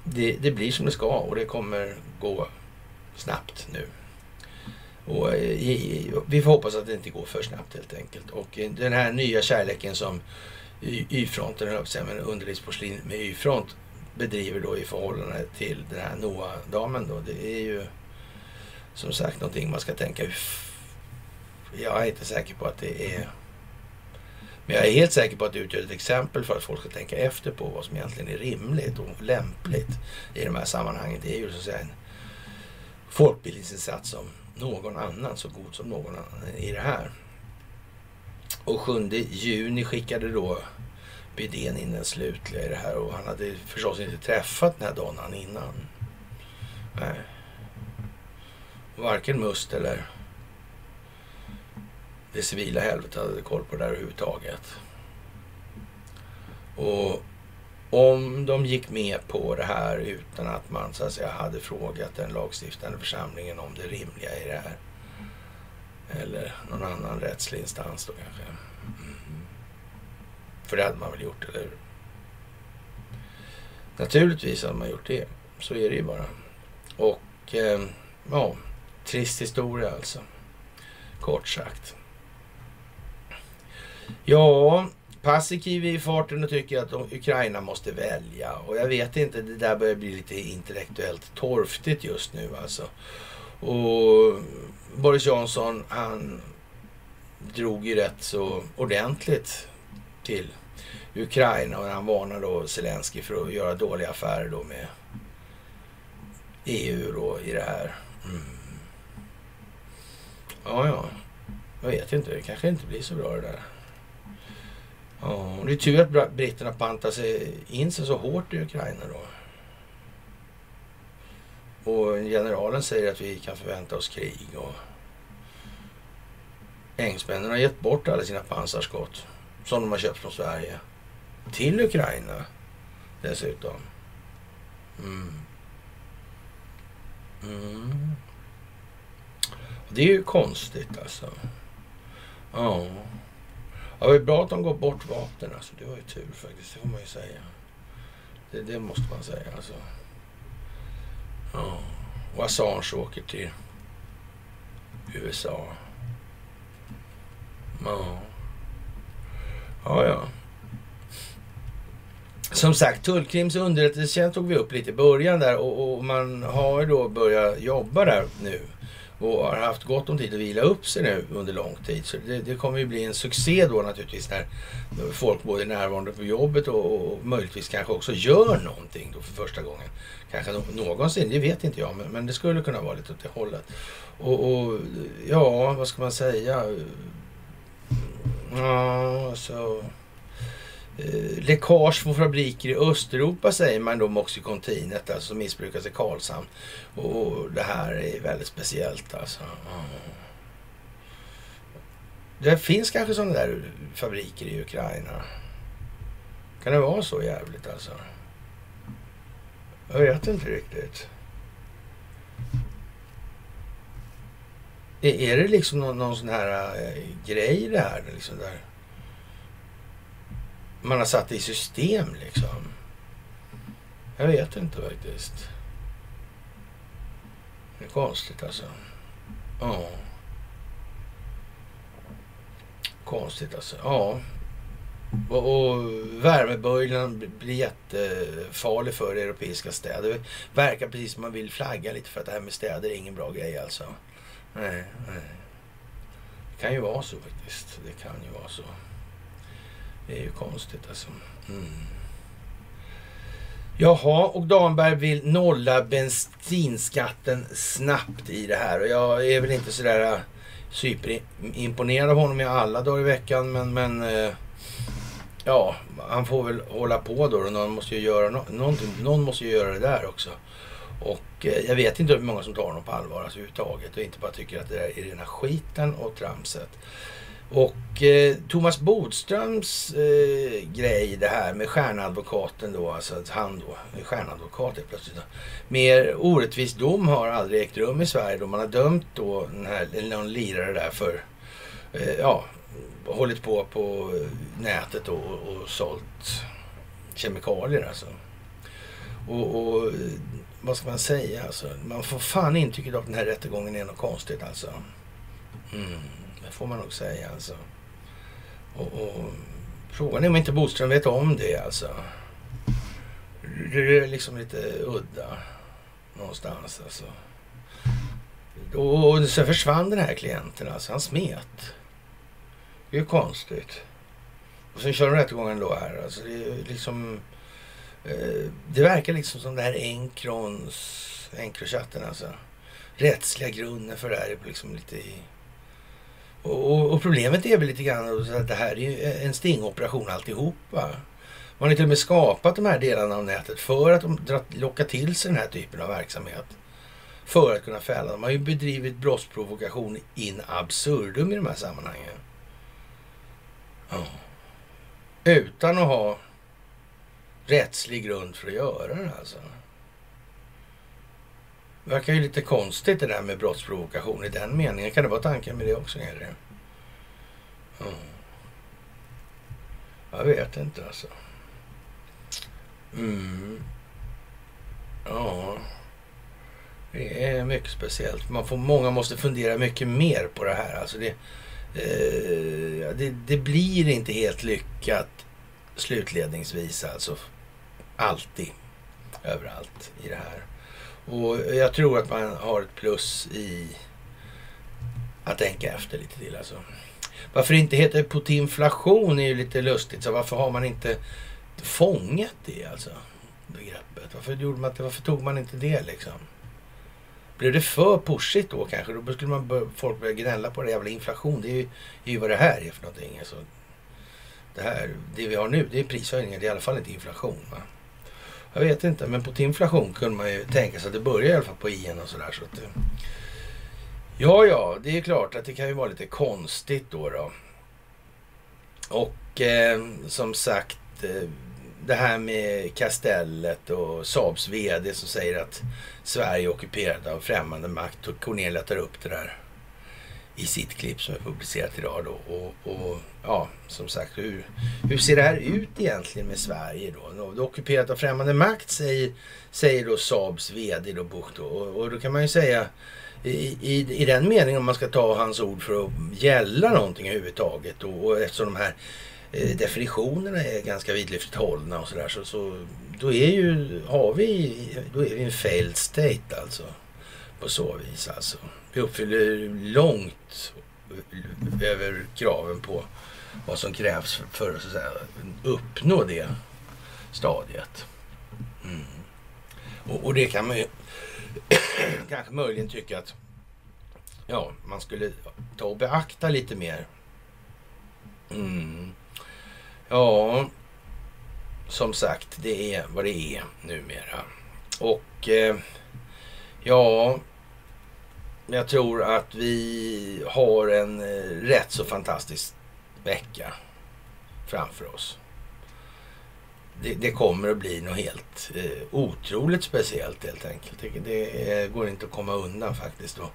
det, det, blir som det ska och det kommer gå snabbt nu. Och eh, i, vi får hoppas att det inte går för snabbt helt enkelt. Och eh, den här nya kärleken som Y-fronten, men underlivsporslin med Y-front bedriver då i förhållande till den här Noah-damen då. Det är ju som sagt någonting man ska tänka. Jag är inte säker på att det är men jag är helt säker på att det utgör ett exempel för att folk ska tänka efter på vad som egentligen är rimligt och lämpligt i de här sammanhangen. Det är ju så att säga en folkbildningsinsats som någon annan, så god som någon annan i det här. Och 7 juni skickade då Bydén in den slutliga i det här och han hade förstås inte träffat den här donnan innan. Nej. Varken Must eller det civila helvetet hade koll på det där överhuvudtaget. Och om de gick med på det här utan att man så att säga hade frågat den lagstiftande församlingen om det rimliga i det här. Eller någon annan rättslig instans då kanske. Mm. För det hade man väl gjort, eller hur? Naturligtvis hade man gjort det. Så är det ju bara. Och eh, ja, trist historia alltså. Kort sagt. Ja, Paasikivi är i farten och tycker att Ukraina måste välja. Och jag vet inte, det där börjar bli lite intellektuellt torftigt just nu alltså. Och Boris Johnson, han drog ju rätt så ordentligt till Ukraina och han varnar då Zelensky för att göra dåliga affärer då med EU då i det här. Mm. Ja, ja. Jag vet inte, det kanske inte blir så bra det där. Ja, det är tur att britterna pantar sig in sig så hårt i Ukraina då. Och generalen säger att vi kan förvänta oss krig. och Engelsmännen har gett bort alla sina pansarskott som de har köpt från Sverige till Ukraina dessutom. Mm. Mm. Det är ju konstigt alltså. Ja. Ja, det var bra att de går bort vapnen alltså. Det var ju tur faktiskt, det får man ju säga. Det, det måste man säga alltså. Ja. Och Assange åker till USA. Ja. Ja, ja. Som sagt, Tullkrims underrättelsetjänst tog vi upp lite i början där och, och man har ju då börjat jobba där nu och har haft gott om tid att vila upp sig nu under lång tid. Så det, det kommer ju bli en succé då naturligtvis när folk både är närvarande på jobbet och, och möjligtvis kanske också gör någonting då för första gången. Kanske någonsin, det vet inte jag, men, men det skulle kunna vara lite åt det hållet. Och, och ja, vad ska man säga? Ja, så... Eh, läckage från fabriker i Östeuropa säger man då om Oxycontinet, alltså som missbrukas i Karlshamn. Och det här är väldigt speciellt alltså. Det finns kanske sådana där fabriker i Ukraina. Kan det vara så jävligt alltså? Jag vet inte riktigt. Är, är det liksom någon, någon sån här äh, grej det här? Liksom där? Man har satt i system liksom. Jag vet inte faktiskt. Det är konstigt alltså. Ja. Konstigt alltså. Ja. Och, och värmeböljan blir jättefarlig för europeiska städer. Det verkar precis som man vill flagga lite för att det här med städer är ingen bra grej alltså. Nej, nej. Det kan ju vara så faktiskt. Det kan ju vara så. Det är ju konstigt alltså. Mm. Jaha, och Damberg vill nolla bensinskatten snabbt i det här. Och jag är väl inte sådär äh, superimponerad av honom i alla dagar i veckan. Men, men äh, ja, han får väl hålla på då. Någon måste ju göra, no någon måste ju göra det där också. Och äh, jag vet inte hur många som tar honom på allvar alltså, överhuvudtaget. Och inte bara tycker att det där är rena skiten och tramset. Och eh, Thomas Bodströms eh, grej det här med stjärnadvokaten då, alltså att han då, stjärnadvokat är plötsligt. Då. Mer orättvis dom har aldrig ägt rum i Sverige då man har dömt då den här, eller någon lirare där för, eh, ja, hållit på på nätet och, och sålt kemikalier alltså. Och, och, vad ska man säga alltså? Man får fan intrycket av att den här rättegången är något konstigt alltså. Mm får man nog säga alltså. Och, och frågan är om inte Boström vet om det alltså. Det är liksom lite udda någonstans alltså. Och sen försvann den här klienten alltså. Han smet. Det är ju konstigt. Och sen kör de rättegången då här. Alltså det är liksom... Eh, det verkar liksom som det här Encrons Encrochatten alltså. Rättsliga grunden för det här är liksom lite i och, och, problemet är väl lite grann att det här är ju en stingoperation alltihopa. Man har till och med skapat de här delarna av nätet för att locka till sig den här typen av verksamhet. För att kunna fälla dem. Man har ju bedrivit brottsprovokation in absurdum i de här sammanhangen. Ja. Utan att ha rättslig grund för att göra det alltså. Verkar ju lite konstigt det där med brottsprovokation i den meningen. Kan det vara tanken med det också? Är det? Mm. Jag vet inte alltså. Mm. Ja. Det är mycket speciellt. Man får, många måste fundera mycket mer på det här. Alltså det, eh, det, det blir inte helt lyckat slutledningsvis alltså. Alltid. Överallt i det här. Och jag tror att man har ett plus i att tänka efter lite till alltså. Varför det inte heter putinflation är ju lite lustigt. Så varför har man inte fångat det alltså? Begreppet. Varför, gjorde man, varför tog man inte det liksom? Blev det för pushigt då kanske? Då skulle man bör, folk börja gnälla på det jävla inflation. Det är ju, är ju vad det här är för någonting. Alltså, det, här, det vi har nu det är prishöjningar. Det är i alla fall inte inflation. Va? Jag vet inte, men på inflation kunde man ju tänka sig att det börjar i alla fall på IN och sådär. Så att, eh, ja, ja, det är klart att det kan ju vara lite konstigt då. då. Och eh, som sagt, eh, det här med Kastellet och Saabs VD som säger att Sverige är ockuperat av främmande makt. Och Cornelia tar upp det där i sitt klipp som är publicerat idag. Då. Och, och ja, som sagt, hur, hur ser det här ut egentligen med Sverige då? Det ockuperat av främmande makt säger, säger då Saabs VD då Buch då. Och, och då kan man ju säga i, i, i den meningen om man ska ta hans ord för att gälla någonting överhuvudtaget då och eftersom de här eh, definitionerna är ganska vidlyftigt hållna och sådär så, så då är ju, har vi, då är vi en failed state alltså på så vis alltså. Vi uppfyller långt över kraven på vad som krävs för att, så att säga, uppnå det stadiet. Mm. Och, och, det kan man ju <clears throat> kanske möjligen tycka att ja, man skulle ta och beakta lite mer. Mm. Ja, som sagt, det är vad det är numera. Och eh, ja, jag tror att vi har en eh, rätt så fantastisk vecka framför oss. Det, det, kommer att bli något helt eh, otroligt speciellt helt enkelt. Det, det går inte att komma undan faktiskt. Och,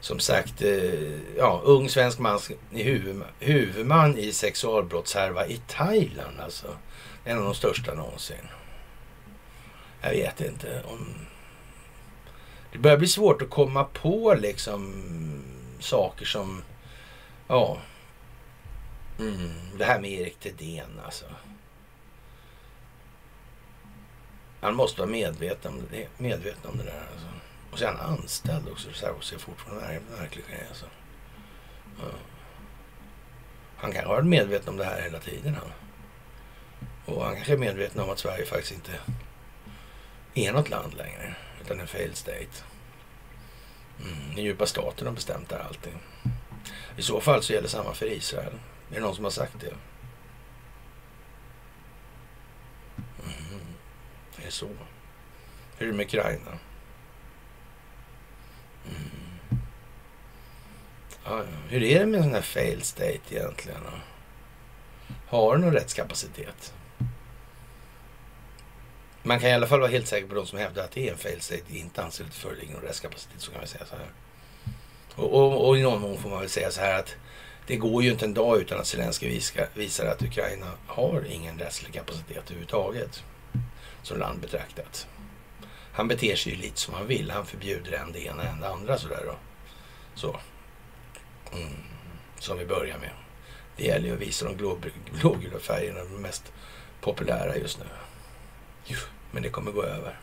som sagt, eh, ja, ung svensk man i huvudman, huvudman i sexualbrottshärva i Thailand alltså. En av de största någonsin. Jag vet inte om... Det börjar bli svårt att komma på liksom saker som... Ja. Mm, det här med Erik Thedéen alltså. Han måste vara medveten om det, medveten om det där. Alltså. Och så är han anställd också. Så här, och ser fortfarande här, märklig grej alltså. Ja. Han kanske ha varit medveten om det här hela tiden. Han. Och han kanske är medveten om att Sverige faktiskt inte är något land längre staten en failed state. Mm, den djupa staten har bestämt där allting. I så fall så gäller samma för Israel. Är det någon som har sagt det? Mm, det är så. Hur är det med Ukraina? Mm. Ah, ja, hur är det med en sån här failed state egentligen? Har den någon rättskapacitet? Man kan i alla fall vara helt säker på de som hävdar att det är en fail state inte anser att det föreligger någon restkapacitet. Så kan man säga så här. Och, och, och, i någon mån får man väl säga så här att det går ju inte en dag utan att Zelenskyj visar att Ukraina har ingen rättslig kapacitet överhuvudtaget. Som land betraktat. Han beter sig ju lite som han vill. Han förbjuder en det ena än det andra sådär då. Så. Mm. Som vi börjar med. Det gäller ju att visa de blågula färgerna, de mest populära just nu. Men det kommer gå över.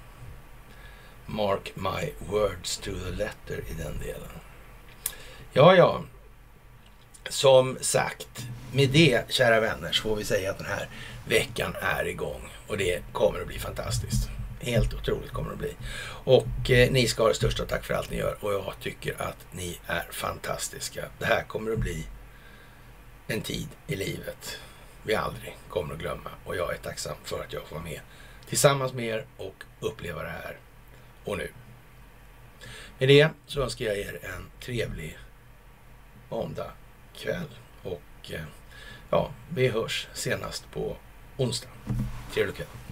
Mark my words to the letter i den delen. Ja, ja. Som sagt, med det kära vänner så får vi säga att den här veckan är igång och det kommer att bli fantastiskt. Helt otroligt kommer det att bli. Och eh, ni ska ha det största tack för allt ni gör och jag tycker att ni är fantastiska. Det här kommer att bli en tid i livet vi aldrig kommer att glömma och jag är tacksam för att jag får vara med tillsammans med er och uppleva det här och nu. Med det så önskar jag er en trevlig måndag kväll och eh, ja, vi hörs senast på onsdag. Trevlig kväll.